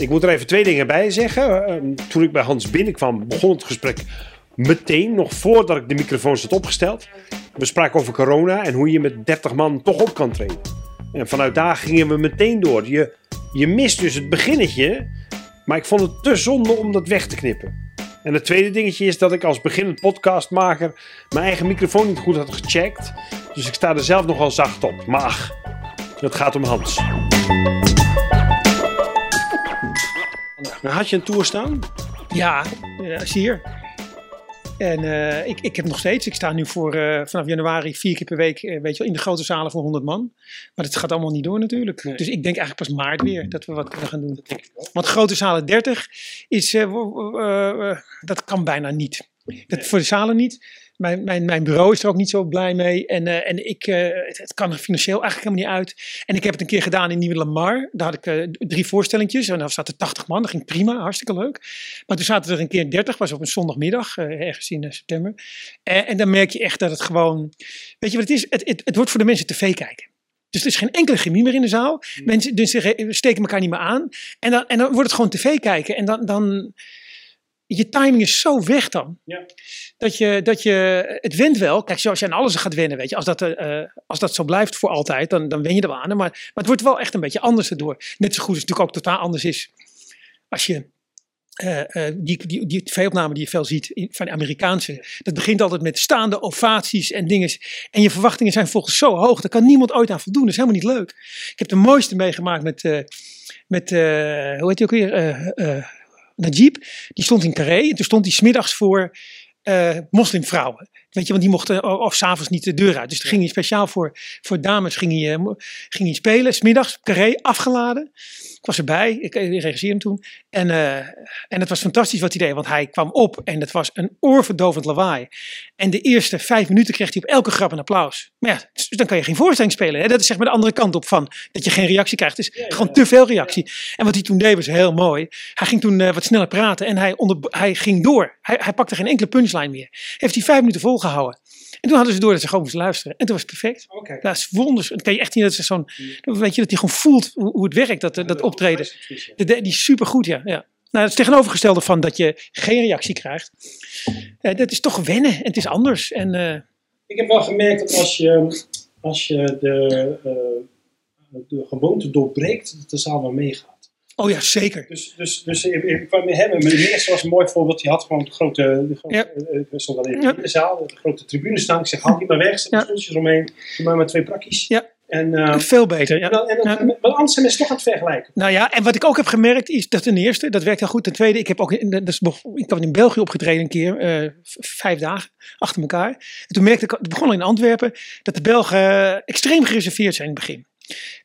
Ik moet er even twee dingen bij zeggen. Ehm, Toen ik bij Hans binnenkwam, begon het gesprek meteen, nog voordat ik de microfoon had opgesteld. We spraken over corona en hoe je met 30 man toch op kan treden. En vanuit daar gingen we meteen door. Je, je mist dus het beginnetje, maar ik vond het te zonde om dat weg te knippen. En het tweede dingetje is dat ik als beginnend podcastmaker mijn eigen microfoon niet goed had gecheckt. Dus ik sta er zelf nogal zacht op. Maar ach, het gaat om Hans. Had je een tour staan? Ja, is hier. En eh, ik, ik heb nog steeds, ik sta nu voor eh, vanaf januari vier keer per week, eh, weet je wel, in de grote zalen voor 100 man. Maar dat gaat allemaal niet door natuurlijk. Nee. Dus ik denk eigenlijk pas maart weer dat we wat kunnen gaan doen. Want grote zalen 30 is, dat kan bijna niet. Dat voor de zalen niet. Mijn, mijn, mijn bureau is er ook niet zo blij mee. En, eh, en ik, eh, het, het kan er financieel eigenlijk helemaal niet uit. En ik heb het een keer gedaan in Nieuwe Lamar. Daar had ik eh, drie voorstellingjes. En dan zaten 80 man. Dat ging prima, hartstikke leuk. Maar toen zaten er een keer 30. was op een zondagmiddag, ergens in september. En, en dan merk je echt dat het gewoon... Weet je wat het is? Het, het, het wordt voor de mensen tv kijken. Dus er is geen enkele chemie meer in de zaal. Mensen dus steken elkaar niet meer aan. En dan, en dan wordt het gewoon tv kijken. En dan... dan je timing is zo weg dan. Ja. Dat, je, dat je, het went wel. Kijk, zoals je aan alles gaat wennen, weet je. Als dat, eh, als dat zo blijft voor altijd, dan, dan wen je er wel aan. Maar, maar het wordt wel echt een beetje anders erdoor. Net zo goed is het natuurlijk ook totaal anders is als je eh, die, die, die tv-opname die je veel ziet in- van de Amerikaanse. Dat begint altijd met staande ovaties en dingen. En je verwachtingen zijn volgens zo hoog. Daar kan niemand ooit aan voldoen. Dat is helemaal niet leuk. Ik heb de mooiste meegemaakt met, met hoe heet hij ook weer? Najib. Die stond in Carré. En toen stond hij smiddags voor moslimvrouwen. Weet je, want die mochten of s'avonds niet de deur uit. Dus ging hij speciaal voor, voor dames ging hij, eh, ging hij spelen. Smiddags, Carré, afgeladen. Ik was erbij, ik, ik regisseerde hem toen. En, eh, en het was fantastisch wat hij deed, want hij kwam op en het was een oorverdovend lawaai. En de eerste vijf minuten kreeg hij op elke grap een applaus. Maar ja, dus dan kan je geen voorstelling spelen. Hè? Dat is zeg maar de andere kant op van dat je geen reactie krijgt. Het is gewoon te veel reactie. En wat hij toen deed was heel mooi. Hij ging toen eh, wat sneller praten en hij, onder, hij ging door. Hij, hij pakte geen enkele punchline meer. Heeft hij vijf minuten volgehouden. En toen hadden ze door dat ze gewoon moesten luisteren. En toen was het perfect. Dat is wonders. Dan kan je echt niet dat ze zo'n, weet je, dat hij gewoon voelt hoe, het werkt, dat, dat optreden. De, de- die is supergoed, ja. ja. Nou, dat is tegenovergestelde van dat je geen reactie krijgt. Eh, dat is toch wennen. En het is anders. En eh, Ik heb wel gemerkt dat als je, als je de, eh, de gewoonte doorbreekt, dat de zaal wel meegaat. Oh ja, zeker. Dus, dus, dus ik, ik kwam met hem, meneer Meers was een mooi voorbeeld, die had gewoon de grote, de grote Ja. eh, dan in Ja. de zaal, de grote tribune staan. Ik zeg, haal die maar weg, zet Ja. de stoeltjes eromheen, doe maar maar twee prakjes. Ja. En, eh, Veel beter. en, Ja. dan, en dan, Ja. maar anders zijn mensen toch aan het vergelijken. Nou ja, en wat ik ook heb gemerkt is dat ten eerste, dat werkt heel goed. Ten tweede, ik heb ook in, dat is, ik heb in België opgetreden een keer, eh, vijf dagen achter elkaar. En toen merkte ik, het begon al in Antwerpen, dat de Belgen eh, extreem gereserveerd zijn in het begin.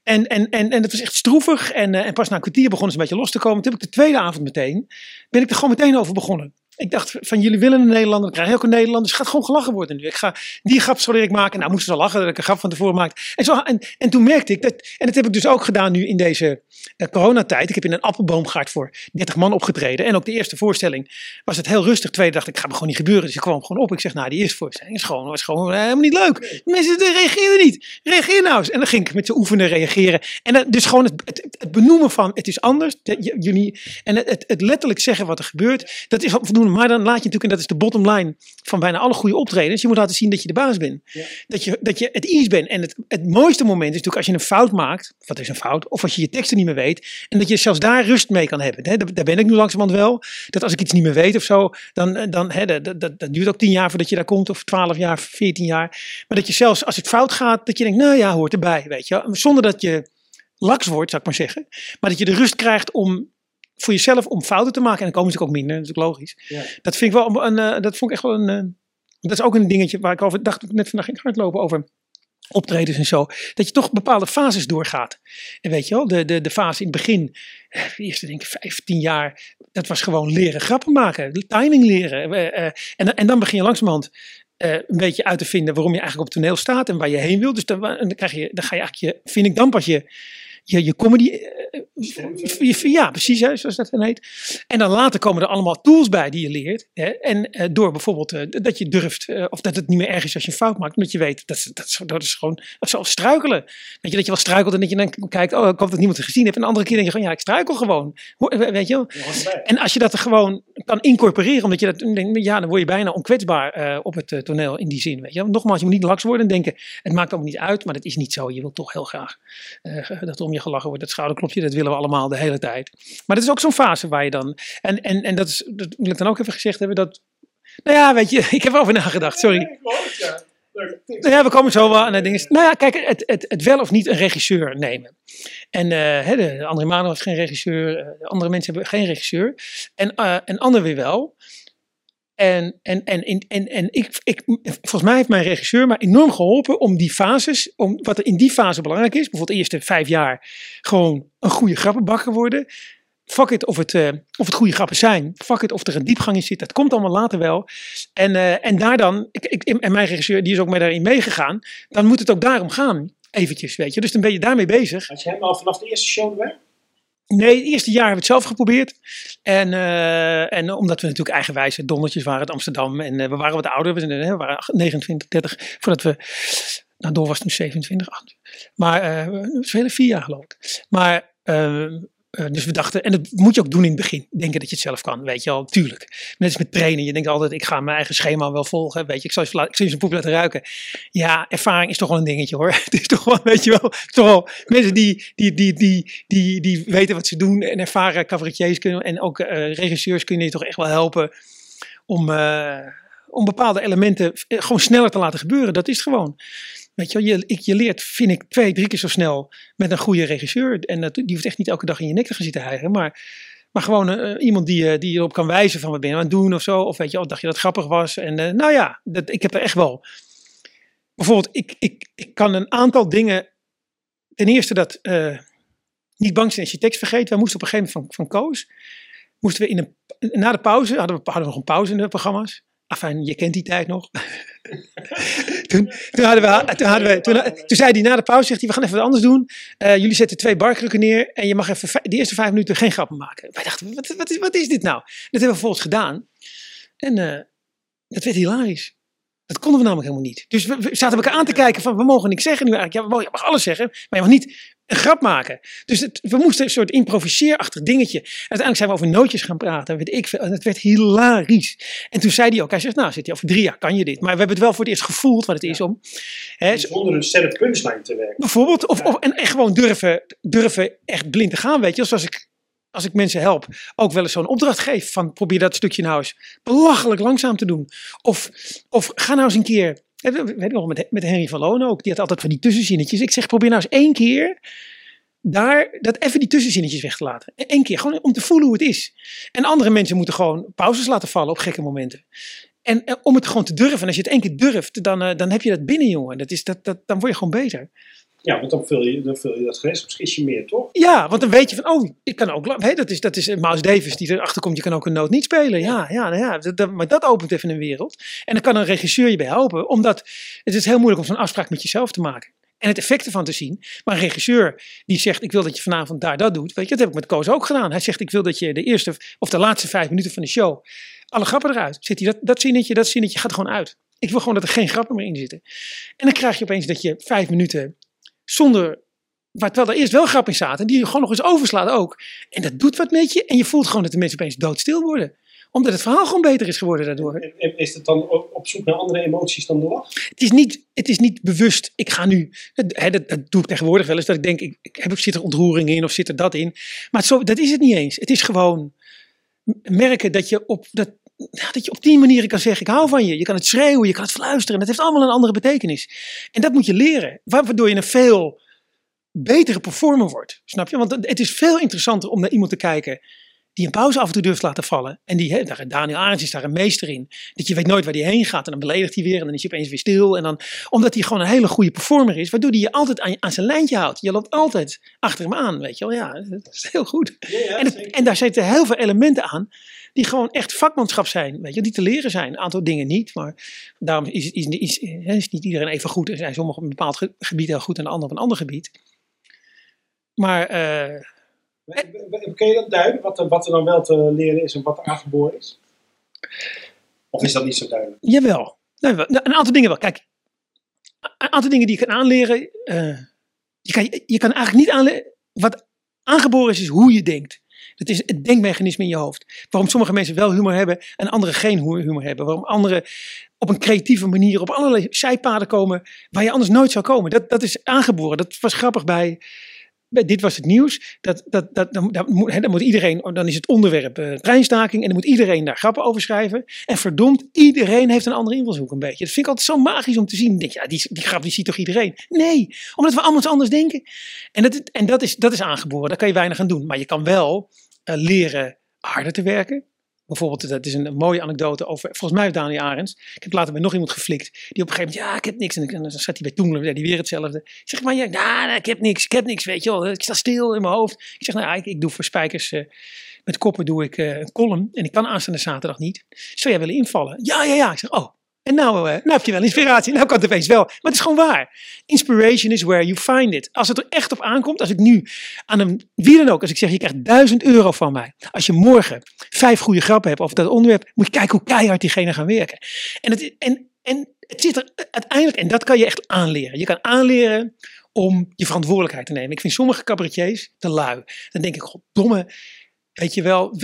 En, en, en, en het was echt stroevig. En, eh, en pas na een kwartier begonnen ze een beetje los te komen. Toen heb ik de tweede avond meteen, ben ik er gewoon meteen over begonnen. Ik dacht van jullie willen een Nederlander, dan krijg je ook een Nederlander. Dus het gaat gewoon gelachen worden nu. Ik ga die grap zal ik maken. Nou moesten ze lachen dat ik een grap van tevoren maakte. En, zo, en, en toen merkte ik dat, en dat heb ik dus ook gedaan nu in deze eh, coronatijd. Ik heb in een appelboomgaard voor 30 man opgetreden. En ook de eerste voorstelling was het heel rustig. Tweede dacht ik, gaat me gewoon niet gebeuren. Dus ik kwam gewoon op. Ik zeg, nou die eerste voorstelling is gewoon, was gewoon eh, helemaal niet leuk. Mensen reageerden niet. Reageer nou eens. En dan ging ik met ze oefenen reageren. En dan, dus gewoon het, het, benoemen van het is anders. Jullie, en het, het, letterlijk zeggen wat er gebeurt. Dat is al Maar dan laat je natuurlijk, en dat is de bottom line van bijna alle goede optredens. Je moet laten zien dat je de baas bent. Dat, je, dat je het eens bent. En het, het mooiste moment is natuurlijk als je een fout maakt. Wat is een fout? Of als je je teksten niet meer weet. En dat je zelfs daar rust mee kan hebben. Daar, ben ik nu langzamerhand wel. Dat als ik iets niet meer weet of zo. Dan, dan hè, dat, dat, dat, duurt ook tien jaar voordat je daar komt. Of twaalf jaar, veertien jaar. Maar dat je zelfs als het fout gaat. Dat je denkt, nou ja, hoort erbij. Weet je. Zonder dat je laks wordt, zou ik maar zeggen. Maar dat je de rust krijgt om voor jezelf om fouten te maken. En dan komen ze ook minder, dat is ook logisch. Ja. Dat vind ik wel een, eh, dat vond ik echt wel een, eh, dat is ook een dingetje waar ik over dacht, net vandaag ging ik hardlopen over optredens en zo, dat je toch bepaalde fases doorgaat. En weet je wel, de, de, de fase in het begin, eh, de eerste denk ik 15 jaar, dat was gewoon leren grappen maken, timing leren. En, en dan begin je langzamerhand eh, een beetje uit te vinden waarom je eigenlijk op het toneel staat en waar je heen wil. Dus dan, dan, krijg je, dan ga je eigenlijk je, vind ik dan pas je, je, je comedy. eh, je- ja, precies, hè, zoals dat dan heet. En dan later komen er allemaal tools bij die je leert. Hè, en eh, door bijvoorbeeld eh, dat je durft, of dat het niet meer erg is als je een fout maakt, omdat je weet dat, dat, is, dat is gewoon, struikelen. Weet je, dat je wel struikelt en dat je dan kijkt, oh, ik hoop dat niemand het gezien heeft. En de andere keer denk je gewoon, ja, ik struikel gewoon. Weet je. En als je dat er gewoon kan incorporeren, omdat je dat, ja, dan word je bijna onkwetsbaar op het toneel in die zin. Weet je? Nogmaals, je moet niet laks worden en denken, het maakt allemaal niet uit, maar dat is niet zo. Je wilt toch heel graag eh, dat om je gelachen wordt. Dat schouderklopje, dat willen we allemaal de hele tijd. Maar dat is ook zo'n fase waar je dan, en, en, en dat, is, dat wil ik dan ook even gezegd hebben, dat, nou ja, weet je, ik heb erover nagedacht, sorry. Nou ja, we komen zo wel aan het ding. Nou ja, kijk, het, het, het wel of niet een regisseur nemen. En hè, de André Mano heeft geen regisseur, eh, de andere mensen hebben geen regisseur. En, eh en anderen weer wel. En, en, en, en, en, ik, ik, volgens mij heeft mijn regisseur mij enorm geholpen om die fases, om wat er in die fase belangrijk is, bijvoorbeeld de eerste vijf jaar gewoon een goede grappenbakker worden. Fuck it of het, eh, of het goede grappen zijn. Fuck it of er een diepgang in zit. Dat komt allemaal later wel. En, eh, en daar dan, ik, ik, en mijn regisseur die is ook mee daarin meegegaan, dan moet het ook daarom gaan. Eventjes, weet je. Dus dan ben je daarmee bezig. Had je hem al vanaf de eerste show erbij? Nee, het eerste jaar hebben we het zelf geprobeerd. En, eh, en omdat we natuurlijk eigenwijze dondertjes waren uit Amsterdam. En eh, we waren wat ouder. We, eh, waren 29, 30. Voordat we... Nou, door was toen 27, 28. Maar eh we spelen vier jaar geloof ik. Maar... eh, eh, dus we dachten, en dat moet je ook doen in het begin. Denken dat je het zelf kan, weet je wel, tuurlijk. Net als met trainen. Je denkt altijd, ik ga mijn eigen schema wel volgen. Weet je, ik zal je, zijn poep laten ruiken. Ja, ervaring is toch wel een dingetje hoor. Het is toch wel, weet je wel, toch mensen die, die, die, die, die, die weten wat ze doen en ervaren cabaretiers kunnen en ook eh, regisseurs kunnen je toch echt wel helpen om, eh, om bepaalde elementen gewoon sneller te laten gebeuren. Dat is gewoon. Weet je, ik, je leert, vind ik, twee, drie keer zo snel met een goede regisseur. En dat, die hoeft echt niet elke dag in je nek te gaan zitten hijgen. Maar, maar gewoon eh, iemand die, eh, die je erop kan wijzen van wat ben je aan het doen of zo. Of weet je, oh, dacht je dat grappig was. En eh, nou ja, dat, ik heb er echt wel. Bijvoorbeeld, ik, ik, ik kan een aantal dingen. Ten eerste dat niet bang zijn als je tekst vergeet. Wij moesten op een gegeven moment van, van Koos. Moesten we in een, na de pauze, hadden we, hadden we nog een pauze in de programma's. Afijn, je kent die tijd nog. toen, hadden we, toen, hadden we, toen, toen zei hij na de pauze, zegt hij, we gaan even wat anders doen. Eh, jullie zetten twee barkrukken neer en je mag even de eerste vijf minuten geen grappen maken. Wij dachten, wat, wat, is, wat is dit nou? Dat hebben we vervolgens gedaan. En eh, dat werd hilarisch. Dat konden we namelijk helemaal niet. Dus we, we zaten elkaar aan te kijken van, we mogen niks zeggen nu eigenlijk. Ja, we mogen, je mag alles zeggen, maar je mag niet een grap maken. Dus het, we moesten een soort improviseerachtig dingetje. Uiteindelijk zijn we over nootjes gaan praten, weet ik veel. En het werd hilarisch. En toen zei hij ook, hij zegt, nou zit hij over drie jaar, kan je dit. Maar we hebben het wel voor het eerst gevoeld wat het is om. Hè, Zonder een sterk punchline te werken. Bijvoorbeeld, of, of, en echt gewoon durven, durven echt blind te gaan, weet je. Zoals ik, als ik mensen help, ook wel eens zo'n opdracht geef van probeer dat stukje nou eens belachelijk langzaam te doen. Of, of ga nou eens een keer, weet nog, met, met Henry van Loon ook, die had altijd van die tussenzinnetjes. Ik zeg probeer nou eens één keer daar dat even die tussenzinnetjes weg te laten. Eén keer, gewoon om te voelen hoe het is. En andere mensen moeten gewoon pauzes laten vallen op gekke momenten. En om het gewoon te durven. En als je het één keer durft, dan, eh, dan heb je dat binnen, jongen. Dat is, dat, dat, dan word je gewoon beter. Ja, want dan vul je, dan vul je dat gereedschapskistje meer, toch? Ja, want dan weet je van, oh, ik kan ook, hè, dat is, dat is eh, Miles Davis die erachter komt, je kan ook een noot niet spelen. Ja, ja, nou ja dat, dat- maar dat opent even een wereld. En dan kan een regisseur je bij helpen, omdat het is heel moeilijk om zo'n afspraak met jezelf te maken. En het effect ervan te zien. Maar een regisseur die zegt, ik wil dat je vanavond daar dat doet. Weet je, dat heb ik met Koos ook gedaan. Hij zegt, ik wil dat je de eerste of de laatste vijf minuten van de show, alle grappen eruit. Zit hij dat, dat zinnetje, dat zinnetje gaat er gewoon uit. Ik wil gewoon dat er geen grappen meer in zitten. En dan krijg je opeens dat je vijf minuten zonder maar terwijl er eerst wel grap in zaten, die je gewoon nog eens overslaat ook. En dat doet wat met je. En je voelt gewoon dat de mensen opeens doodstil worden. Omdat het verhaal gewoon beter is geworden daardoor. En- Is het dan op zoek naar andere emoties dan de lach? Het is niet, het is niet bewust, ik ga nu... Dat, hè, dat, dat doe ik tegenwoordig wel eens. Dat ik denk, ik, ik heb, zit er ontroering in of zit er dat in. Maar zo, dat is het niet eens. Het is gewoon merken dat je op... Dat, ja, dat je op die manier kan zeggen, ik hou van je. Je kan het schreeuwen, je kan het fluisteren. Dat heeft allemaal een andere betekenis. En dat moet je leren. Wa- Waardoor je een veel betere performer wordt. Snap je? Want het is veel interessanter om naar iemand te kijken die een pauze af en toe durft te laten vallen. En die, daar- Daniel Arends is daar een meester in. Dat je weet nooit waar hij heen gaat en dan beledigt hij weer en dan is hij opeens weer stil. En dan, omdat hij gewoon een hele goede performer is, waardoor hij je altijd aan, aan zijn lijntje houdt. Je loopt altijd achter hem aan, weet je wel. Ja, dat is heel goed. Ja, ja, En, het- en daar zitten heel veel elementen aan die gewoon echt vakmanschap zijn, weet je, die te leren zijn. Een aantal dingen niet, maar daarom is, is, is, is niet iedereen even goed. Er zijn sommigen op een bepaald ge- gebied heel goed en de ander op een ander gebied. Maar eh, Kun je dat duiden, wat er, wat er dan wel te leren is en wat er aangeboren is? Of is dat niet zo duidelijk? Jawel. Wel- nou, een aantal dingen wel. Kijk, een aantal dingen die je kan aanleren. eh, je, kan, je kan eigenlijk niet aanleren. Wat aangeboren is, is hoe je denkt. Dat is het denkmechanisme in je hoofd. Waarom sommige mensen wel humor hebben en anderen geen hu- humor hebben. Waarom anderen op een creatieve manier op allerlei zijpaden komen waar je anders nooit zou komen. Dat, dat is aangeboren. Dat was grappig bij. dit was het nieuws. Dat, dat, dat, dan, moet, dan moet iedereen, dan is het onderwerp treinstaking. En dan moet iedereen daar grappen over schrijven. En verdomd, iedereen heeft een andere invalshoek een beetje. Dat vind ik altijd zo magisch om te zien. Ja, die, die grap die ziet toch iedereen? Nee, omdat we allemaal anders denken. En, dat, en dat, is, dat is aangeboren. Daar kan je weinig aan doen. Maar je kan wel leren harder te werken. Bijvoorbeeld, dat is een, mooie anekdote over, volgens mij Daniel Arends. Ik heb later bij nog iemand geflikt. Die op een gegeven moment, ja, ik heb niks. En dan- zat hij bij Toemler, hij weer hetzelfde. Ik zeg, maar ja, ik heb niks, ik heb niks, weet je wel. Ik sta stil in mijn hoofd. Ik zeg, nou, ik doe voor Spijkers, eh, met koppen doe ik eh, een column. En ik kan aanstaande zaterdag niet. Zou jij willen invallen? Ja, ja, ja. Ik zeg, oh. En nou, eh, nou heb je wel inspiratie. Nou kan het opeens wel. Maar het is gewoon waar. Inspiration is where you find it. Als het er echt op aankomt, als ik nu aan een, wie dan ook, als ik zeg je krijgt 1000 euro van mij. Als je morgen vijf goede grappen hebt over dat onderwerp, moet je kijken hoe keihard diegene gaan werken. En het, en, en het zit er uiteindelijk, en dat kan je echt aanleren. Je kan aanleren om je verantwoordelijkheid te nemen. Ik vind sommige cabaretiers te lui. Dan denk ik, goddomme, weet je wel,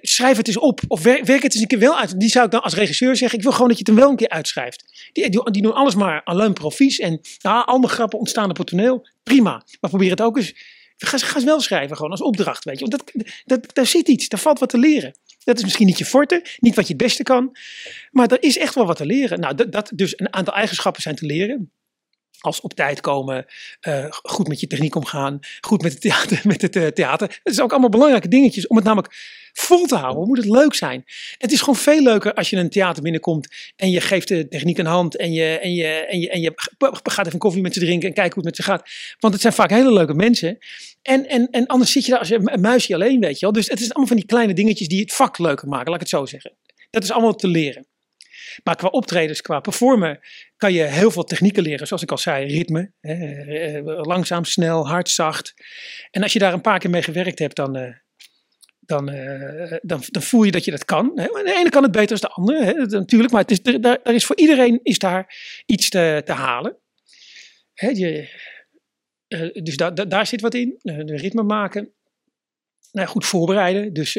schrijf het eens op. Of werk, het eens een keer wel uit. Die zou ik dan als regisseur zeggen, ik wil gewoon dat je het hem wel een keer uitschrijft. Die, die, doen alles maar alleen profies. En ja, al mijn grappen ontstaan op het toneel. Prima. Maar probeer het ook eens. Ga, ga eens wel schrijven, gewoon als opdracht. Weet je. Want dat, dat, daar zit iets, daar valt wat te leren. Dat is misschien niet je forte, niet wat je het beste kan. Maar er is echt wel wat te leren. Nou, dat, dat, dus een aantal eigenschappen zijn te leren. Als op tijd komen, eh, goed met je techniek omgaan, goed met het theater. Met het, eh, theater. Het is ook allemaal belangrijke dingetjes om het namelijk vol te houden. Moet het leuk zijn. Het is gewoon veel leuker als je in een theater binnenkomt en je geeft de techniek een hand en je, en je, en je, en je gaat even koffie met ze drinken en kijkt hoe het met ze gaat. Want het zijn vaak hele leuke mensen. En, en, en anders zit je daar als een een muisje alleen, weet je wel. Dus het is allemaal van die kleine dingetjes die het vak leuker maken, laat ik het zo zeggen. Dat is allemaal te leren. Maar qua optredens, qua performen, kan je heel veel technieken leren. Zoals ik al zei, ritme. Hè, eh, langzaam, snel, hard, zacht. En als je daar een paar keer mee gewerkt hebt, dan, eh, dan, eh, dan, dan voel je dat je dat kan. Hè. De ene kan het beter dan de andere, hè, natuurlijk. Maar het is, er, daar, is voor iedereen is daar iets te, te halen. Hè, je, dus da, da- daar zit wat in. De ritme maken. Nou, goed voorbereiden. Dus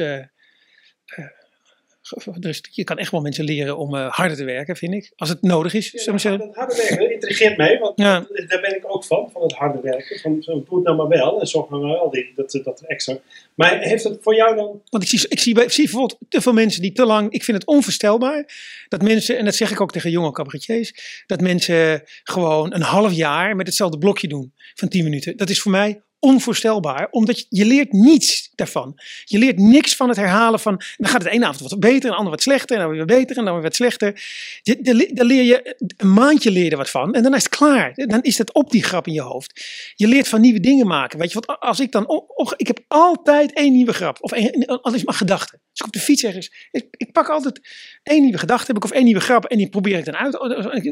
dus je kan echt wel mensen leren om eh, harder te werken, vind ik. Als het nodig is, we zeggen. dat harde werken intrigeert mij, want Ja. daar ben ik ook van, van het harde werken. Van, doe het nou maar wel en zorg nou maar wel die, dat, dat extra. Maar heeft het voor jou dan... Want ik zie, ik, zie, ik zie bijvoorbeeld te veel mensen die te lang. Ik vind het onvoorstelbaar dat mensen, en dat zeg ik ook tegen jonge cabaretiers, dat mensen gewoon een half jaar met hetzelfde blokje doen van 10 minuten. Dat is voor mij onvoorstelbaar, omdat je, leert niets daarvan. Je leert niks van het herhalen van, dan gaat het ene avond wat beter, en de andere wat slechter, en dan weer beter, en dan weer wat slechter. Daar le- daar leer je, een maandje leer je wat van, en dan is het klaar. Dan is het op die grap in je hoofd. Je leert van nieuwe dingen maken. Weet je, want als ik dan op- ik heb altijd één nieuwe grap, of één, maar gedachte. Als ik op de fiets ergens, ik, ik pak altijd één nieuwe gedachte, heb ik of één nieuwe grap, en die probeer ik dan uit.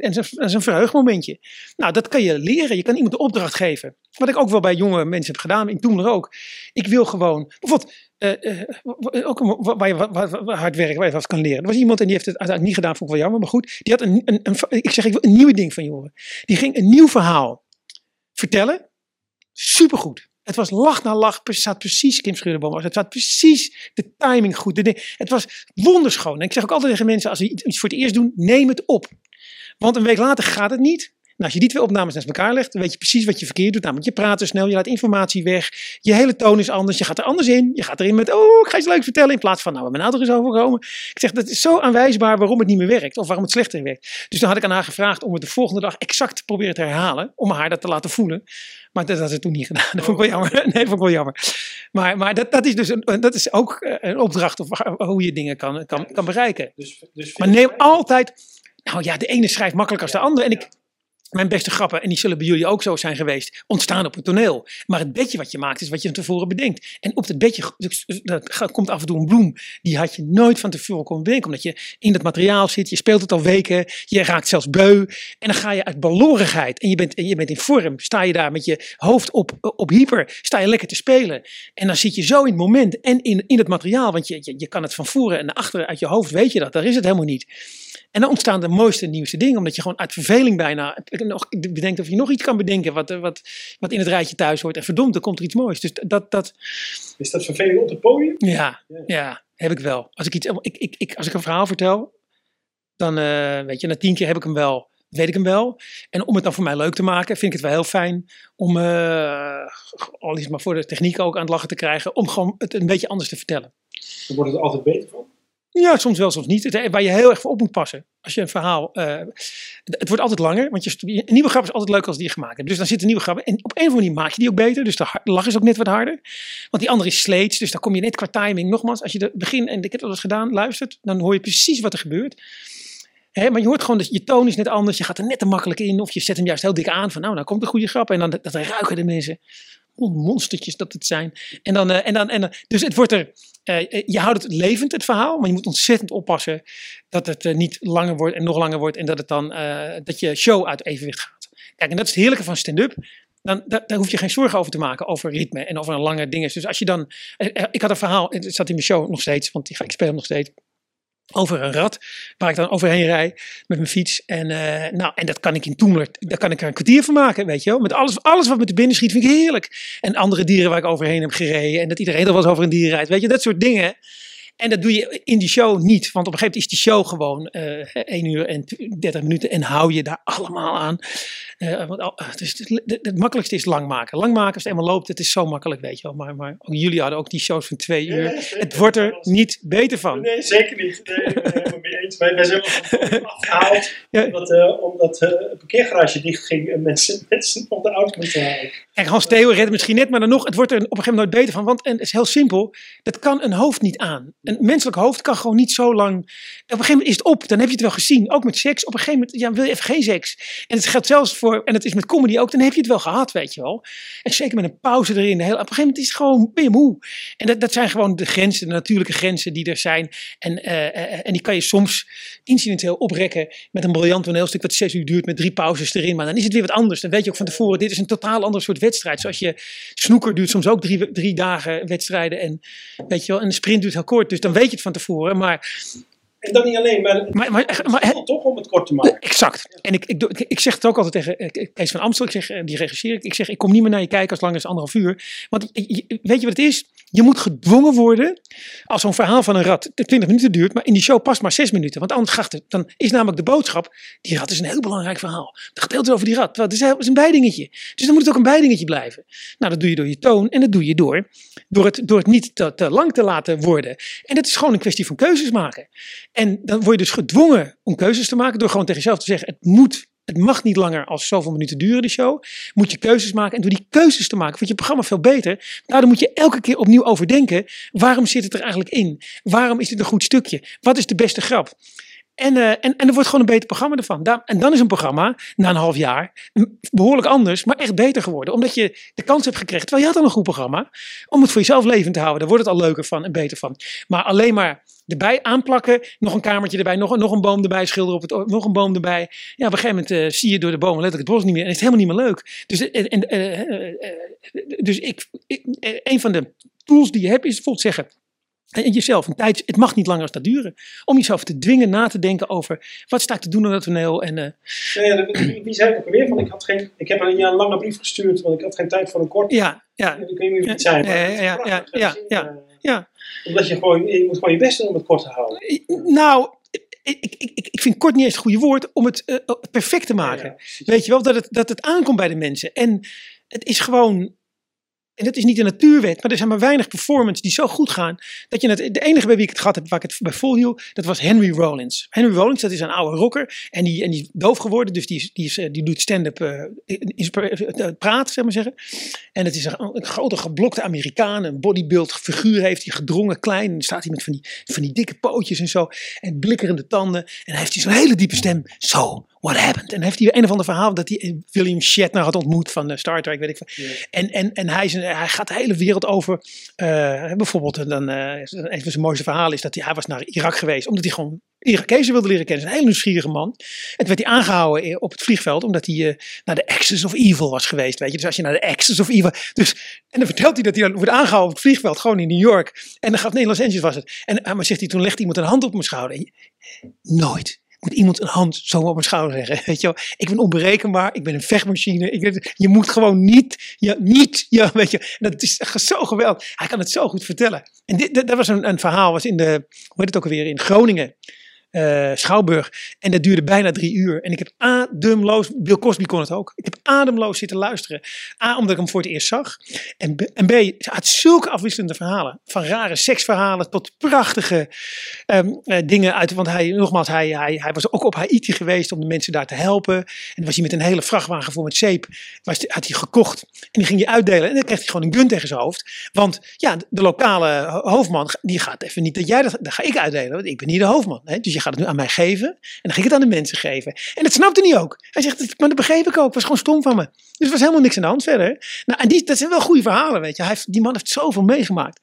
En dat is een verheugmomentje. Nou, dat kan je leren. Je kan iemand de opdracht geven. Wat ik ook wel bij jonge mensen heb gedaan, in Toemler ook. Ik wil gewoon, bijvoorbeeld, eh, eh, ook waar je hard werken, waar je wat kan leren. Er was iemand en die heeft het uiteindelijk niet gedaan, vond ik wel jammer, maar goed. Die had een, een, een, ik zeg, ik wil een nieuwe ding van je horen. Die ging een nieuw verhaal vertellen. Supergoed. Het was lach na lach, het zat precies, Kim Schuurderboom het zat precies de timing goed. Het was wonderschoon. En ik zeg ook altijd tegen mensen, als ze iets voor het eerst doen, neem het op. Want een week later gaat het niet. als je die twee opnames naast elkaar legt, dan weet je precies wat je verkeerd doet. Namelijk, je praat te snel, je laat informatie weg, je hele toon is anders, je gaat er anders in. Je gaat erin met, oh, ik ga iets leuks vertellen, in plaats van, nou, mijn nou er is overkomen. Ik zeg, dat is zo aanwijsbaar waarom het niet meer werkt, of waarom het slechter werkt. Dus dan had ik aan haar gevraagd om het de volgende dag exact te proberen te herhalen, om haar dat te laten voelen. Maar dat had ze toen niet gedaan. Dat vond ik wel jammer. Nee, dat vond ik wel jammer. Maar, maar dat, dat is dus een, dat is ook eh, een opdracht of hoe je dingen kan, kan, kan bereiken. Dus, dus Maar neem altijd. Nou ja, de ene schrijft makkelijker als de andere. En ik, mijn beste grappen, en die zullen bij jullie ook zo zijn geweest, ontstaan op het toneel. Maar het bedje wat je maakt, is wat je van tevoren bedenkt. En op dat bedje dus, dat gaat- komt af en toe een bloem. Die had je nooit van tevoren kunnen bedenken. Omdat je in het materiaal zit, je speelt het al weken, je raakt zelfs beu. En dan ga je uit balorigheid, en je bent, je bent in vorm, sta je daar met je hoofd op, op hyper, sta je lekker te spelen. En dan zit je zo in het moment en in, in het materiaal, want je, je, je kan het van voren en naar achteren uit je hoofd, weet je dat. Daar is het helemaal niet. En dan ontstaan de mooiste nieuwste dingen, omdat je gewoon uit verveling bijna nog bedenkt of je nog iets kan bedenken wat, eh, wat, wat in het rijtje thuis hoort. En verdomd, er komt er iets moois. Dus dat, dat is dat vervelend op het podium? ja, Ja. ja, heb ik wel. Als ik, iets, ik, ik, ik, als ik een verhaal vertel, dan eh, weet je, na tien keer heb ik hem wel, weet ik hem wel. En om het dan voor mij leuk te maken, vind ik het wel heel fijn om, eh, al is maar voor de techniek ook aan het lachen te krijgen, om gewoon het een beetje anders te vertellen. Dan wordt het altijd beter van. Ja, soms wel, soms niet. Het, waar je heel erg voor op moet passen. Als je een verhaal. eh, het, wordt altijd langer, want je, een nieuwe grap is altijd leuk als die je gemaakt hebt. Dus dan zit een nieuwe grap. En op een of andere manier maak je die ook beter. Dus de lach is ook net wat harder. Want die andere is sleets. Dus dan kom je net qua timing. Nogmaals, als je het begin, en ik heb dat eens gedaan, luistert. Dan hoor je precies wat er gebeurt. Hè, maar je hoort gewoon dat je toon is net anders. Je gaat er net te makkelijk in. Of je zet hem juist heel dik aan. Van nou, nou komt een goede grap. En dan dat, ruiken de mensen. Monstertjes dat het zijn. En dan, eh, en dan, en dus het wordt er. Eh, je houdt het levend, het verhaal. Maar je moet ontzettend oppassen dat het eh, niet langer wordt en nog langer wordt. En dat, het dan, eh, dat je show uit evenwicht gaat. Kijk, en dat is het heerlijke van stand-up. Dan, daar, hoef je geen zorgen over te maken, over ritme en over een lange dingen. Dus als je dan. eh, eh, Ik had een verhaal, het zat in mijn show nog steeds, want ik speel hem nog steeds. Over een rad, waar ik dan overheen rij met mijn fiets. En, eh, nou, en dat kan ik in Toemler, daar kan ik er een kwartier van maken, weet je. Met alles, alles wat me te binnen schiet, vind ik heerlijk. En andere dieren waar ik overheen heb gereden. En dat iedereen er eens over een dier rijdt, weet je, dat soort dingen. En dat doe je in die show niet. Want op een gegeven moment is die show gewoon eh 1 uur en 30 minuten. En hou je daar allemaal aan. Eh, want, het, is, het, makkelijkste is lang maken. Lang maken als het eenmaal loopt, het is zo makkelijk, weet je wel. Maar, maar ook jullie hadden ook die shows van twee uur. Het wordt er niet beter van. Nee, zeker niet. Nee, ik ben het helemaal mee eens. Wij, wij zijn wel afgehaald. Ja. Omdat, eh, omdat eh, het parkeergarage dicht ging en mensen, mensen nog de auto moesten halen. Kijk, Hans Theo redt het misschien net, maar dan nog, het wordt er op een gegeven moment nooit beter van. Want en het is heel simpel, dat kan een hoofd niet aan. Een menselijk hoofd kan gewoon niet zo lang... Op een gegeven moment is het op, dan heb je het wel gezien. Ook met seks, op een gegeven moment ja, wil je even geen seks. En het geldt zelfs voor, en het is met comedy ook, dan heb je het wel gehad, weet je wel. En zeker met een pauze erin. de op een gegeven moment is het gewoon, moe. En dat, dat zijn gewoon de grenzen, de natuurlijke grenzen die er zijn. En, eh, eh, en die kan je soms incidenteel oprekken met een briljant toneelstuk wat zes uur duurt met drie pauzes erin. Maar dan is het weer wat anders. Dan weet je ook van tevoren, dit is een totaal ander soort wedstrijd. Zoals je, snoeker duurt soms ook drie, drie dagen wedstrijden. En, weet je wel, en een sprint duurt heel kort. Dus dan weet je het van tevoren. Maar, En dan niet alleen, maar, maar, toch om het kort te maken. Exact. En ik, ik, ik, ik zeg het ook altijd tegen eh, Kees van Amstel. Ik zeg, eh, die regisseer ik. Ik zeg, ik kom niet meer naar je kijken als lang als anderhalf uur. Want weet je wat het is? Je moet gedwongen worden. Als zo'n verhaal van een rat 20 minuten duurt. Maar in die show past maar 6 minuten. Want anders gaat het. Dan is namelijk de boodschap. Die rat is een heel belangrijk verhaal. Het gaat heel veel over die rat. Het is, is een bijdingetje. Dus dan moet het ook een bijdingetje blijven. Nou, dat doe je door je toon. En dat doe je door. Door het, door het niet te, te lang te laten worden. En dat is gewoon een kwestie van keuzes maken. En dan word je dus gedwongen om keuzes te maken door gewoon tegen jezelf te zeggen: het moet, het mag niet langer als zoveel minuten duren, de show. Moet je keuzes maken en door die keuzes te maken wordt je programma veel beter. Daardoor moet je elke keer opnieuw overdenken: waarom zit het er eigenlijk in? Waarom is dit een goed stukje? Wat is de beste grap? En, eh, en, en er wordt gewoon een beter programma ervan. Daar- en dan is een programma, na een half jaar, behoorlijk anders, maar echt beter geworden. Omdat je de kans hebt gekregen, terwijl je had al een goed programma, om het voor jezelf levend te houden. Daar wordt het al leuker van en beter van. Maar alleen maar erbij aanplakken, nog een kamertje erbij, nog, een- nog een boom erbij, schilderen op het, nog een boom erbij. Ja, op een gegeven moment eh, zie je door de bomen letterlijk het bos niet meer en is het helemaal niet meer leuk. Dus, eh, en, eh, dus ik, ik, een van de tools die je hebt is bijvoorbeeld zeggen, en jezelf een tijd, het mag niet langer als dat duren. Om jezelf te dwingen na te denken over wat sta ik te doen op dat toneel. En, Ja, wie wie zei het ook alweer? Van, ik, had geen, ik heb een, ja, een lange brief gestuurd, want ik had geen tijd voor een kort. ja, ja, Ik weet niet wie het zijn. Ja, is ja, ja, ja. Eh, ja. Omdat je gewoon, je moet gewoon je best doen om het kort te houden. Nou, ik, ik, ik, ik vind kort niet eens het goede woord om het eh, perfect te maken. Ja, ja, precies. Weet je wel, dat het, dat het aankomt bij de mensen. En het is gewoon. En dat is niet een natuurwet, maar er zijn maar weinig performance die zo goed gaan. Dat je het, de enige bij wie ik het gehad heb, waar ik het bij volhield, dat was Henry Rollins. Henry Rollins, dat is een oude rocker. En die, en die is doof geworden, dus die, die, is, eh, die doet stand-up eh, praat, zeg maar zeggen. En het is een, grote geblokte Amerikaan, een bodybuild figuur heeft hij, gedrongen, klein. En staat hij met van die, van die dikke pootjes en zo. En blikkerende tanden. En dan heeft hij zo'n hele diepe stem. So, what happened? En dan heeft hij een of ander verhaal dat hij eh, William Shatner had ontmoet van eh, Star Trek, weet ik veel. En, en, en hij, is een- hij gaat de hele wereld over. eh, bijvoorbeeld, en dan, eh, een van zijn mooiste verhalen is dat hij, hij was naar Irak geweest. Omdat hij gewoon Irakezen wilde leren kennen. Hij is een hele nieuwsgierige man. En toen werd hij aangehouden eh, op het vliegveld. Omdat hij eh, naar de Axis of Evil was geweest. Weet je? Dus als je naar de Axis of Evil... Dus, en dan vertelt hij dat hij dan wordt aangehouden op het vliegveld. Gewoon in New York. En dan gaat nee, Los Angeles was het. En eh, maar zegt hij, toen legt iemand een hand op mijn schouder. En nooit moet iemand een hand zo op mijn schouder leggen. Weet je wel? Ik ben onberekenbaar. Ik ben een vechtmachine. Ik je moet gewoon niet, ja, niet, ja, weet je. Dat is zo geweldig. Hij kan het zo goed vertellen. En dit, dat, dat was een, een verhaal, was in de, hoe heet het ook alweer, in Groningen. Eh, Schouwburg. En dat duurde bijna drie uur. En ik heb ademloos, Bill Cosby kon het ook. Ik heb ademloos zitten luisteren. A, omdat ik hem voor het eerst zag. En B, en B had zulke afwisselende verhalen. Van rare seksverhalen tot prachtige ehm, eh, dingen uit. Want hij, nogmaals, hij, hij, hij was ook op Haiti geweest om de mensen daar te helpen. En was hij met een hele vrachtwagen vol met zeep. Was, had hij gekocht. En die ging hij uitdelen. En dan kreeg hij gewoon een gun tegen zijn hoofd. Want ja, de lokale ho- hoofdman, die gaat even niet dat jij dat, dat ga ik uitdelen. Want ik ben niet de hoofdman. Hè? Dus je gaat het nu aan mij geven. En dan ga ik het aan de mensen geven. En dat snapte hij ook. Hij zegt, maar dat begreep ik ook. Het was gewoon stom van me. Dus er was helemaal niks aan de hand verder. Nou, en die, dat zijn wel goede verhalen, weet je. Hij heeft, die man heeft zoveel meegemaakt.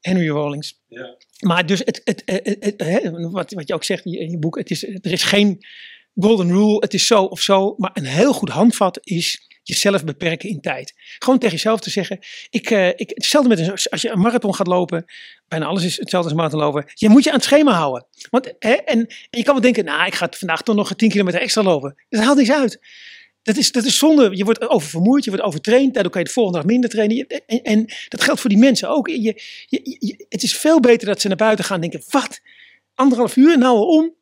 Henry Rollins. Ja. Maar dus het, het, het, hè, wat, wat je ook zegt in je boek, het is, er is geen golden rule, het is zo of zo. Maar een heel goed handvat is jezelf beperken in tijd. Gewoon tegen jezelf te zeggen, ik, eh, ik, hetzelfde met als je een marathon gaat lopen, bijna alles is hetzelfde als marathon lopen. Je moet je aan het schema houden. Want, hè, en, en je kan wel denken, nou ik ga vandaag toch nog 10 kilometer extra lopen. Dat haalt niks uit. Dat is, dat is zonde. Je wordt oververmoeid, je wordt overtraind. Daardoor kan je de volgende dag minder trainen. En, en dat geldt voor die mensen ook. Je, je, je- het is veel beter dat ze naar buiten gaan en denken: wat? Anderhalf uur, nou om.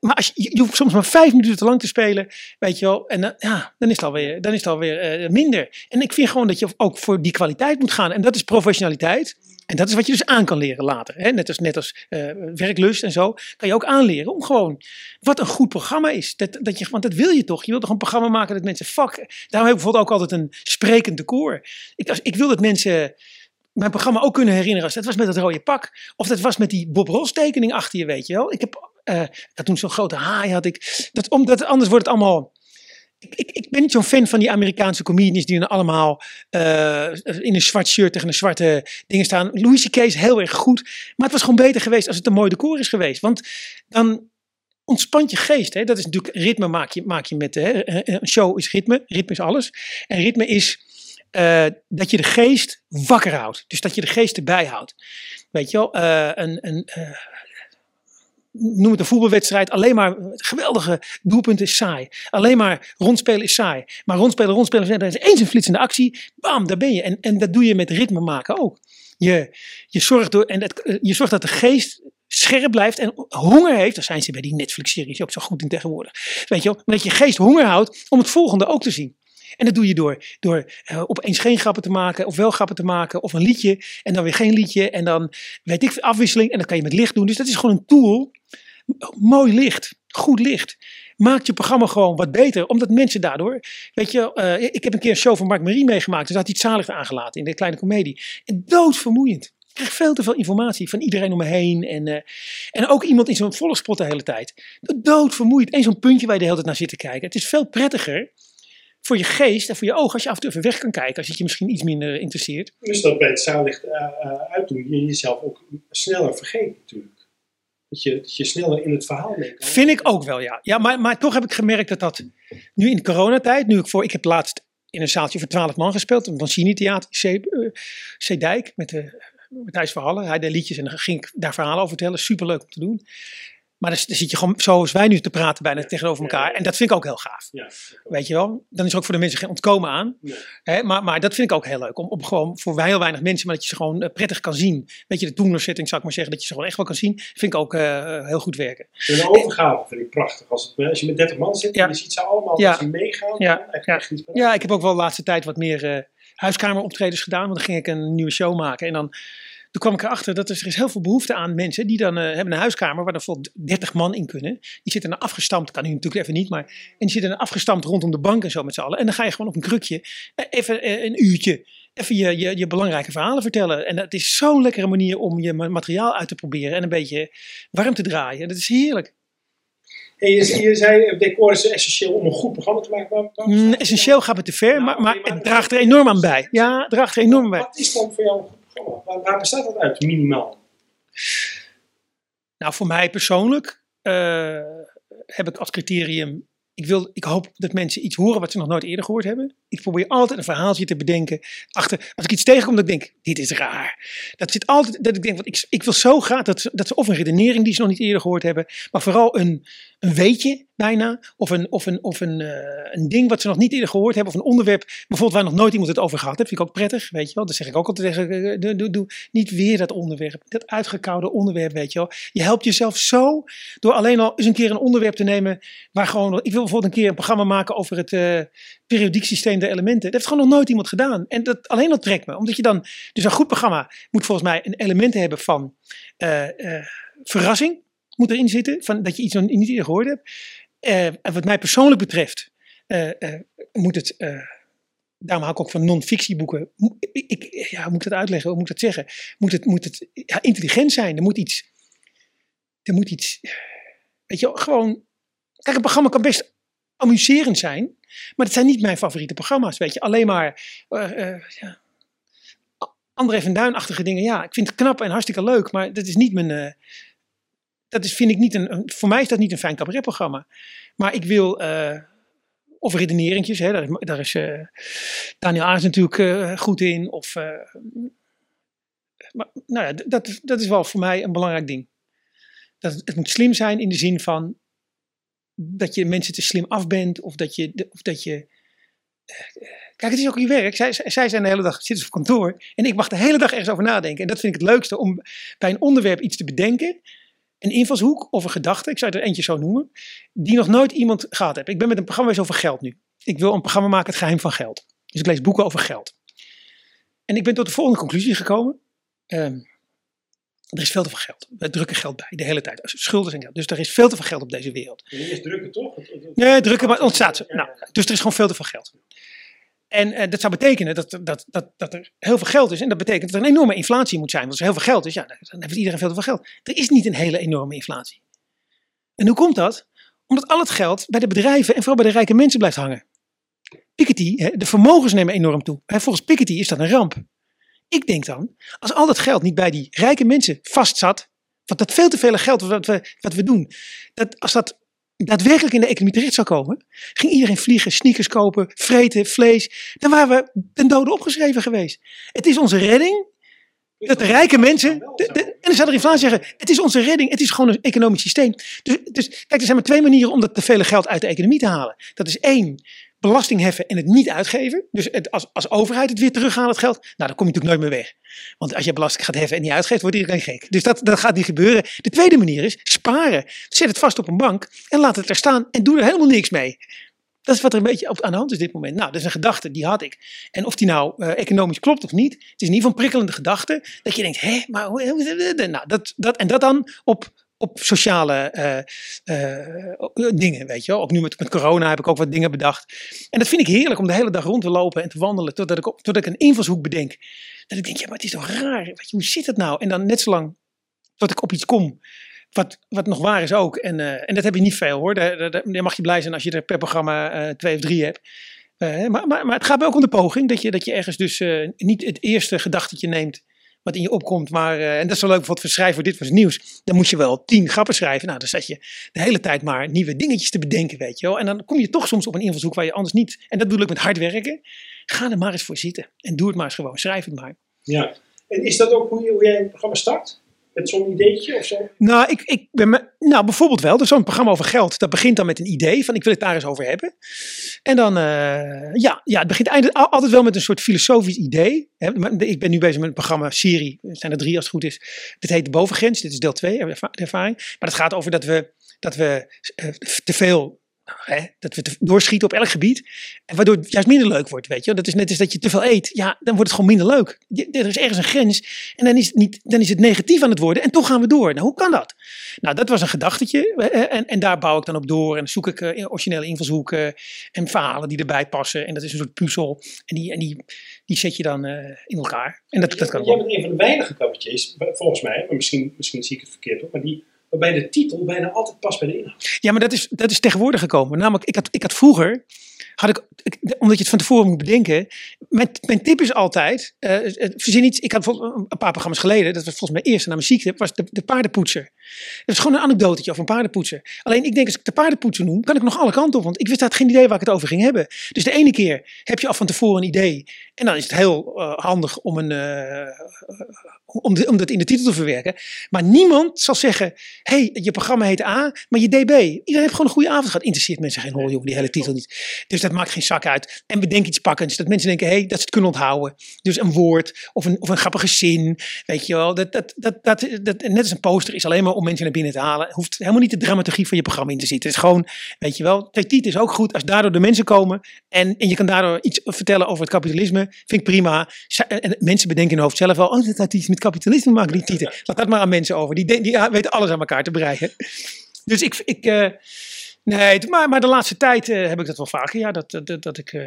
Maar als je, je hoeft soms maar vijf minuten te lang te spelen, weet je wel. En dan, ja, dan is het alweer, dan is het alweer eh, minder. En ik vind gewoon dat je ook voor die kwaliteit moet gaan. En dat is professionaliteit. En dat is wat je dus aan kan leren later. Hè? Net als, net als eh, werklust en zo. Kan je ook aanleren om gewoon wat een goed programma is. Dat, dat je, want dat wil je toch. Je wilt toch een programma maken dat mensen fuck. Daarom heb ik bijvoorbeeld ook altijd een sprekend decor. Ik, als, ik wil dat mensen mijn programma ook kunnen herinneren. Als dat was met het rode pak. Of dat was met die Bob Ross tekening achter je, weet je wel. Ik heb, eh, ik had toen zo'n grote haai had ik. Dat, omdat, anders wordt het allemaal... Ik, ik, ik ben niet zo'n fan van die Amerikaanse comedians die dan allemaal eh, in een zwart shirt tegen een zwarte dingen staan. Louis C.K. is heel erg goed. Maar het was gewoon beter geweest als het een mooi decor is geweest. Want dan ontspant je geest. Hè? Dat is natuurlijk ritme maak je, maak je met. Hè? Een show is ritme. Ritme is alles. En ritme is eh, dat je de geest wakker houdt. Dus dat je de geest erbij houdt. Weet je wel, eh, een, een, eh, noem het een voetbalwedstrijd, alleen maar geweldige doelpunten is saai. Alleen maar rondspelen is saai. Maar rondspelen, rondspelen, er is eens een flitsende actie, bam, daar ben je. En, en dat doe je met ritme maken ook. Je, je, zorgt door, en dat, eh, je zorgt dat de geest scherp blijft en honger heeft. Daar zijn ze bij die Netflix-series ook zo goed in tegenwoordig. Weet je wel, dat je geest honger houdt om het volgende ook te zien. En dat doe je door, door uh, opeens geen grappen te maken, of wel grappen te maken, of een liedje, en dan weer geen liedje, en dan weet ik afwisseling, en dat kan je met licht doen. Dus dat is gewoon een tool. Mooi licht, goed licht. Maakt je programma gewoon wat beter, omdat mensen daardoor, weet je, uh, ik heb een keer een show van Mark Marie meegemaakt, dus had hij het zalicht aangelaten in de kleine komedie. En doodvermoeiend. Ik krijg veel te veel informatie van iedereen om me heen. En, uh, en ook iemand in zo'n volgspot de hele tijd. Doodvermoeiend. Eén zo'n puntje waar je de hele tijd naar zit te kijken. Het is veel prettiger voor je geest en voor je ogen als je af en toe even weg kan kijken. Als het je misschien iets minder interesseert. Dus dat bij het zaallicht uh, uh, uitdoen je jezelf ook sneller vergeet natuurlijk. Dat je, dat je sneller in het verhaal kan. Vind ik ook wel, ja. ja maar, maar toch heb ik gemerkt dat dat nu in de coronatijd, nu ik voor, ik heb laatst in een zaaltje voor 12 man gespeeld, een Dancini Theater, Zeedijk, met de met Thijs Verhallen. Hij deed liedjes en dan ging ik daar verhalen over vertellen. Superleuk om te doen. Maar dan, dan zit je gewoon zoals wij nu te praten bijna tegenover elkaar. En dat vind ik ook heel gaaf. Ja. Weet je wel? Dan is er ook voor de mensen geen ontkomen aan. Hè? Maar, maar dat vind ik ook heel leuk. Om, om gewoon voor heel weinig mensen, maar dat je ze gewoon eh, prettig kan zien. Weet je, de toenersetting zou ik maar zeggen, dat je ze gewoon echt wel kan zien. Vind ik ook eh, heel goed werken. En de overgave vind ik prachtig. Als, het, als je met 30 man zit en je ziet ze allemaal als ze meegaan. Ja. Ja. ik heb ook wel de laatste tijd wat meer eh, huiskameroptredens gedaan. Want dan ging ik een nieuwe show maken. En dan toen kwam ik erachter dat er, is heel veel behoefte aan mensen die dan eh, hebben een huiskamer waar er bijvoorbeeld 30 man in kunnen. Die zitten dan afgestampt, kan nu natuurlijk even niet, maar en die zitten dan afgestampt rondom de bank en zo met z'n allen. En dan ga je gewoon op een krukje eh, even eh, een uurtje even je, je, je belangrijke verhalen vertellen. En dat is zo'n lekkere manier om je ma- materiaal uit te proberen en een beetje warm te draaien. Dat is heerlijk. En je, je zei, decor is essentieel om een goed programma te maken. Mm, essentieel gaat het te ver, Nou, maar, maar maar- het draagt er enorm aan bij. Ja, het draagt er enorm aan bij. Wat is dan voor jou een goed waar bestaat dat uit, minimaal? Nou, voor mij persoonlijk eh, heb ik als criterium. Ik, wil, ik hoop dat mensen iets horen wat ze nog nooit eerder gehoord hebben. Ik probeer altijd een verhaaltje te bedenken. Achter, als ik iets tegenkom, dat ik denk: dit is raar. Dat zit altijd. Dat ik denk: want ik, ik wil zo graag dat, ze- dat ze of een redenering die ze nog niet eerder gehoord hebben. maar vooral een, een weetje bijna. Of, een, of, een, of een, eh, een ding wat ze nog niet eerder gehoord hebben. Of een onderwerp bijvoorbeeld waar nog nooit iemand het over gehad heeft. Vind ik ook prettig. Weet je wel. Dat zeg ik ook altijd tegen. eh, Doe, niet weer dat onderwerp. Dat uitgekoude onderwerp, weet je wel. Je helpt jezelf zo door alleen al eens een keer een onderwerp te nemen. Waar gewoon. Ik wil bijvoorbeeld een keer een programma maken over het eh, periodiek systeem der elementen. Dat heeft gewoon nog nooit iemand gedaan. En dat alleen al trekt me. Omdat je dan. Dus een goed programma moet volgens mij een element hebben van eh, eh, verrassing. Moet erin zitten. Van dat je iets nog niet eerder gehoord hebt. Eh, en wat mij persoonlijk betreft. moet het. daarom hou ik ook van non-fictieboeken. Ik, ja, hoe moet ik dat uitleggen? Hoe moet ik dat zeggen? Moet het, moet het ja, intelligent zijn? Er moet iets. Er moet iets. Weet je, gewoon. Kijk, een programma kan best amuserend zijn. Maar het zijn niet mijn favoriete programma's. Weet je, alleen maar. eh, eh, ja, André van Duin-achtige dingen. Ja, ik vind het knap en hartstikke leuk. Maar dat is niet mijn. eh, dat is, vind ik niet een, Voor mij is dat niet een fijn cabaretprogramma. Maar ik wil. of redeneringjes, hè, daar is, daar is Daniel Aars natuurlijk goed in. Of, maar, nou ja, dat, dat is wel voor mij een belangrijk ding. Dat het moet slim zijn in de zin van dat je mensen te slim af bent. Of dat je. Of dat je eh, Kijk, het is ook je werk. Zij, zij zij zijn de hele dag zitten op kantoor. En ik mag de hele dag ergens over nadenken. En dat vind ik het leukste om bij een onderwerp iets te bedenken. Een invalshoek of een gedachte, ik zou er eentje zo noemen. Die nog nooit iemand gehad heeft. Ik ben met een programma over geld nu. Ik wil een programma maken, het geheim van geld. Dus ik lees boeken over geld. En ik ben tot de volgende conclusie gekomen. Ehm, er is veel te veel geld. We drukken geld bij, de hele tijd. Schulden zijn geld. Dus er is veel te veel geld op deze wereld. En eerst drukken toch? Nee, drukken, maar ontstaat. Ja, Nou, dus er is gewoon veel te veel geld. En eh, dat zou betekenen dat, dat, dat, dat er heel veel geld is. En dat betekent dat er een enorme inflatie moet zijn. Want als er heel veel geld is, ja, dan heeft iedereen veel te veel geld. Er is niet een hele enorme inflatie. En hoe komt dat? Omdat al het geld bij de bedrijven en vooral bij de rijke mensen blijft hangen. Piketty, de vermogens nemen enorm toe. Volgens Piketty is dat een ramp. Ik denk dan, als al dat geld niet bij die rijke mensen vastzat, want dat veel te veel geld wat we, wat we doen, dat als dat daadwerkelijk in de economie terecht zou komen, ging iedereen vliegen, sneakers kopen, vreten, vlees, dan waren we ten dode opgeschreven geweest. Het is onze redding dat de rijke mensen. en dan zou er inflatie zeggen: het is onze redding, het is gewoon een economisch systeem. Dus, dus kijk, er zijn maar twee manieren om dat te vele geld uit de economie te halen. Dat is één, belasting heffen en het niet uitgeven. Dus als, als overheid het weer terughalen, het geld, nou dan kom je natuurlijk nooit meer weg. Want als je belasting gaat heffen en niet uitgeeft, wordt iedereen gek. Dus dat, dat gaat niet gebeuren. De tweede manier is sparen. Zet het vast op een bank en laat het er staan en doe er helemaal niks mee. Dat is wat er een beetje aan de hand is dit moment. Nou, dat is een gedachte, die had ik. En of die nou eh, economisch klopt of niet, het is in ieder geval een prikkelende gedachte. Dat je denkt, hé, maar hoe- nou, dat, dat, en dat dan op, op sociale eh, eh, dingen, weet je wel. Ook nu met, corona heb ik ook wat dingen bedacht. En dat vind ik heerlijk om de hele dag rond te lopen en te wandelen, totdat ik, totdat ik een invalshoek bedenk. Dat ik denk, ja, maar het is toch raar, hoe zit het nou? En dan net zo lang tot ik op iets kom wat, wat nog waar is ook. En, eh, en dat heb je niet veel hoor. Daar, daar, daar mag je blij zijn als je er per programma eh, twee of drie hebt. Eh, maar, maar, maar het gaat me ook om de poging. Dat je, dat je ergens dus eh, niet het eerste gedachtetje neemt wat in je opkomt. Maar, eh, en dat is wel leuk bijvoorbeeld voor schrijven voor dit was nieuws. Dan moet je wel tien grappen schrijven. Nou, dan zet je de hele tijd maar nieuwe dingetjes te bedenken, weet je wel. En dan kom je toch soms op een invalshoek waar je anders niet... En dat bedoel ik met hard werken. Ga er maar eens voor zitten. En doe het maar eens gewoon. Schrijf het maar. Ja. En is dat ook hoe, hoe jij een programma start? Met zo'n ideetje of zo? Nou, ik, ik ben me, nou, bijvoorbeeld wel. Dus zo'n programma over geld, dat begint dan met een idee van ik wil het daar eens over hebben. En dan, eh, ja, ja, het begint eindelijk al- altijd wel met een soort filosofisch idee. Ik ben nu bezig met een programma, serie, er zijn er drie als het goed is. Dit heet De Bovengrens, dit is deel 2, de ervaring. Maar het gaat over dat we, dat we eh, te veel, hè, dat we te, doorschieten op elk gebied. En waardoor het juist minder leuk wordt, weet je. Dat is net als dat je te veel eet. Ja, dan wordt het gewoon minder leuk. Je- Er is ergens een grens en dan is, het niet, dan is het negatief aan het worden en toch gaan we door. Nou, hoe kan dat? Nou, dat was een gedachtetje en, en daar bouw ik dan op door en zoek ik eh, originele invalshoeken en verhalen die erbij passen. En dat is een soort puzzel en die, en die, die zet je dan eh, in elkaar. En dat, dat kan Jij bent een van de weinige cabaretiers, volgens mij, maar misschien, misschien zie ik het verkeerd hoor, maar die, waarbij de titel bijna altijd past bij de inhoud. Ja, maar dat is, dat is tegenwoordig gekomen. Namelijk, ik had, ik had vroeger, had ik, omdat je het van tevoren moet bedenken. Mijn, mijn tip is altijd, eh, verzin iets. Ik had een paar programma's geleden, dat was volgens mij eerst na mijn ziekte, was de, de paardenpoetser. Dat is gewoon een anekdotetje over een paardenpoetser. Alleen ik denk, als ik de paardenpoetser noem, kan ik nog alle kanten op. Want ik wist had geen idee waar ik het over ging hebben. Dus de ene keer heb je al van tevoren een idee. En dan is het heel eh, handig om, een, eh, om, om dat in de titel te verwerken. Maar niemand zal zeggen, hey, je programma heet A, maar je DB. Iedereen heeft gewoon een goede avond gehad. Interesseert mensen geen hol, jongen, die hele titel niet. Dus dat maakt geen zak uit. En bedenk iets pakkends. Dat mensen denken, hey, dat ze het kunnen onthouden. Dus een woord of een, of een grappige zin. Weet je wel. Dat, dat, dat, dat, dat, net als een poster is alleen maar om mensen naar binnen te halen. Hoeft helemaal niet de dramaturgie van je programma in te zitten. Het is gewoon, weet je wel. Titel is ook goed als daardoor de mensen komen. En, en je kan daardoor iets vertellen over het kapitalisme. Vind ik prima. En mensen bedenken in hun hoofd zelf wel. Oh, dat had iets met kapitalisme te maken, die titel. Laat dat maar aan mensen over. Die, die weten alles aan elkaar te breien. Dus ik, ik eh, nee, maar, maar de laatste tijd eh, heb ik dat wel vaker. Ja, dat, dat, dat ik, eh,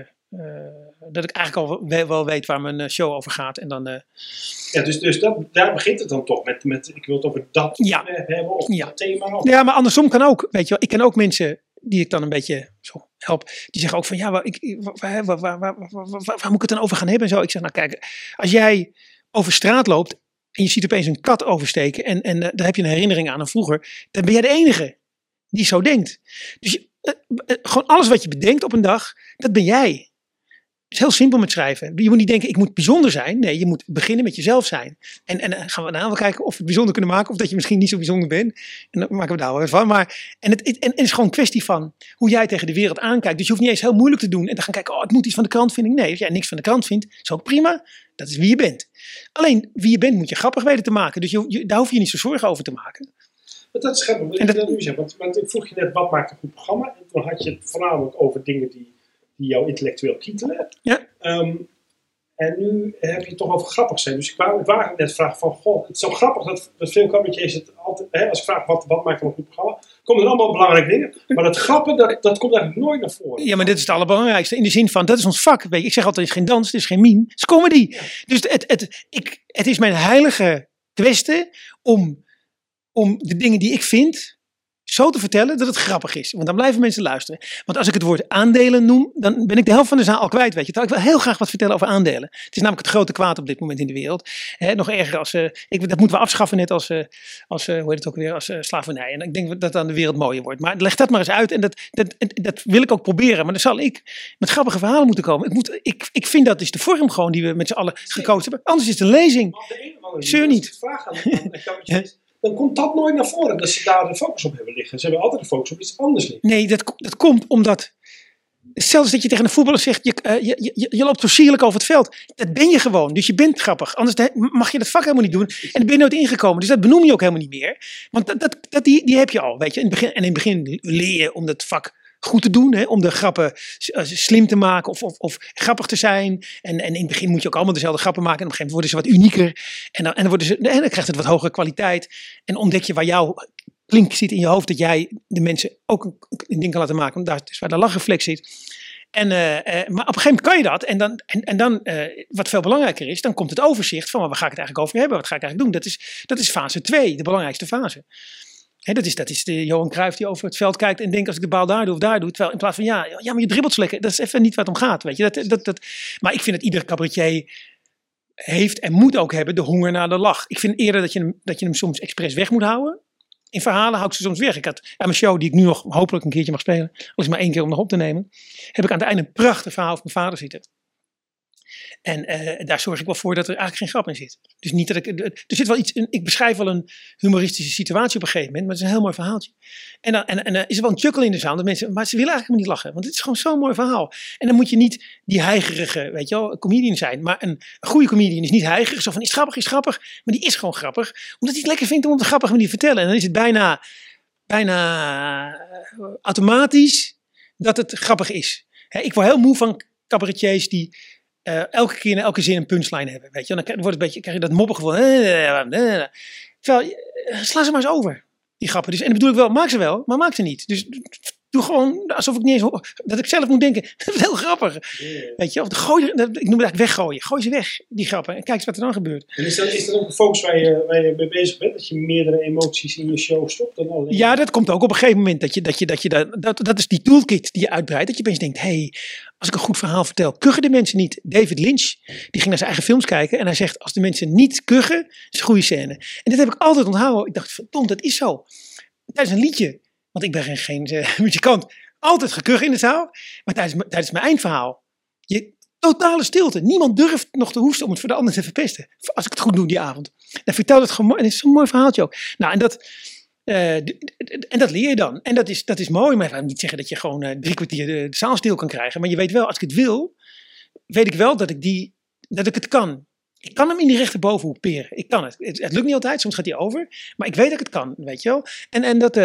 dat ik eigenlijk al wel, wel weet waar mijn eh, show over gaat. En dan, eh, Ja, dus, dus dat, daar begint het dan toch met, met ik wil het over dat Ja. onderwerp hebben of Ja. dat thema. Of, ja, maar andersom kan ook. Weet je wel, ik ken ook mensen die ik dan een beetje zo help. Die zeggen ook van ja, waar, ik, waar, waar, waar, waar, moet ik het dan over gaan hebben en zo. Ik zeg nou kijk, als jij over straat loopt en je ziet opeens een kat oversteken en, en eh, daar heb je een herinnering aan een vroeger, dan ben jij de enige die zo denkt. Dus je, eh, eh, gewoon alles wat je bedenkt op een dag, dat ben jij. Het is heel simpel met schrijven. Je moet niet denken, ik moet bijzonder zijn. Nee, je moet beginnen met jezelf zijn. En, en dan gaan we daarna wel kijken of we het bijzonder kunnen maken. Of dat je misschien niet zo bijzonder bent. En dan maken we daar wel weer van. Maar, en het, en het is gewoon een kwestie van hoe jij tegen de wereld aankijkt. Dus je hoeft niet eens heel moeilijk te doen. En dan gaan kijken, oh, het moet iets van de krant Nee, als jij niks van de krant vindt, is ook prima. Dat is wie je bent. Alleen, wie je bent moet je grappig weten te maken. Dus je, je- daar hoef je niet zo zorgen over te maken. Maar dat is grappig, En dat- nu zeggen. Want, want ik vroeg je net, wat maakt een goed programma? En toen had je het voornamelijk over dingen die, die jou intellectueel kietelen. Ja. Ehm, en nu heb je het toch over grappig zijn. Dus ik wou, ik wou net vragen van, goh, het is zo grappig dat, dat veel cabaretiers het altijd, hè, als ik vraag wat, wat maakt een goed programma, komen er allemaal belangrijke dingen. Maar dat grappen, dat, dat komt eigenlijk nooit naar voren. Ja, maar dit is het allerbelangrijkste. In de zin van, dat is ons vak. Weet je, ik zeg altijd, het is geen dans, het is geen meme. Het is comedy. Dus het, het, ik, het is mijn heilige kwestie om, om de dingen die ik vind zo te vertellen dat het grappig is. Want dan blijven mensen luisteren. Want als ik het woord aandelen noem, dan ben ik de helft van de zaal al kwijt. Weet je. Terwijl ik wil heel graag wat vertellen over aandelen. Het is namelijk het grote kwaad op dit moment in de wereld. Nog erger als, eh, ik, dat moeten we afschaffen net als, eh, als eh, hoe heet het ook weer, als slavernij. En ik denk dat dan de wereld mooier wordt. Maar leg dat maar eens uit. En dat, dat, dat wil ik ook proberen. Maar dan zal ik met grappige verhalen moeten komen. Ik, moet, ik, ik vind dat is de vorm gewoon die we met z'n allen gekozen hebben. Anders is lezing. De andere Zeur niet. ik dan komt dat nooit naar voren. Dat ze daar de focus op hebben liggen. Ze hebben altijd de focus op iets anders liggen. Nee, dat, dat komt omdat. Zelfs dat je tegen een voetballer zegt, je, eh, je, je, je loopt zo sierlijk over het veld. Dat ben je gewoon, dus je bent grappig. Anders de- mag je dat vak helemaal niet doen. En dan ben je nooit ingekomen, dus dat benoem je ook helemaal niet meer. Want dat, dat, dat, die, die heb je al, weet je. In het begin, en in het begin leer je om dat vak goed te doen. Hè? Om de grappen eh, slim te maken of, of, of grappig te zijn. En, en in het begin moet je ook allemaal dezelfde grappen maken. En op een gegeven moment worden ze wat unieker. En dan, en dan, worden ze, en dan krijgt het wat hogere kwaliteit. En ontdek je waar jouw klink zit in je hoofd. Dat jij de mensen ook een, ding kan laten maken. Daar is waar de lachreflex zit. En, eh, eh, maar op een gegeven moment kan je dat. En dan, en, en dan wat veel belangrijker is, dan komt het overzicht van waar ga ik het eigenlijk over hebben? Wat ga ik eigenlijk doen? Dat is, dat is fase 2, de belangrijkste fase. Dat, is, dat is de Johan Cruijff die over het veld kijkt en denkt als ik de bal daar doe of daar doe. Terwijl in plaats van ja, ja maar je dribbelt lekker. Dat is even niet wat het om gaat. Weet je? Dat, dat, dat, maar ik vind dat iedere cabaretier heeft en moet ook hebben de honger naar de lach. Ik vind eerder dat je hem, dat je hem soms expres weg moet houden. In verhalen hou ik ze soms weg. Ik had aan mijn show, die ik nu nog hopelijk een keertje mag spelen, al is maar één keer om nog op te nemen, heb ik aan het einde een prachtig verhaal van mijn vader zitten. En eh, daar zorg ik wel voor dat er eigenlijk geen grap in zit. Dus niet dat ik. Er zit wel iets. Ik beschrijf wel een humoristische situatie op een gegeven moment, maar het is een heel mooi verhaaltje. En dan en, en, eh, is er wel een chuckle in de zaal. Dat mensen, maar ze willen eigenlijk niet lachen, want het is gewoon zo'n mooi verhaal. En dan moet je niet die heigerige, weet je wel, comedian zijn. Maar een, goede comedian is niet heigerig. Zo van is het grappig, is het grappig. Maar die is gewoon grappig. Omdat hij het lekker vindt om op een grappige manier te vertellen. En dan is het bijna, bijna eh, automatisch dat het grappig is. Ik word heel moe van cabaretiers die eh, elke keer in elke zin een punchline hebben. Weet je? Dan krijg- wordt het beetje, krijg je dat moppengevoel. Eh, eh. Terwijl, sla ze maar eens over, die grappen. Dus, en dat bedoel ik wel, maak ze wel, maar maak ze niet. Dus doe gewoon alsof ik niet eens hoor- dat ik zelf moet denken. Dat is heel grappig. Weet je, of gooi, dat- ik noem het eigenlijk weggooien. Gooi ze weg, die grappen. En kijk eens wat er dan gebeurt. En is dat, is dat ook een focus waar je, waar je mee bezig bent? Dat je meerdere emoties in je show stopt dan alleen? Ja, dat komt ook op een gegeven moment. Dat, je, dat, je, dat, je, dat, dat, dat is die toolkit die je uitbreidt. Dat je opeens denkt, hé, hey, als ik een goed verhaal vertel, kuchen de mensen niet. David Lynch, die ging naar zijn eigen films kijken. En hij zegt, als de mensen niet kuchen, is een goede scène. En dit heb ik altijd onthouden. Ik dacht, verdomd, dat is zo. Tijdens een liedje, want ik ben geen, eh, muzikant, altijd gekuchen in de zaal. Maar tijdens, mijn- eindverhaal, je, totale stilte. Niemand durft nog te hoesten om het voor de ander te verpesten. Als ik het goed doe die avond. Dan vertel het gewoon. En het is zo'n mooi verhaaltje ook. Nou, en dat, eh, en dat leer je dan. En dat is, dat is mooi. Maar ik wil niet zeggen dat je gewoon eh, drie kwartier de, de zaal stil kan krijgen. Maar je weet wel, als ik het wil, weet ik wel dat ik, die, dat ik het kan. Ik kan hem in die rechterbovenhoek peren. Ik kan het. het. Lukt niet altijd, soms gaat hij over. Maar ik weet dat ik het kan, weet je wel. En, en dat,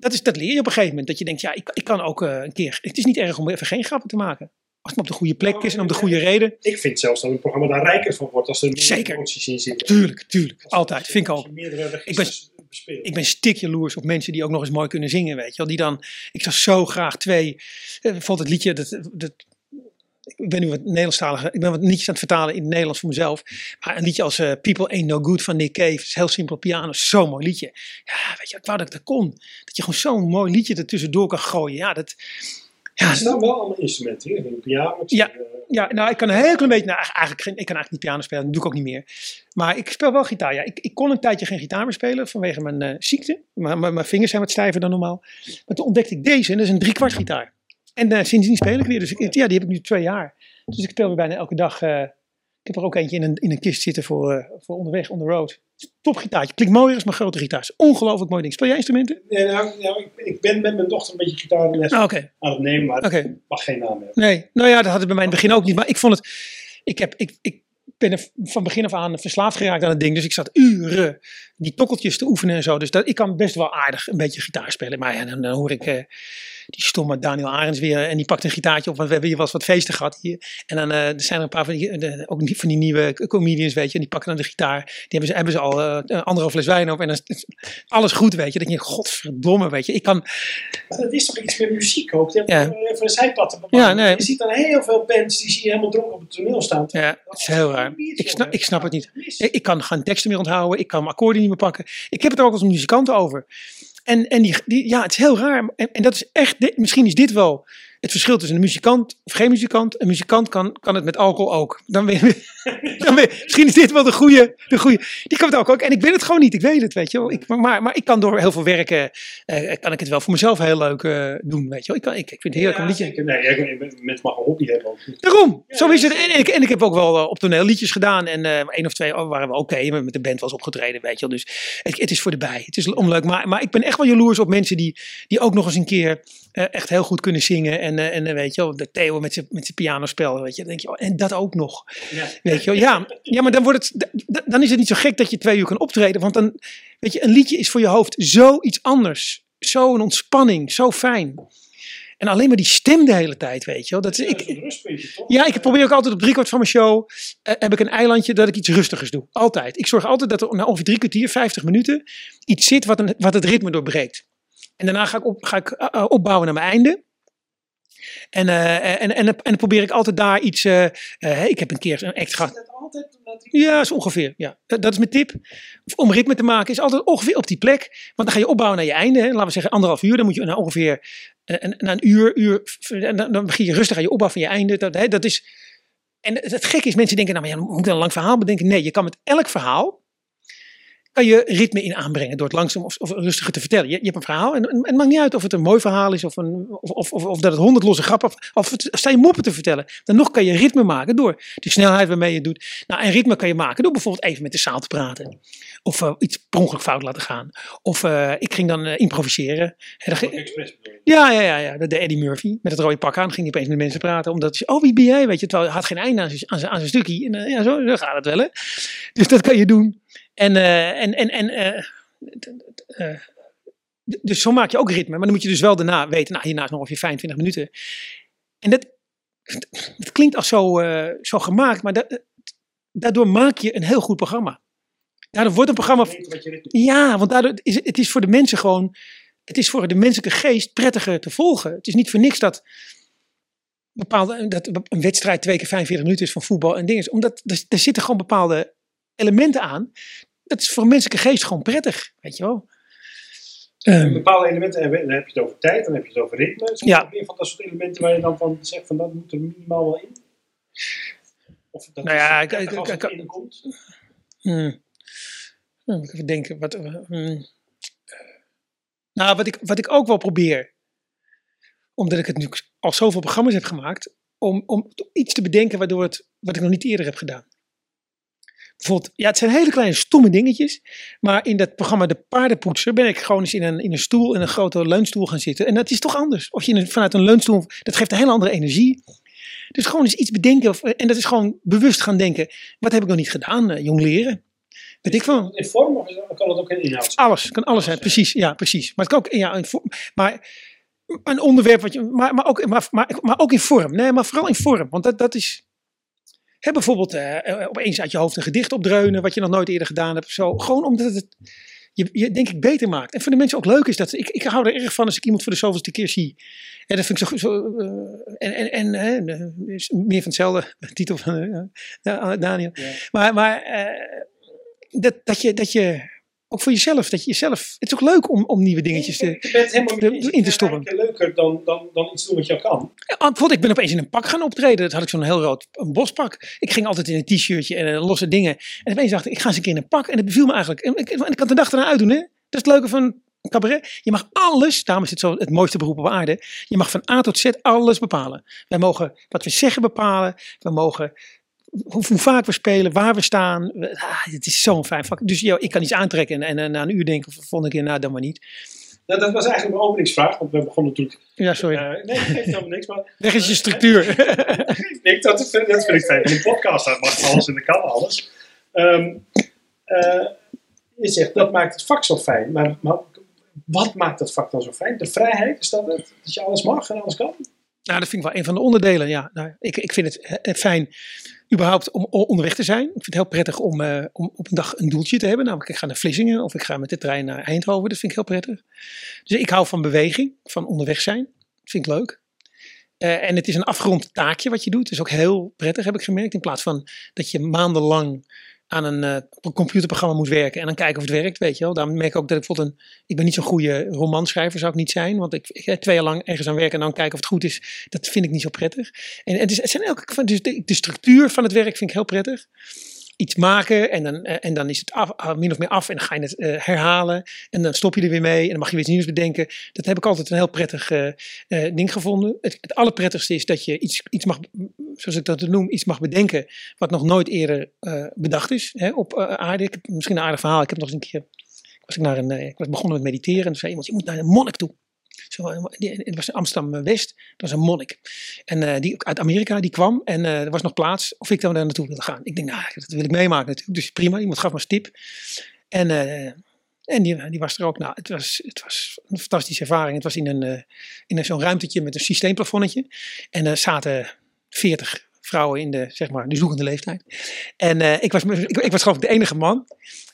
dat, is, dat leer je op een gegeven moment. Dat je denkt, ja, ik, ik kan ook eh, een keer. Het is niet erg om even geen grappen te maken. Als het maar op de goede plek is en om de goede reden. Ik vind zelfs dat een programma daar rijker van wordt als er meer Zeker. emoties in zitten. Tuurlijk, tuurlijk. Altijd. Vind ik Als ook. registers bespeelt. Ik ben stik jaloers op mensen die ook nog eens mooi kunnen zingen, weet je wel. Die dan, ik zou zo graag twee, eh, bijvoorbeeld het liedje, dat, dat, ik ben nu wat Nederlandstalig, ik ben wat liedjes aan het vertalen in het Nederlands voor mezelf. Maar een liedje als eh, People Ain't No Good van Nick Cave, is heel simpel piano, zo'n mooi liedje. Ja, weet je, ik wou dat ik dat kon. Dat je gewoon zo'n mooi liedje er tussendoor kan gooien. Ja, dat, ja, Er staan wel allemaal instrumenten hier. Een piano. Ja. eh, ja, nou, ik kan een heel klein beetje, nou, eigenlijk, geen, ik kan eigenlijk niet piano spelen, dat doe ik ook niet meer. Maar ik speel wel gitaar, ja. Ik, ik kon een tijdje geen gitaar meer spelen vanwege mijn eh, ziekte. Mijn, mijn vingers zijn wat stijver dan normaal. Maar toen ontdekte ik deze en dat is een driekwart gitaar. En eh, sindsdien speel ik weer. Dus ik, ja, die heb ik nu twee jaar. Dus ik speel weer bijna elke dag. eh, ik heb er ook eentje in een, in een kist zitten voor, eh, voor onderweg, on the road. Top gitaartje. Klinkt mooier als mijn grote gitaar. Ongelooflijk mooi ding. Speel jij instrumenten? Nee, nou, nou, ik, ik ben met mijn dochter een beetje gitaarles Ah, aan het nemen, maar het mag geen naam hebben. Nee, nou ja, dat had het bij mij in het begin ook niet. Maar ik vond het. Ik, heb, ik, ik ben er van begin af aan verslaafd geraakt aan het ding. Dus ik zat uren die tokkeltjes te oefenen en zo. Dus dat, ik kan best wel aardig een beetje gitaar spelen. Maar ja, dan, dan hoor ik die stomme Daniel Arends weer. En die pakt een gitaartje op. Want we hebben hier wel eens wat feesten gehad hier. En dan eh, er zijn er een paar van die, de- ook van die nieuwe comedians, weet je. En die pakken dan de gitaar. Die hebben ze, hebben ze al eh, anderhalf fles wijn op. En dan is alles goed, weet je. Dat je godverdomme, weet je. Ik kan, Maar dat is toch iets met muziek ook? Ja. even een zijpad Ja, nee. Je ziet dan heel veel bands, die zie je helemaal dronken op het toneel staan. ja, het is heel raar. Ik snap, ik snap het niet. Ik, ik kan geen teksten meer onthouden. Ik kan mijn akkoorden niet meer pakken. Ik heb het er ook als muzikant over. En, en die, die, ja, het is heel raar. En, en dat is echt, misschien is dit wel het verschil tussen een muzikant of geen muzikant. Een muzikant kan, kan het met alcohol ook. Dan ben je, dan ben je- misschien is dit wel de goede, de goede. Die kan het ook ook. En ik ben het gewoon niet. Ik weet het, weet je wel. Ik, maar, maar ik kan door heel veel werken, eh, kan ik het wel voor mezelf heel leuk eh, doen, weet je wel. Ik, kan, ik, ik vind het heerlijk om liedje. Nee, ik- mensen mag een hobby hebben ook. Daarom, Ja, zo is het. En ik, en ik heb ook wel eh, op toneel liedjes gedaan. En eh één of twee waren we oké. met met de band was opgetreden, weet je wel. Dus het, het is voor de bij. Het is om leuk. Maar, maar ik ben echt wel jaloers op mensen die, die ook nog eens een keer echt heel goed kunnen zingen. En, eh, en eh, weet je wel, de Theo met zijn met zijn pianospel, weet je. Dan denk je, oh, en dat ook nog. Ja. Weet je wel, ja. Ja, maar dan, wordt het, dan is het niet zo gek dat je twee uur kan optreden. Want dan, weet je, een liedje is voor je hoofd zoiets anders. Zo'n ontspanning, zo fijn. En alleen maar die stem de hele tijd, weet je wel. Dat is, Ja, ik, dat is een rustpuntje, toch? ja, ik probeer ook altijd op driekwart van mijn show. eh, heb ik een eilandje dat ik iets rustigers doe. Altijd. Ik zorg altijd dat er na ongeveer drie kwartier, 50 minuten. iets zit wat, een, wat het ritme doorbreekt. En daarna ga ik, op, ga ik opbouwen naar mijn einde. En, eh, en, en, en, dan probeer ik altijd daar iets. eh, eh, ik heb een keer een act gehad. Drie- Ja, zo ongeveer. Ja. Dat dat is mijn tip. Om ritme te maken is altijd ongeveer op die plek. Want dan ga je opbouwen naar je einde. Hè. Laten we zeggen anderhalf uur. Dan moet je na ongeveer een, na een uur, uur en dan, dan begin je rustig aan je opbouw van je einde. Dat, hè, dat is, en het, het gekke is, mensen denken, nou maar ja, moet ik dan een lang verhaal bedenken? Nee, je kan met elk verhaal, kan je ritme in aanbrengen door het langzaam of, of rustiger te vertellen. Je, je hebt een verhaal en, en het maakt niet uit of het een mooi verhaal is of, een, of, of, of, dat het honderd losse grappen of, of het, moppen te vertellen. Dan nog kan je ritme maken door de snelheid waarmee je het doet. Nou, en ritme kan je maken door bijvoorbeeld even met de zaal te praten. Of eh, iets per ongeluk fout laten gaan. Of eh, ik ging dan eh, improviseren. Ja, ja, ja, ja. De, de Eddie Murphy met het rode pak aan ging hij opeens met mensen praten. Omdat hij, oh wie ben jij? Weet je, terwijl hij had geen einde aan zijn, aan zijn, aan zijn stukje. En ja, zo, zo gaat het wel hè. Dus dat kan je doen. En, eh, en, en, en eh, d- eh, d- dus zo maak je ook ritme. Maar dan moet je dus wel daarna weten, nou hierna is nog ongeveer 25 minuten. En dat, het klinkt als zo, eh, zo gemaakt, maar dat, daardoor maak je een heel goed programma. Daardoor wordt een programma ja, want daardoor is het, het is voor de mensen gewoon, het is voor de menselijke geest prettiger te volgen. Het is niet voor niks dat, bepaalde, dat een wedstrijd twee keer 45 minuten is van voetbal en dingen. Omdat er, er zitten gewoon bepaalde elementen aan. Dat is voor menselijke geest gewoon prettig, weet je wel. Ehm, bepaalde elementen, en dan heb je het over tijd, dan heb je het over ritme. Zijn Ja. er meer van dat soort elementen waar je dan van zegt van dat moet er minimaal wel in? Of dat Nou ja, is ik- ik- ik- het ik- inkomt? Hmm. Nou, moet ik even denken. Wat, eh, hmm. Nou, wat ik, wat ik ook wel probeer, omdat ik het nu al zoveel programma's heb gemaakt, om, om iets te bedenken waardoor het, wat ik nog niet eerder heb gedaan. Bijvoorbeeld, ja, het zijn hele kleine stomme dingetjes, maar in dat programma De Paardenpoetser ben ik gewoon eens in een, in een stoel, in een grote leunstoel gaan zitten. En dat is toch anders. Of je in een- vanuit een leunstoel, dat geeft een hele andere energie. Dus gewoon eens iets bedenken, of, en dat is gewoon bewust gaan denken. Wat heb ik nog niet gedaan? Eh, jong leren. Weet ik veel. In vorm of kan het ook in inhoud zijn? Alles, kan alles zijn, precies. Ja, precies. Maar het kan ook, ja, in vorm, maar een onderwerp wat je, maar, maar, ook, maar, maar, maar ook in vorm. Nee, maar vooral in vorm. Want dat, dat is, hè, bijvoorbeeld eh, opeens uit je hoofd een gedicht opdreunen, wat je nog nooit eerder gedaan hebt. of Zo. Gewoon omdat het je, je denk ik beter maakt. En voor de mensen ook leuk is dat, ik, ik hou er erg van als ik iemand voor de zoveelste keer zie. En dat vind ik zo, zo eh, en, en, en meer van hetzelfde, de titel van Daniel. Ja. Maar, maar dat, dat, je, dat je, ook voor jezelf, dat je jezelf, het is ook leuk om, om nieuwe dingetjes te... In te vind het stoppen. eigenlijk leuker dan, dan, dan iets doen wat je kan. Ja, bijvoorbeeld, ik ben opeens in een pak gaan optreden. Dat had ik zo'n heel rood een bospak. Ik ging altijd in een t-shirtje en eh, losse dingen. En opeens dacht ik, ik ga eens een keer in een pak. En het beviel me eigenlijk. En ik, en ik kan de dag erna uitdoen, hè. Dat is het leuke van cabaret. Je mag alles, daarom is het zo het mooiste beroep op aarde. Je mag van A tot Z alles bepalen. Wij mogen wat we zeggen bepalen. We mogen hoe, hoe vaak we spelen, waar we staan. We- Ah, het is zo'n fijn vak. Dus ik kan iets aantrekken en, en, na een uur denken, de volgende keer, nou dan maar niet. Nou, dat was eigenlijk mijn openingsvraag, want we begonnen natuurlijk... Ja, sorry. eh, nee, dat geeft helemaal niks, maar... Weg is je structuur. Nee, dat, is- dat vind ik fijn. In een podcast dat mag alles en dat kan alles. Ehm, eh, je zegt, dat maakt het vak zo fijn. Maar, maar wat maakt dat vak dan zo fijn? De vrijheid, is dat het? Dat je alles mag en alles kan? Nou, dat vind ik wel een van de onderdelen. Ja, nou, ik, ik vind het eh, fijn überhaupt om onderweg te zijn. Ik vind het heel prettig om, eh, om op een dag een doeltje te hebben. Namelijk, ik ga naar Vlissingen of ik ga met de trein naar Eindhoven. Dat vind ik heel prettig. Dus ik hou van beweging, van onderweg zijn. Dat vind ik leuk. Eh, en het is een afgerond taakje wat je doet. Dat is ook heel prettig, heb ik gemerkt. In plaats van dat je maandenlang aan een eh, computerprogramma moet werken en dan kijken of het werkt, weet je wel. Daarom merk ik ook dat ik bijvoorbeeld een... Ik ben niet zo'n goede romanschrijver, zou ik niet zijn. Want ik, eh, twee jaar lang ergens aan werken en dan kijken of het goed is. Dat vind ik niet zo prettig. En het, het zijn elke... Dus de structuur van het werk vind ik heel prettig. Iets maken en dan, eh, en dan is het af, ah, min of meer af en dan ga je het eh, herhalen. En dan stop je er weer mee en dan mag je weer iets nieuws bedenken. Dat heb ik altijd een heel prettig eh, ding gevonden. Het, het allerprettigste is dat je iets, iets mag, zoals ik dat noem, iets mag bedenken wat nog nooit eerder bedacht is hè, op aarde. Misschien een aardig verhaal. Ik heb nog eens een keer, was ik, naar een, ik was begonnen met mediteren en toen zei iemand, je moet naar een monnik toe. Eh, die- het was in Amsterdam-West, dat was een monnik. En eh, die uit Amerika, die kwam en eh, er was nog plaats of ik daar naartoe wilde gaan. Ik denk, nou, dat wil ik meemaken natuurlijk. Dus prima, iemand gaf me een tip. En, eh, en die, die was er ook. Nou, het was, het was een fantastische ervaring. Het was in, een, eh, in zo'n ruimtetje met een systeemplafonnetje. En er zaten veertig vrouwen in de, zeg maar, de zoekende leeftijd. En eh, ik, was, ik, ik was geloof ik de enige man.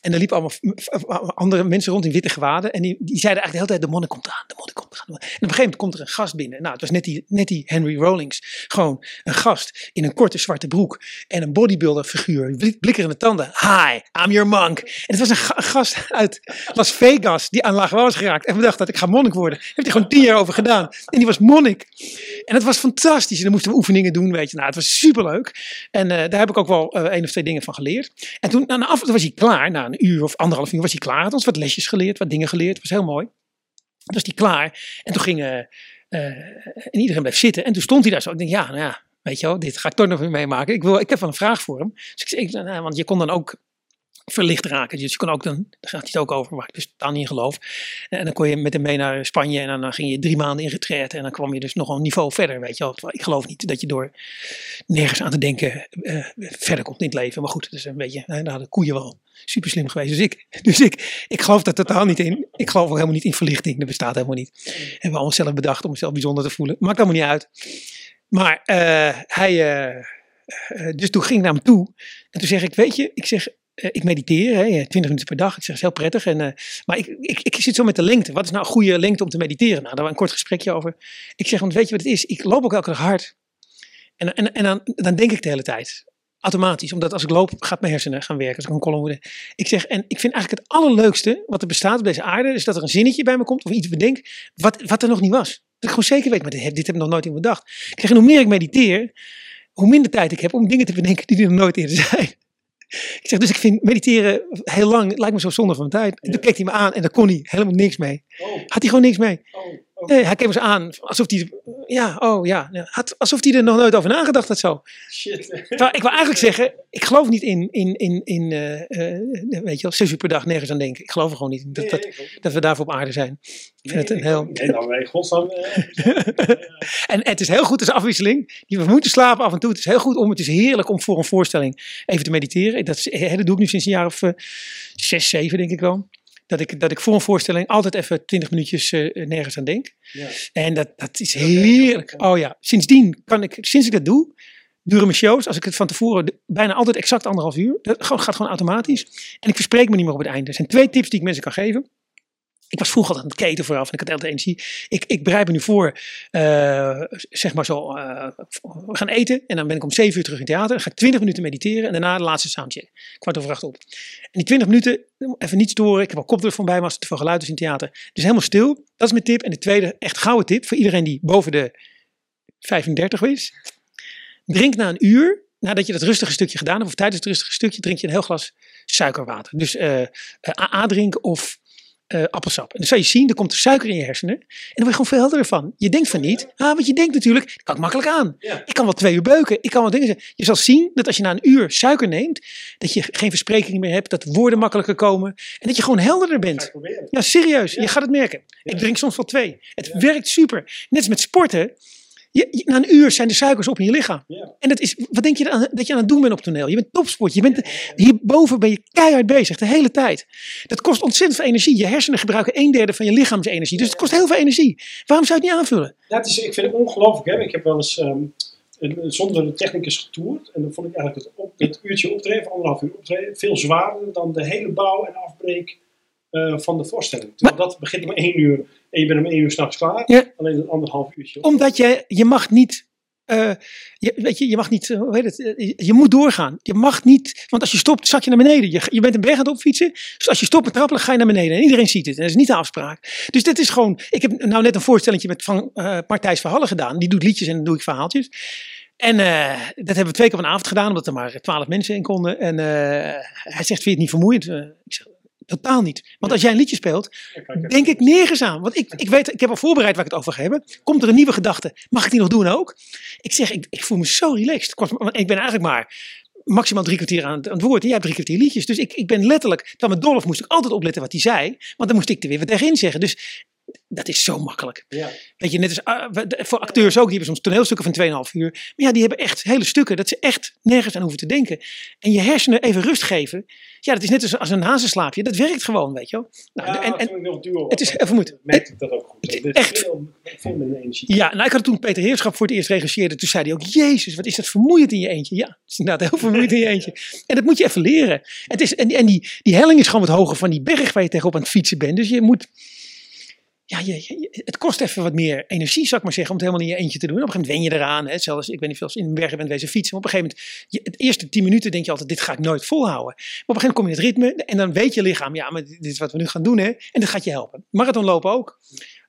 En er liepen allemaal andere mensen rond in witte gewaden. En die, die zeiden eigenlijk de hele tijd, de monnik komt eraan, de monnik komt eraan. En op een gegeven moment komt er een gast binnen. Nou, het was net die, net die Henry Rollings. Gewoon een gast in een korte zwarte broek. En een bodybuilder figuur. blik- Blikkerende tanden. Hi, I'm your monk. En het was een, ga- een gast uit Las Vegas die aan laag was geraakt. En bedacht dat ik ga monnik worden. Heeft hij gewoon tien jaar over gedaan. En die was monnik. En het was fantastisch. En dan moesten we oefeningen doen, weet je. Nou, het was superleuk. En eh, daar heb ik ook wel eh, één of twee dingen van geleerd. En toen, na af, toen was hij klaar, na een uur of anderhalf uur was hij klaar. Had ons wat lesjes geleerd, wat dingen geleerd. was heel mooi. Toen was hij klaar. En toen ging, eh, en iedereen bleef zitten. En toen stond hij daar zo. Ik denk, ja, nou ja, weet je wel, dit ga ik toch nog weer meemaken. Ik, wil, ik heb wel een vraag voor hem. Dus ik, nou, want je kon dan ook verlicht raken. Dus je kon ook dan, daar gaat het ook over, waar ik dus dan niet in geloof. En dan kon je met hem mee naar Spanje en dan ging je drie maanden in retraite en dan kwam je dus nog een niveau verder, weet je wel. Ik geloof niet dat je door nergens aan te denken eh, verder komt in het leven. Maar goed, dat is een beetje, nou, daar hadden koeien wel super slim geweest. Dus ik, dus ik, ik geloof daar totaal niet in. Ik geloof ook helemaal niet in verlichting. Dat bestaat helemaal niet. Hebben we allemaal zelf bedacht om mezelf bijzonder te voelen. Maakt allemaal niet uit. Maar uh, hij, uh, uh, dus toen ging ik naar hem toe. En toen zeg ik, weet je, ik zeg, ik mediteer, hè, 20 minuten per dag. Ik zeg, is heel prettig. En, uh, maar ik, ik, ik zit zo met de lengte. Wat is nou een goede lengte om te mediteren? Nou, daar was een kort gesprekje over. Ik zeg, want weet je wat het is? Ik loop ook elke dag hard. En, en, en dan, dan denk ik de hele tijd. Automatisch. Omdat als ik loop, gaat mijn hersenen gaan werken. Als ik een kolom moet. Ik zeg, en ik vind eigenlijk het allerleukste wat er bestaat op deze aarde. Is dat er een zinnetje bij me komt. Of iets bedenk. Wat, wat er nog niet was. Dat ik gewoon zeker weet. Maar dit, heb ik nog nooit in bedacht. Ik en hoe meer ik mediteer. Hoe minder tijd ik heb om dingen te bedenken die er nog nooit eerder zijn. Ik zeg, dus ik vind mediteren heel lang, lijkt me zo zonde van mijn tijd. En toen keek hij me aan en daar kon hij helemaal niks mee. Oh, Had hij gewoon niks mee. Nee, hij keek zo aan, alsof hij, ja, oh ja, had, alsof hij er nog nooit over nagedacht had zo. Shit. Terwijl ik wil eigenlijk zeggen, ik geloof niet in, in, in, in uh, uh, weet je wel, zes uur per dag nergens aan denken. Ik geloof er gewoon niet in dat, Nee, dat, dat we daarvoor op aarde zijn. Ik vind het een heel... Nee, nou, wij godsnaam. eh, En het is heel goed als afwisseling. We moeten slapen af en toe. Het is heel goed om, het is heerlijk om voor een voorstelling even te mediteren. Dat, is- dat doe ik nu sinds een jaar of eh, zes, zeven denk ik wel. Dat ik, dat ik voor een voorstelling altijd even twintig minuutjes eh, nergens aan denk. ja. En dat, dat is heerlijk. Oh ja, sindsdien kan ik, sinds ik dat doe, duren mijn shows, als ik het van tevoren, de- bijna altijd exact anderhalf uur. Dat gaat gewoon automatisch. En ik verspreek me niet meer op het einde. Er zijn twee tips die ik mensen kan geven. Ik was vroeger altijd aan het keten vooraf en ik had altijd energie. Ik, ik bereid me nu voor, eh, zeg maar zo, eh, we gaan eten en dan ben ik om zeven uur terug in het theater. Dan ga ik twintig minuten mediteren en daarna de laatste soundcheck. Kwart over acht op. En die twintig minuten, even niet storen. Ik heb al koptelefoon bij me als er te veel geluid is in het theater. Dus helemaal stil. Dat is mijn tip. En de tweede, echt gouden tip voor iedereen die boven de 35 is. Drink na een uur, nadat je dat rustige stukje gedaan hebt, of tijdens het rustige stukje, drink je een heel glas suikerwater. Dus eh eh, AA drink of eh, appelsap. En dan zal je zien, er komt er suiker in je hersenen. En dan word je gewoon veel helderder van. Je denkt van niet. Ah, wat je denkt natuurlijk, dat kan ik makkelijk aan. Ja. Ik kan wel twee uur beuken. Ik kan wel dingen zeggen. Je zal zien dat als je na een uur suiker neemt, dat je geen versprekingen meer hebt, dat woorden makkelijker komen. En dat je gewoon helderder bent. Ja, serieus. Ja. Je gaat het merken. Ja. Ik drink soms wel twee. Het werkt super. Net als met sporten. Je, je- na een uur zijn de suikers op in je lichaam. En dat is, wat denk je aan, dat je aan het doen bent op toneel? Je bent topsport. Je bent, hierboven ben je keihard bezig, de hele tijd. Dat kost ontzettend veel energie. Je hersenen gebruiken een derde van je lichaamsenergie. Dus het kost heel veel energie. Waarom zou je het niet aanvullen? Het is, ik vind het ongelooflijk. Hè? Ik heb wel eens ehm, zonder de technicus getoerd. En dan vond ik eigenlijk het, op, het uurtje optreden, anderhalf uur optreden, veel zwaarder dan de hele bouw en afbreek eh, van de voorstelling. Terwijl dat begint om één uur en je bent om één uur s'nachts klaar. Ja. Alleen een anderhalf uurtje. Omdat je, je mag niet. eh, je, weet je, je mag niet, eh, hoe heet het, eh, je- moet doorgaan. Je mag niet, want als je stopt, zak je naar beneden. Je, je bent een berg aan het opfietsen, dus als je stopt met trappelen, ga je naar beneden. En iedereen ziet het, en dat is niet de afspraak. Dus dit is gewoon, ik heb nou net een voorstelling met van eh Martijs Verhallen gedaan. Die doet liedjes en dan doe ik verhaaltjes. En dat hebben we twee keer op een avond gedaan, omdat er maar twaalf mensen in konden. En hij zegt, vind je het niet vermoeiend? Eh, ik zeg, totaal niet. Want als jij een liedje speelt, denk ik nergens aan. Want ik, ik weet, ik heb al voorbereid waar ik het over ga hebben. Komt er een nieuwe gedachte? Mag ik die nog doen ook? Ik zeg, ik, ik voel me zo relaxed. Ik ben eigenlijk maar maximaal drie kwartier aan het, aan het woord. En jij hebt drie kwartier liedjes. Dus ik, ik ben letterlijk, dan met Dolph moest ik altijd opletten wat hij zei. Want dan moest ik er weer wat tegenin zeggen. Dus dat is zo makkelijk. Ja. Weet je, net als ah, voor acteurs ook, die hebben soms toneelstukken van 2,5 uur. Maar ja, die hebben echt hele stukken dat ze echt nergens aan hoeven te denken. En je hersenen even rust geven. Ja, dat is net als, als een hazenslaapje. Dat werkt gewoon, weet je wel. Nou, Ja, en, en, nog duur. het is. Merk ik dat ook goed. Het- is echt. Veel, veel minder energie. ja, nou, ik had toen Peter Heerschap voor het eerst regisseerde. Toen zei hij ook, jezus, wat is dat vermoeiend in je eentje. Ja, het is inderdaad heel vermoeiend in je eentje. En dat moet je even leren. Het is, en en die, die helling is gewoon wat hoger van die berg waar je tegenop aan het fietsen bent. Dus je moet... Ja, je, je- het kost even wat meer energie, zou ik maar zeggen, om het helemaal in je eentje te doen. Op een gegeven moment wen je eraan. Hè. Zelfs, ik weet niet of je in bergen bent wezen fietsen. Maar op een gegeven moment, je, het eerste tien minuten denk je altijd, dit ga ik nooit volhouden. Maar op een gegeven moment kom je in het ritme en dan weet je lichaam, ja, maar dit is wat we nu gaan doen. Hè. En dat gaat je helpen. Marathon lopen ook.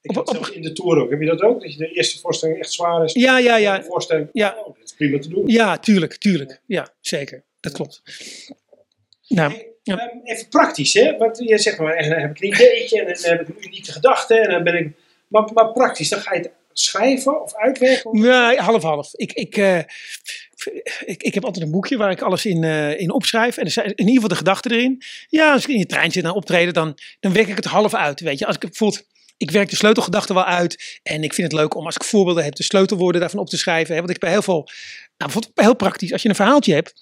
Ik Op- in de Tour ook. Heb je dat ook? Dat je de eerste voorstelling echt zwaar is. Ja, ja, ja. voorstelling, Ja. oh, dat is prima te doen. Ja, tuurlijk, tuurlijk. Ja, zeker. Dat klopt. Nou, ja. ehm, even praktisch, hè? Want je zegt maar, en dan heb ik een ideetje en dan heb ik een unieke gedachte en dan ben ik. Maar, maar praktisch, dan ga je het schrijven of uitwerken. Of... Ja, half-half. Ik, ik, eh, ik, ik heb altijd een boekje waar ik alles in, eh, in opschrijf. En er zijn in ieder geval de gedachten erin. Ja, als ik in je trein zit naar optreden, dan, dan werk ik het half uit. Weet je, als ik bijvoorbeeld. Ik werk de sleutelgedachten wel uit. En ik vind het leuk om als ik voorbeelden heb, de sleutelwoorden daarvan op te schrijven. Hè, want ik ben heel veel. Nou, bijvoorbeeld heel praktisch. Als je een verhaaltje hebt.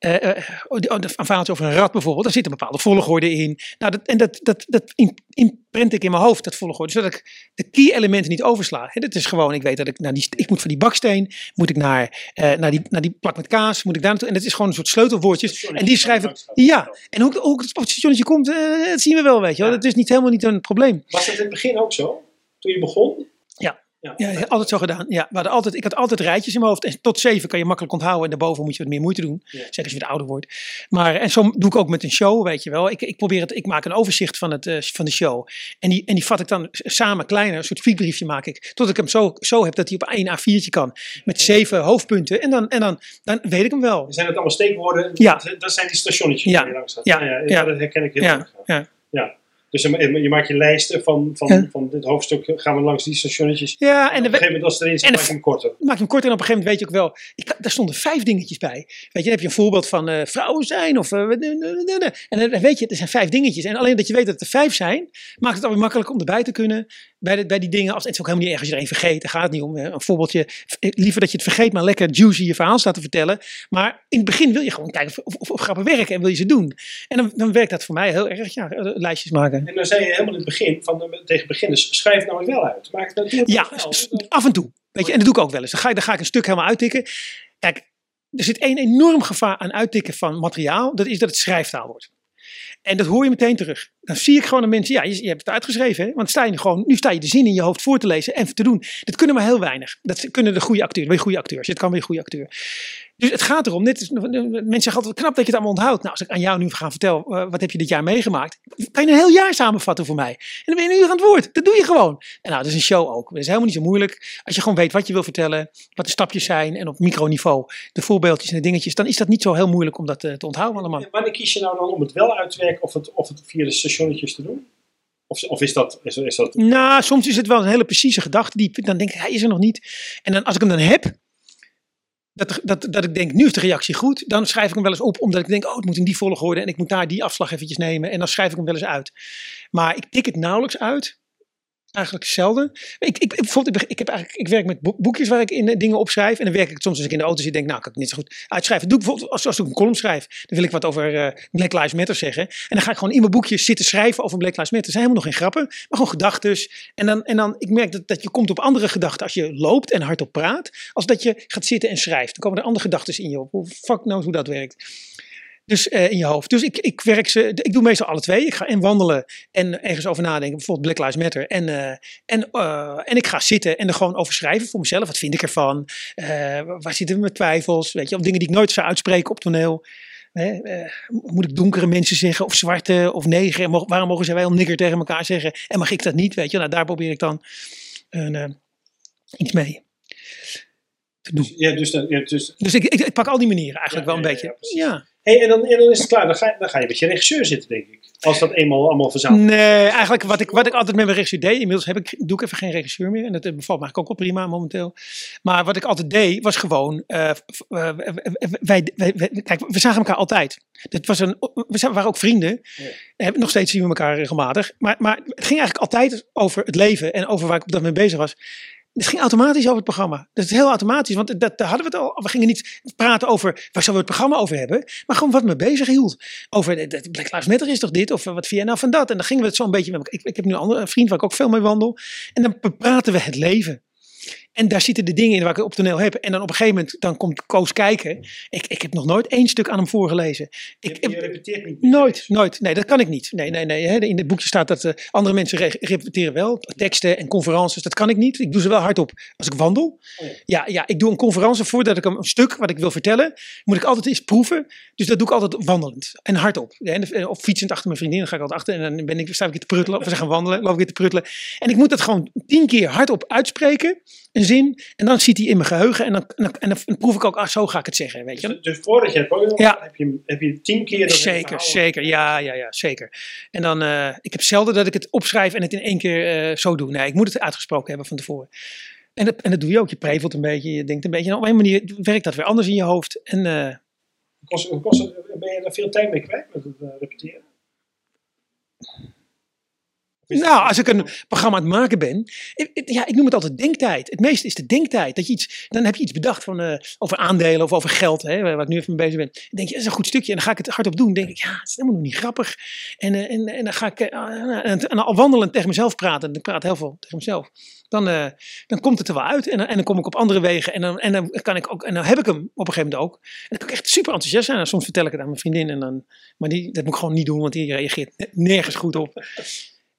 Eh, eh, een verhaaltje over een rat bijvoorbeeld, daar zit een bepaalde volgorde in. Nou, dat, en dat, dat, dat in- inprent ik in mijn hoofd, dat volgorde, zodat ik de key elementen niet oversla. Hè, dat is gewoon, ik weet dat ik naar die, ik moet van die baksteen, moet ik naar, eh, naar, die, naar die plak met kaas, moet ik daar naartoe. En dat is gewoon een soort sleutelwoordjes. En die schrijf ik, ja. En hoe, hoe het stationnetje komt, eh, dat zien we wel, weet je wel. Ja. Dat is niet helemaal niet een probleem. Was dat in het begin ook zo? Toen je begon? Ja. Ja, Ja, altijd zo gedaan. Ja, we hadden altijd, ik had altijd rijtjes in mijn hoofd. En tot zeven kan je makkelijk onthouden. En daarboven moet je wat meer moeite doen. Ja. Zeker als je wat ouder wordt. Maar, en zo doe ik ook met een show, weet je wel. Ik, ik, probeer het, ik maak een overzicht van, het, eh, van de show. En die, en die vat ik dan samen kleiner. Een soort vliegbriefje maak ik. Tot ik hem zo, zo heb dat hij op één A4'tje kan. Met zeven hoofdpunten. En dan, en dan, dan weet ik hem wel. Zijn het allemaal steekwoorden? Ja. Dat, zijn die stationnetjes Ja. je langs. Ja. ja, Ja. Dat herken ik heel erg. ja. ja. Dus je, maakt je lijsten van, van, Ja. van dit hoofdstuk gaan we langs die stationnetjes. Ja, En op een gegeven moment als het erin zit, maak je hem korter. maak je hem kort en op een gegeven moment weet je ook wel. Ik, daar stonden vijf dingetjes bij. Weet je, dan heb je een voorbeeld van eh, vrouwen zijn of. eh, en dan weet je, er zijn vijf dingetjes. En alleen dat je weet dat er vijf zijn, maakt het alweer makkelijk om erbij te kunnen. Bij, de, bij die dingen. Als, het is ook helemaal niet erg als je er één vergeet. Daar gaat het niet om. Een voorbeeldje. eh, Liever dat je het vergeet, maar lekker juicy je verhaal staat te vertellen. Maar in het begin wil je gewoon kijken of, of, of grappen werken en wil je ze doen. En dan, dan werkt dat voor mij heel erg. Ja, eh, lijstjes maken. En dan zei je helemaal in het begin, van, tegen beginners, schrijf het nou wel uit. Maak het nou Ja, wel. af en toe. Weet je, en dat doe ik ook wel eens. Dan ga, ik, dan ga ik een stuk helemaal uittikken. Kijk, er zit één enorm gevaar aan uittikken van materiaal. Dat is dat het schrijftaal wordt. En dat hoor je meteen terug. Dan zie ik gewoon de mensen, ja, je, je hebt het uitgeschreven. Hè? Want sta je gewoon, nu sta je de zin in je hoofd voor te lezen en te doen. Dat kunnen maar heel weinig. Dat kunnen de goede acteurs. Ben je goede acteur? Als je het kan, een goede acteur. Dus het gaat erom, dit is, mensen zeggen altijd knap dat je het allemaal onthoudt. Nou, als ik aan jou nu ga vertellen, eh, wat heb je dit jaar meegemaakt? Kan je een heel jaar samenvatten voor mij. En dan ben je een uur aan het woord. Dat doe je gewoon. En nou, dat is een show ook. Dat is helemaal niet zo moeilijk. Als je gewoon weet wat je wil vertellen, wat de stapjes zijn en op microniveau de voorbeeldjes en de dingetjes, dan is dat niet zo heel moeilijk om dat eh, te onthouden allemaal. En wanneer kies je nou dan om het wel uit te werken of het, of het via de stationnetjes te doen? Of, of is dat... Is, is dat Nou, soms is het wel een hele precieze gedachte. Die, dan denk ik, hij is er nog niet. En dan, als ik hem dan heb, dat, dat, dat ik denk, nu is de reactie goed. Dan schrijf ik hem wel eens op, omdat ik denk, oh, het moet in die volgorde. En ik moet daar die afslag eventjes nemen. En dan schrijf ik hem wel eens uit. Maar ik tik het nauwelijks uit. Eigenlijk zelden. Ik, ik, bijvoorbeeld, ik, ik, heb eigenlijk, ik werk met boek- boekjes waar ik in eh, dingen opschrijf. En dan werk ik soms als ik in de auto zit. Denk, nou, kan ik niet zo goed uitschrijven. Doe ik bijvoorbeeld als, als ik een column schrijf. Dan wil ik wat over eh, Black Lives Matter zeggen. En dan ga ik gewoon in mijn boekje zitten schrijven over Black Lives Matter. Er zijn helemaal nog geen grappen, maar gewoon gedachten. En dan, en dan, ik merk dat, dat je komt op andere gedachten als je loopt en hardop praat. Als dat je gaat zitten en schrijft. Dan komen er andere gedachten in je op. Hoe fuck knows hoe dat werkt. Dus eh, in je hoofd. Dus ik, ik werk ze, ik doe meestal alle twee. Ik ga en wandelen en ergens over nadenken. Bijvoorbeeld Black Lives Matter. En, eh, en, eh, en ik ga zitten en er gewoon over schrijven voor mezelf. Wat vind ik ervan? Waar zitten mijn twijfels? Weet je, of dingen die ik nooit zou uitspreken op toneel. Hè, moet ik donkere mensen zeggen of zwarte of neger? Mo- waarom mogen zij wel nigger tegen elkaar zeggen? En mag ik dat niet? Weet je, nou, daar probeer ik dan een, iets mee te doen. ja, dus, ja, dus, Dus ik, ik, ik pak al die manieren eigenlijk Ja, wel een ja, beetje. Ja. Hey, en, dan, en dan is het klaar. Dan ga, je- dan ga je met je regisseur zitten, denk ik. Als dat eenmaal allemaal verzameld Nee, eigenlijk wat ik, wat ik altijd met mijn regisseur deed. Inmiddels heb ik, doe ik even geen regisseur meer. En dat eh, bevalt me eigenlijk ook wel prima momenteel. Maar wat ik altijd deed, was gewoon. wij, wij, wij- kijk, we zagen elkaar altijd. Dat was een, we waren ook vrienden. Ja. Nog steeds zien we elkaar regelmatig. Maar, maar het ging eigenlijk altijd over het leven en over waar ik op dat moment bezig was. Het ging automatisch over het programma. Dat is heel automatisch, want dat, daar hadden we het al. We gingen niet praten over waar we het programma over hebben, maar gewoon wat me bezig hield. Over de, de Black Lives Matter is toch dit, of eh, wat jij nou van dat? En dan gingen we het zo een beetje. Ik, ik heb nu een andere vriend waar ik ook veel mee wandel. En dan praten we het leven. En daar zitten de dingen in waar ik op toneel heb. En dan op een gegeven moment dan komt Koos kijken. Ik, ik heb nog nooit één stuk aan hem voorgelezen. Ik, Je, je repeteert niet. Nooit, nooit. Nee, dat kan ik niet. Nee, nee, nee. In het boekje staat dat eh, andere mensen re- repeteren wel. Teksten en conferences, dat kan ik niet. Ik doe ze wel hardop als ik wandel. Oh ja. Ja, ja, ik doe een conferentie voordat ik een, stuk wat ik wil vertellen, moet ik altijd eens proeven. Dus dat doe ik altijd wandelend en hardop. Ja, eh, of fietsend achter mijn vriendin, dan ga ik altijd achter en dan ben ik, sta ik weer te pruttelen. Of we gaan wandelen, loop ik weer te pruttelen. En ik moet dat gewoon tien keer hardop uitspreken. Een zin. En dan zit hij in mijn geheugen. En dan, en dan, en dan proef ik ook, ah, zo ga ik het zeggen. Weet je? Dus, dus voordat je het Ja. heb, je, heb je tien keer dat Zeker, zeker. Ja, ja, ja, zeker. En dan, eh, ik heb zelden dat ik het opschrijf en het in één keer eh, zo doe. Nee, ik moet het uitgesproken hebben van tevoren. En dat, en dat doe je ook. Je prevelt een beetje, je denkt een beetje. En op een manier werkt dat weer anders in je hoofd. En eh, Kost, kost, ben je er veel tijd mee kwijt met het repeteren? Nou, als ik een programma aan het maken ben. ja, ik noem het altijd denktijd. Het meeste is de denktijd. Dat je iets, dan heb je iets bedacht van, eh, over aandelen of over geld. Hè, waar ik nu even mee bezig ben. Dan denk je, dat is een goed stukje. En dan ga ik het hardop doen. Dan denk ik, ja, het is helemaal nog niet grappig. En, eh, en, en dan ga ik eh, en, en al wandelend tegen mezelf praten. Ik praat heel veel tegen mezelf. Dan, dan komt het er wel uit. En, dan- en dan kom ik op andere wegen. En dan, en dan kan ik ook. En dan heb ik hem op een gegeven moment ook. En dan kan ik echt super enthousiast zijn. En soms vertel ik het aan mijn vriendin. En dan, maar die, dat moet ik gewoon niet doen, want die reageert ne- nergens goed op.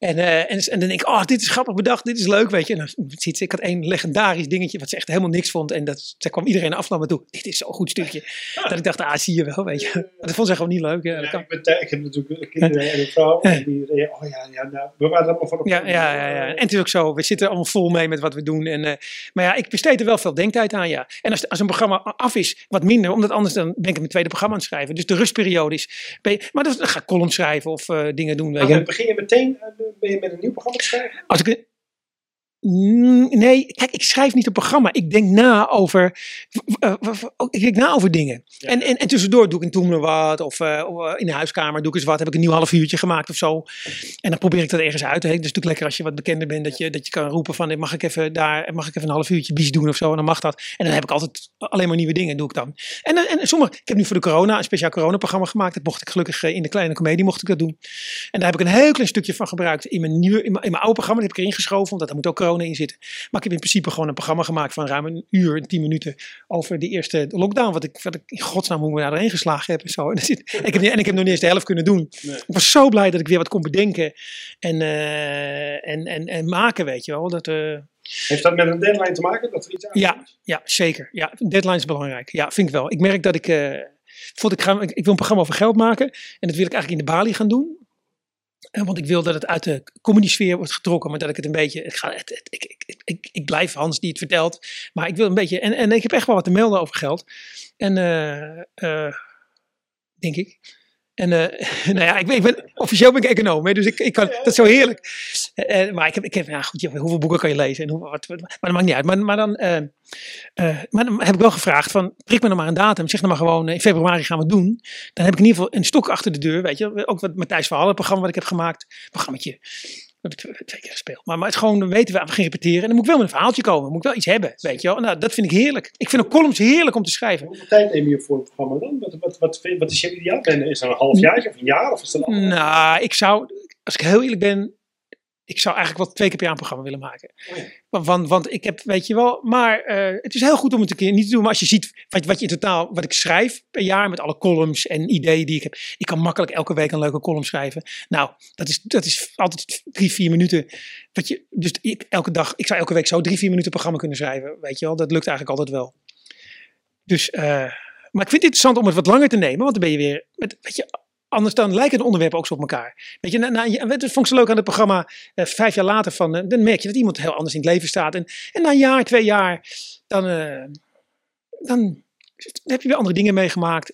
En, eh, en, en dan denk ik, oh, dit is grappig bedacht, dit is leuk, weet je. En dan ziet ze, ik had één legendarisch dingetje wat ze echt helemaal niks vond. En dat, daar kwam iedereen af naar me toe. Dit is zo'n goed stukje. Dat ik dacht, ah, zie je wel, weet je. Maar dat vond ze gewoon niet leuk. Ja, Ja, ik, ben, ik heb natuurlijk kinderen en een vrouw. En die reden, oh ja, ja, nou, we waren allemaal van op. Ja, ja, ja, ja. En het is ook zo, we zitten allemaal vol mee met wat we doen. En, eh, maar ja, ik besteed er wel veel denktijd aan, ja. En als, als een programma af is, wat minder, omdat anders dan ben ik mijn tweede programma aan het schrijven. Dus de rustperiode is, je- maar dan, dan ga ik columns schrijven of eh, dingen doen, weet Ah, je. dan begin je meteen eh, ben je met een nieuw programma te schrijven? Als ik, nee, kijk, ik schrijf niet een programma. Ik denk na over, eh, ik denk na over dingen. Ja. En, en, en tussendoor doe ik in Toemler wat. Of eh, eh, in de huiskamer doe ik eens wat. Heb ik een nieuw half uurtje gemaakt of zo. En dan probeer ik dat ergens uit. Het is natuurlijk lekker als je wat bekender bent. Dat je, dat je kan roepen van, eh, mag ik even daar, mag ik even een half uurtje bies doen of zo. En dan mag dat. En dan heb ik altijd alleen maar nieuwe dingen doe ik dan. En, dan- en sommige, ik heb nu voor de corona een speciaal coronaprogramma gemaakt. Dat mocht ik gelukkig eh, in de kleine comedie mocht ik dat doen. En daar heb ik een heel klein stukje van gebruikt in mijn, nieuwe, in mijn, in mijn oude programma. Dat heb ik erin geschoven, want daar moet ook corona in zitten. Maar ik heb in principe gewoon een programma gemaakt van ruim een uur en tien minuten over de eerste lockdown. Wat ik, wat ik in godsnaam hoe we daar doorheen geslagen heb en zo. En, zit, ik heb, en ik heb nog niet eens de helft kunnen doen. Nee. Ik was zo blij dat ik weer wat kon bedenken en, eh, en, en, en maken, weet je wel. Dat, eh, Heeft dat met een deadline te maken? Dat er iets ja, ja, zeker. Ja, deadline is belangrijk. Ja, vind ik wel. Ik merk dat ik. bijvoorbeeld ik, ga, ik, ik wil een programma over geld maken. En dat wil ik eigenlijk in de Bali gaan doen. Eh, Want ik wil dat het uit de comedy-sfeer wordt getrokken. Maar dat ik het een beetje. Het ga, het, het- ik, ik, ik, ik, blijf Hans die het vertelt. Maar ik wil een beetje. En, en ik heb echt wel wat te melden over geld. En. eh, eh, denk ik. En eh, nou ja, ik ben, ik ben, officieel ben ik econoom, hè, dus ik, ik kan, dat is zo heerlijk. Maar ik heb, ik heb ja, goed, hoeveel boeken kan je lezen? En hoe, wat, wat- maar dat maakt niet uit. Maar, maar, dan, eh, maar dan heb ik wel gevraagd van, prik me dan maar een datum. Zeg dan maar gewoon, eh, in februari gaan we het doen. Dan heb ik in ieder geval een stok achter de deur, weet je. Ook wat Matthijs van Hallen, programma wat ik heb gemaakt. Programmaatje, dat heb ik twee- keer gespeeld. Maar, maar het is gewoon, dan weten we, we gaan repeteren. En dan moet ik wel met een verhaaltje komen. Moet ik wel iets hebben, weet je wel. Nou, dat vind ik heerlijk. Ik vind ook columns heerlijk om te schrijven. Hoeveel tijd neem je voor een programma dan? Wat, wat, wat, is je ideaal? Is dat een half jaar of een jaar? Of is dat een Nou, ik zou, als ik heel eerlijk ben, ik zou eigenlijk wel twee keer per jaar een programma willen maken. Want, want, want ik heb, weet je wel, maar eh, het is heel goed om het een keer niet te doen. Maar als je ziet wat, wat je in totaal, wat ik schrijf per jaar met alle columns en ideeën die ik heb. Ik kan makkelijk elke week een leuke column schrijven. Nou, dat is, dat is altijd drie, vier minuten. Wat je, dus ik, elke dag, ik zou elke week zo drie, vier minuten programma kunnen schrijven. Weet je wel, dat lukt eigenlijk altijd wel. Dus, eh, maar ik vind het interessant om het wat langer te nemen. Want dan ben je weer, met, weet je, anders dan lijken de onderwerpen ook zo op elkaar. Weet je, na, na, dat vond ik zo leuk aan het programma, eh, vijf jaar later, van, eh, dan merk je dat iemand heel anders in het leven staat. En, en na een jaar, twee jaar, dan, eh, dan heb je weer andere dingen meegemaakt.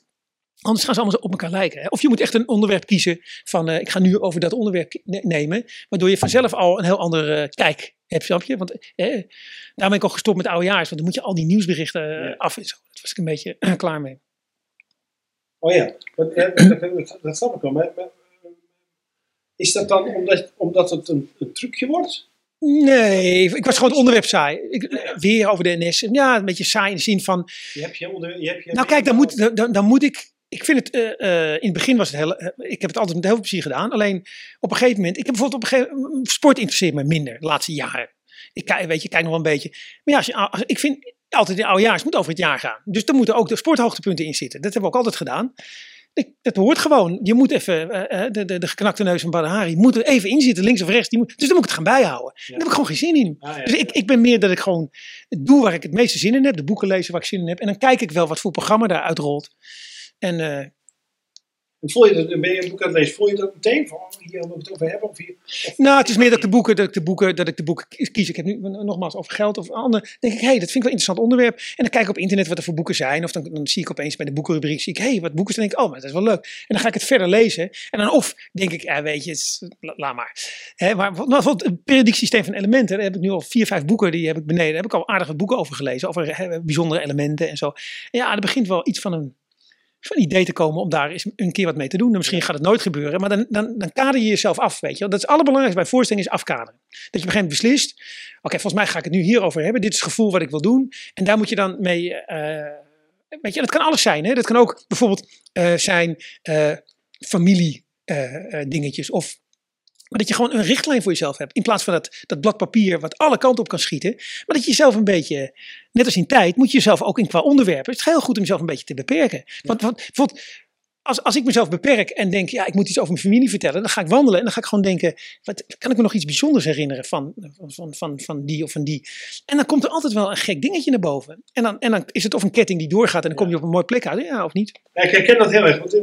Anders gaan ze allemaal op elkaar lijken. Hè? Of je moet echt een onderwerp kiezen van, ik ga nu over dat onderwerp ne- nemen. Waardoor je vanzelf al een heel andere kijk hebt, snap je? Want eh, daar ben ik ook gestopt met oudejaars. Want dan moet je al die nieuwsberichten af en zo. Daar was ik een beetje klaar mee. Oh ja, dat, eh, dat, dat, dat snap ik wel. Maar, maar, eh, is dat dan omdat, omdat het een, een trucje wordt? Nee, ik was gewoon het onderwerp saai. Ik, eh, weer over de NS. Ja, een beetje saai in de zin van... Je hebt je onder, je hebt je Nou kijk, dan moet, dan, dan moet ik... Ik vind het, eh, eh, in het begin was het heel, ik heb het altijd met heel veel plezier gedaan. Alleen op een gegeven moment, ik heb bijvoorbeeld op een gegeven moment, sport interesseert me minder de laatste jaren. Ik kijk, weet je, kijk nog wel een beetje. Maar ja, als je, als, ik vind altijd in oude jaar, het moet over het jaar gaan. Dus er moeten ook de sporthoogtepunten in zitten. Dat hebben we ook altijd gedaan. Dat hoort gewoon. Je moet even, eh, eh, de, de, de geknakte neus van Badahari moet er even in zitten, links of rechts. Die moet, dus dan moet ik het gaan bijhouden. Daar heb ik gewoon geen zin in. Ah, ja, Dus ik, ik ben meer dat ik gewoon het doe waar ik het meeste zin in heb. De boeken lezen waar ik zin in heb. En dan kijk ik wel wat voor programma daaruit rolt. En Voel je dat, ben je een boek aan het lezen, voel je dat meteen van, oh, hier wil ik het over hebben? Of hier, Nou, het is meer dat ik de boeken, dat ik de boeken, dat ik de boeken kies. Ik heb nu nogmaals over geld of ander. Denk ik, hé, hey, dat vind ik wel een interessant onderwerp. En dan kijk ik op internet wat er voor boeken zijn. Of dan, dan zie ik opeens bij de boekenrubriek, zie ik, hé, hey, wat boeken. Dan denk ik, oh, maar dat is wel leuk. En dan ga ik het verder lezen. En dan of denk ik, ja, weet je, laat maar. Maar bijvoorbeeld het periodiek systeem van elementen. Daar heb ik nu al vier, vijf boeken, die heb ik beneden. Daar heb ik al aardige boeken over gelezen. Over bijzondere elementen en zo. Ja, er begint wel iets van een van idee te komen om daar eens een keer wat mee te doen. En misschien gaat het nooit gebeuren, maar dan, dan, dan kader je jezelf af, weet je. Dat is het allerbelangrijkste bij voorstelling is afkaderen. Dat je op een gegeven moment beslist, oké, volgens mij ga ik het nu hierover hebben. Dit is het gevoel wat ik wil doen. En daar moet je dan mee, eh, weet je, dat kan alles zijn. Hè? Dat kan ook bijvoorbeeld eh, zijn eh, familie eh, eh, dingetjes of maar dat je gewoon een richtlijn voor jezelf hebt. In plaats van dat, dat blad papier wat alle kanten op kan schieten. Maar dat je jezelf een beetje, net als in tijd, moet je jezelf ook in qua onderwerpen. Het is heel goed om jezelf een beetje te beperken. Want, want bijvoorbeeld, als, als ik mezelf beperk en denk, ja, ik moet iets over mijn familie vertellen. Dan ga ik wandelen en dan ga ik gewoon denken, wat, kan ik me nog iets bijzonders herinneren van, van, van, van die of van die. En dan komt er altijd wel een gek dingetje naar boven. En dan, en dan is het of een ketting die doorgaat en dan kom je op een mooie plek uit. Ja, of niet? Ja, ik herken dat heel erg. Want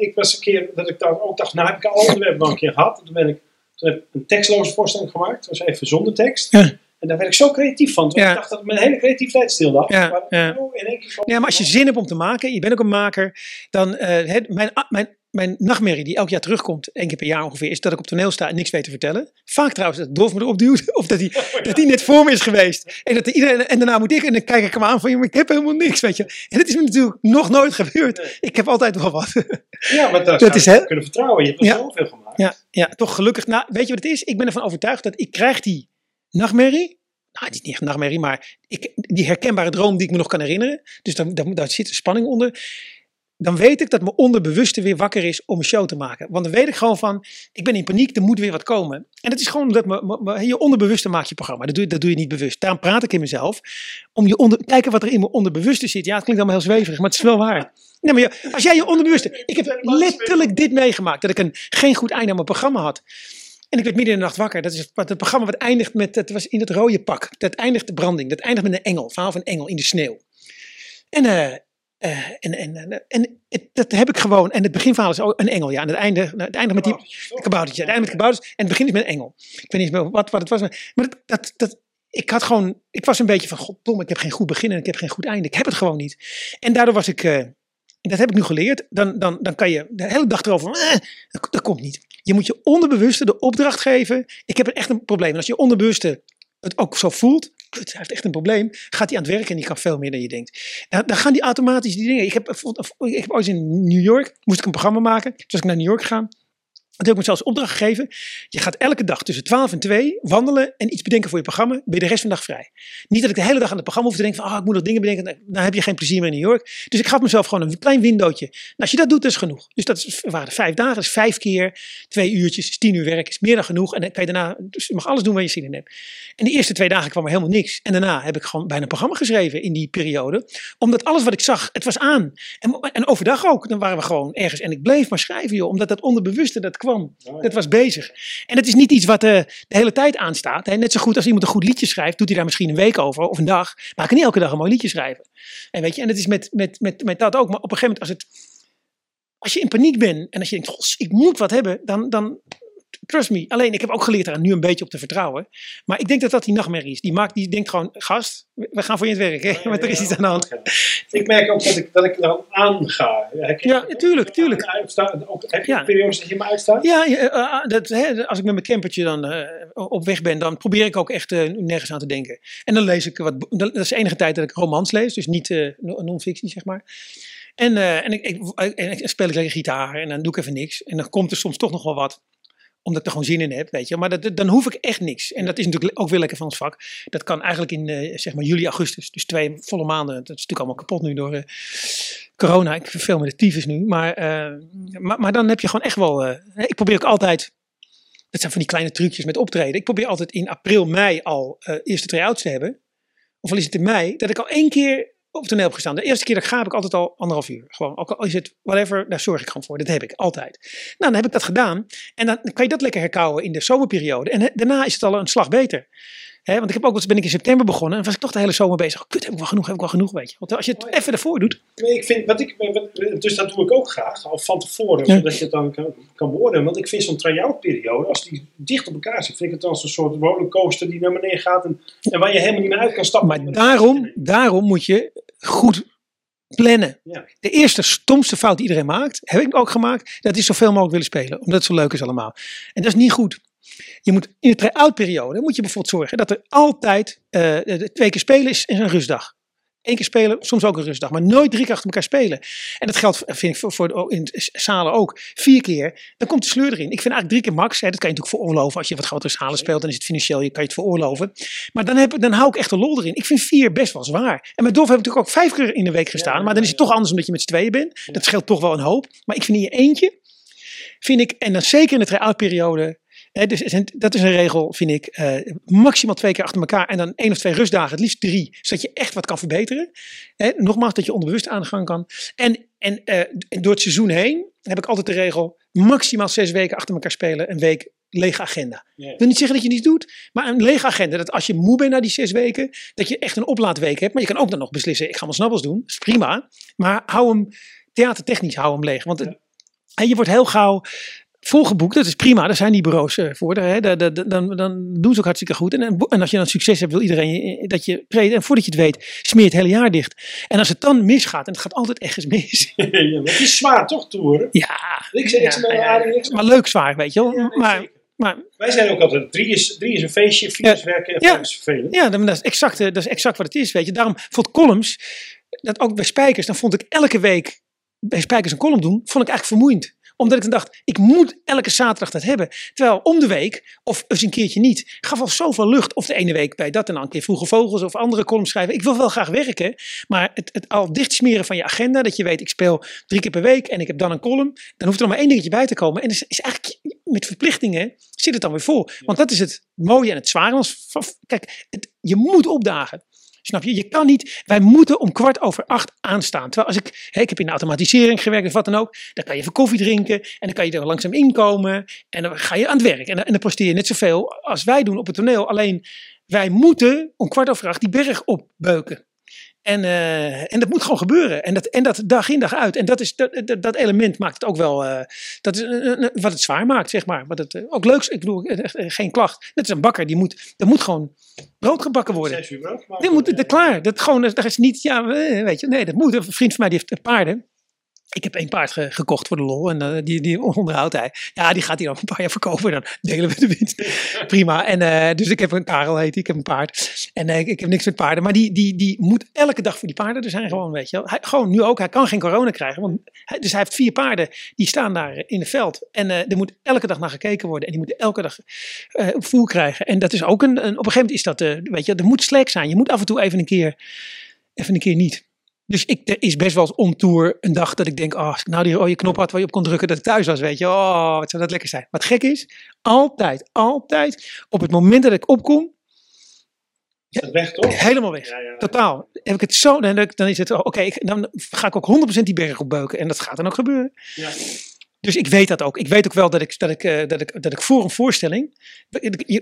ik, was een keer dat ik dan ook dacht, nou heb ik al onderwerpen wel een keer gehad. Toen, ben ik, toen heb ik een tekstloze voorstelling gemaakt. Dat was even zonder tekst. Ja. En daar werd ik zo creatief van. Ja. ik dacht dat mijn hele creativiteit stil lag. Ja, Maar ja. oh, in één keer zo- Ja, maar als je zin hebt om te maken, je bent ook een maker, dan eh, mijn, mijn, mijn nachtmerrie die elk jaar terugkomt, één keer per jaar ongeveer, is dat ik op toneel sta en niks weet te vertellen. Vaak trouwens dat Dolf me erop duwt, of dat hij, dat hij net voor me is geweest. En, dat iedereen, en daarna moet ik, en dan kijk ik hem aan van, maar ik heb helemaal niks, weet je. En dat is me natuurlijk nog nooit gebeurd. Nee. Ik heb altijd wel wat. Ja, maar Dat zou is je kunnen vertrouwen. Je hebt er Ja. zoveel gemaakt. Ja, ja, toch gelukkig. Nou, weet je wat het is? Ik ben ervan overtuigd dat ik krijg die nachtmerrie. Nou, het is niet echt nachtmerrie, maar ik, die herkenbare droom die ik me nog kan herinneren. Dus daar, daar, daar zit een spanning onder. Dan weet ik dat mijn onderbewuste weer wakker is om een show te maken. Want dan weet ik gewoon van, ik ben in paniek, er moet weer wat komen. En dat is gewoon me- je onderbewuste maakt je programma. Dat doe, je- dat doe je niet bewust. Daarom praat ik in mezelf. Om je onder, kijken wat er in mijn onderbewuste zit. Ja, het klinkt allemaal heel zweverig, maar het is wel waar. Nee, maar als jij je onderbewuste... Ik heb letterlijk dit meegemaakt. Dat ik een, geen goed einde aan mijn programma had. En ik werd midden in de nacht wakker. Dat is het, het programma wat eindigt met, het was in het rode pak. Dat eindigt de branding. Dat eindigt met een engel. Verhaal van een engel in de sneeuw. En, eh, eh, en, en, en, en het- dat heb ik gewoon. En het beginverhaal is ook een engel. Ja, en het einde, nou, het eindigt met die, kaboutertje. Het eindigt met kabouters. En het begint dus met een engel. Ik weet niet meer wat, wat het was. Maar dat, dat, dat, ik had gewoon, ik was een beetje van, goddomme, ik heb geen goed begin en ik heb geen goed einde. Ik heb het gewoon niet. En daardoor was ik, eh, dat heb ik nu geleerd. Dan, dan, dan kan je de hele dag erover, eh, dat, dat komt niet. Je moet je onderbewuste de opdracht geven. Ik heb echt een probleem. En als je onderbewuste het ook zo voelt, kut, hij heeft echt een probleem, gaat hij aan het werken en die kan veel meer dan je denkt. Dan, dan gaan die automatisch die dingen. Ik heb, ik heb ooit in New York, moest ik een programma maken. Toen was ik naar New York gegaan. Toen heb ik mezelf opdracht gegeven. Je gaat elke dag tussen 12 en 2 wandelen en iets bedenken voor je programma. Ben je de rest van de dag vrij. Niet dat ik de hele dag aan het programma hoef te denken van, ah, ik moet nog dingen bedenken. Dan- Dan heb je geen plezier meer in New York. Dus ik gaf mezelf gewoon een klein windowtje. Nou, als je dat doet, dat is genoeg. Dus dat waren vijf dagen, dat is vijf keer twee uurtjes, is tien uur werk, is meer dan genoeg. En dan kan je daarna, dus je mag alles doen waar je zin in hebt. En de eerste twee dagen kwam er helemaal niks. En daarna heb ik gewoon bijna een programma geschreven in die periode. Omdat alles wat ik zag, het was aan. En, en overdag ook, dan waren we gewoon ergens. En ik bleef maar schrijven, joh. Omdat dat onderbewuste, dat kwam. Oh, ja. Dat was bezig. En het is niet iets wat eh, de hele tijd aanstaat. Hè. Net zo goed als iemand een goed liedje schrijft, doet hij daar misschien een week over of een dag. Maar hij kan niet elke dag een mooi liedje schrijven. En weet je, en het is met, met, met, met dat ook. Maar op een gegeven moment, als, het, als je in paniek bent en als je denkt, "Gos, ik moet wat hebben, dan, dan trust me. Alleen, ik heb ook geleerd daar nu een beetje op te vertrouwen. Maar ik denk dat dat die nachtmerrie is. Die, maakt, die denkt gewoon, gast, we gaan voor je het werk. Hè? Want er is iets aan de hand. Ik merk ook dat ik, dat ik aan ga. Herken je Ja, tuurlijk, tuurlijk. Uitstaan, ook, heb je Ja. periodes dat je me uitstaat? Ja, ja, eh, dat, hè, als ik met mijn campertje dan eh, op weg ben, dan probeer ik ook echt eh, nergens aan te denken. En dan lees ik wat, dat is de enige tijd dat ik romans lees, dus niet eh, no- non-fictie, zeg maar. En, eh, en, ik, ik, en ik speel ik lekker gitaar en dan doe ik even niks. En dan komt er soms toch nog wel wat omdat ik er gewoon zin in heb, weet je. Maar dat, dan hoef ik echt niks. En dat is natuurlijk ook weer lekker van ons vak. Dat kan eigenlijk in, eh, zeg maar, juli, augustus. Dus twee volle maanden. Dat is natuurlijk allemaal kapot nu door eh, corona. Ik verveel me de tyfus nu. Maar, eh, maar, maar dan heb je gewoon echt wel... ik probeer ook altijd... Dat zijn van die kleine trucjes met optreden. Ik probeer altijd in april, mei al eerste try-outs te hebben. Of al is het in mei, dat ik al één keer op toneel heb gestaan. De eerste keer dat ik ga, heb ik altijd al anderhalf uur. Gewoon, al is het whatever, daar zorg ik gewoon voor. Dat heb ik altijd. Nou, dan heb ik dat gedaan. En dan kan je dat lekker herkauwen in de zomerperiode. En daarna is het al een slag beter. Want ik heb ook ben ik in september begonnen en was ik toch de hele zomer bezig. Oh, kut, heb ik wel genoeg, heb ik wel genoeg, weet je. Want als je het Oh, ja. even ervoor doet. Nee, ik vind, wat ik, wat, dus dat doe ik ook graag, al van tevoren, Ja. zodat je het dan kan, kan beoordelen. Want ik vind zo'n try-out periode, als die dicht op elkaar zit, vind ik het als een soort rollercoaster die naar beneden gaat en, en waar je helemaal niet meer uit kan stappen. Maar daarom, daarom moet je goed plannen. Ja. De eerste stomste fout die iedereen maakt, heb ik ook gemaakt, dat is zoveel mogelijk willen spelen. Omdat het zo leuk is allemaal. En dat is niet goed. Je moet in de try-out periode moet je bijvoorbeeld zorgen dat er altijd eh, de twee keer spelen is, is een rustdag. Eén keer spelen, soms ook een rustdag, maar nooit drie keer achter elkaar spelen. En dat geldt, vind ik, voor, voor in zalen ook. Vier keer, dan komt de sleur erin. Ik vind eigenlijk drie keer max. Hè, dat kan je natuurlijk veroorloven. Als je wat grotere zalen speelt, dan is het financieel, je kan je het veroorloven. Maar dan, heb, dan hou ik echt de lol erin. Ik vind vier best wel zwaar. En met Dolf heb ik natuurlijk ook vijf keer in de week gestaan. Maar dan is het toch anders omdat je met z'n tweeën bent. Dat scheelt toch wel een hoop. Maar ik vind in je eentje, vind ik, en dan zeker in de try-out periode. Hè, dus, dat is een regel, vind ik. eh, maximaal twee keer achter elkaar. En dan één of twee rustdagen, het liefst drie. Zodat je echt wat kan verbeteren. Hè, nogmaals, dat je onderbewust aan de gang kan. En, en eh, door het seizoen heen heb ik altijd de regel. Maximaal zes weken achter elkaar spelen. Een week lege agenda. Ik wil niet zeggen dat je niets doet, maar een lege agenda. Dat als je moe bent na die zes weken, dat je echt een oplaadweek hebt. Maar je kan ook dan nog beslissen, ik ga mijn snabbels doen. Dat is prima. Maar hou hem, theatertechnisch hou hem leeg. Want je wordt heel gauw volgeboekt. Dat is prima, daar zijn die bureaus eh, voor. Hè. Da- da- da- Dan, dan doen ze ook hartstikke goed. En, en als je dan succes hebt, wil iedereen je- dat je treedt. En voordat je het weet, smeer je het hele jaar dicht. En als het dan misgaat, en het gaat altijd ergens mis. ja, het is zwaar toch, toeren? Ja, maar, ja, niks. maar leuk zwaar, weet je wel. Ja, maar, Wij zijn ook altijd, drie is, drie is een feestje, vier is werken en Ja. vijf is vervelend. Ja, dat is, exact, eh, dat is exact wat het is. Weet je. Daarom vond columns, dat ook bij Spijkers, dan vond ik elke week bij Spijkers een column doen, vond ik eigenlijk vermoeiend omdat ik dan dacht, ik moet elke zaterdag dat hebben. Terwijl om de week, of eens een keertje niet, gaf al zoveel lucht. Of de ene week bij dat en dan een keer Vroege Vogels of andere columns schrijven. Ik wil wel graag werken, maar het, het al dichtsmeren van je agenda, dat je weet, ik speel drie keer per week en ik heb dan een column. Dan hoeft er nog maar één dingetje bij te komen. En is, is eigenlijk met verplichtingen zit het dan weer vol. Want dat is het mooie en het zware. Kijk, het, je moet opdagen. Snap je? Je kan niet. Wij moeten om kwart over acht aanstaan. Terwijl als ik. Hè, ik heb in de automatisering gewerkt of wat dan ook. Dan kan je even koffie drinken. En dan kan je er langzaam inkomen. En dan ga je aan het werk. En, en dan presteer je net zoveel als wij doen op het toneel. Alleen wij moeten om kwart over acht die berg opbeuken. En, eh, en dat moet gewoon gebeuren. En dat, en dat dag in dag uit. En dat, is, dat, dat, dat element maakt het ook wel. eh, dat is wat het zwaar maakt, zeg maar. Wat het eh, ook leuk is. Ik bedoel, eh, geen klacht. Net als een bakker. Die moet, er moet gewoon brood gebakken worden. Zes uur brood maken. Dit moet er klaar. Dat gewoon, dat is niet, ja, weet je, nee, dat moet. Een vriend van mij die heeft paarden. Ik heb één paard ge- gekocht voor de lol en eh, die, die onderhoudt hij. Ja, die gaat hij dan een paar jaar verkopen en dan delen we de winst. Prima. En eh, dus ik heb een Karel heet, ik heb een paard. En eh, ik, ik heb niks met paarden, maar die, die, die moet elke dag voor die paarden er zijn gewoon, weet je wel. Hij, gewoon nu ook, hij kan geen corona krijgen. Want hij, dus hij heeft vier paarden, die staan daar in het veld. En er moet elke dag naar gekeken worden. En die moeten elke dag voer krijgen. En dat is ook een, een op een gegeven moment is dat, weet je, er moet slack zijn. Je moet af en toe even een keer, even een keer niet. Dus ik, er is best wel eens om tour een dag dat ik denk, oh, als ik nou die rode knop had waar je op kon drukken dat ik thuis was, weet je, oh, wat zou dat lekker zijn. Het gek is, altijd, altijd, op het moment dat ik opkom, Is dat weg toch? helemaal weg. Ja, ja. Totaal. Heb ik het zo, dan, dan is het, oh, oké, dan ga ik ook 100% die berg opbeuken. En dat gaat dan ook gebeuren. Ja. Dus ik weet dat ook. Ik weet ook wel dat ik, dat ik, eh, dat ik, dat ik voor een voorstelling.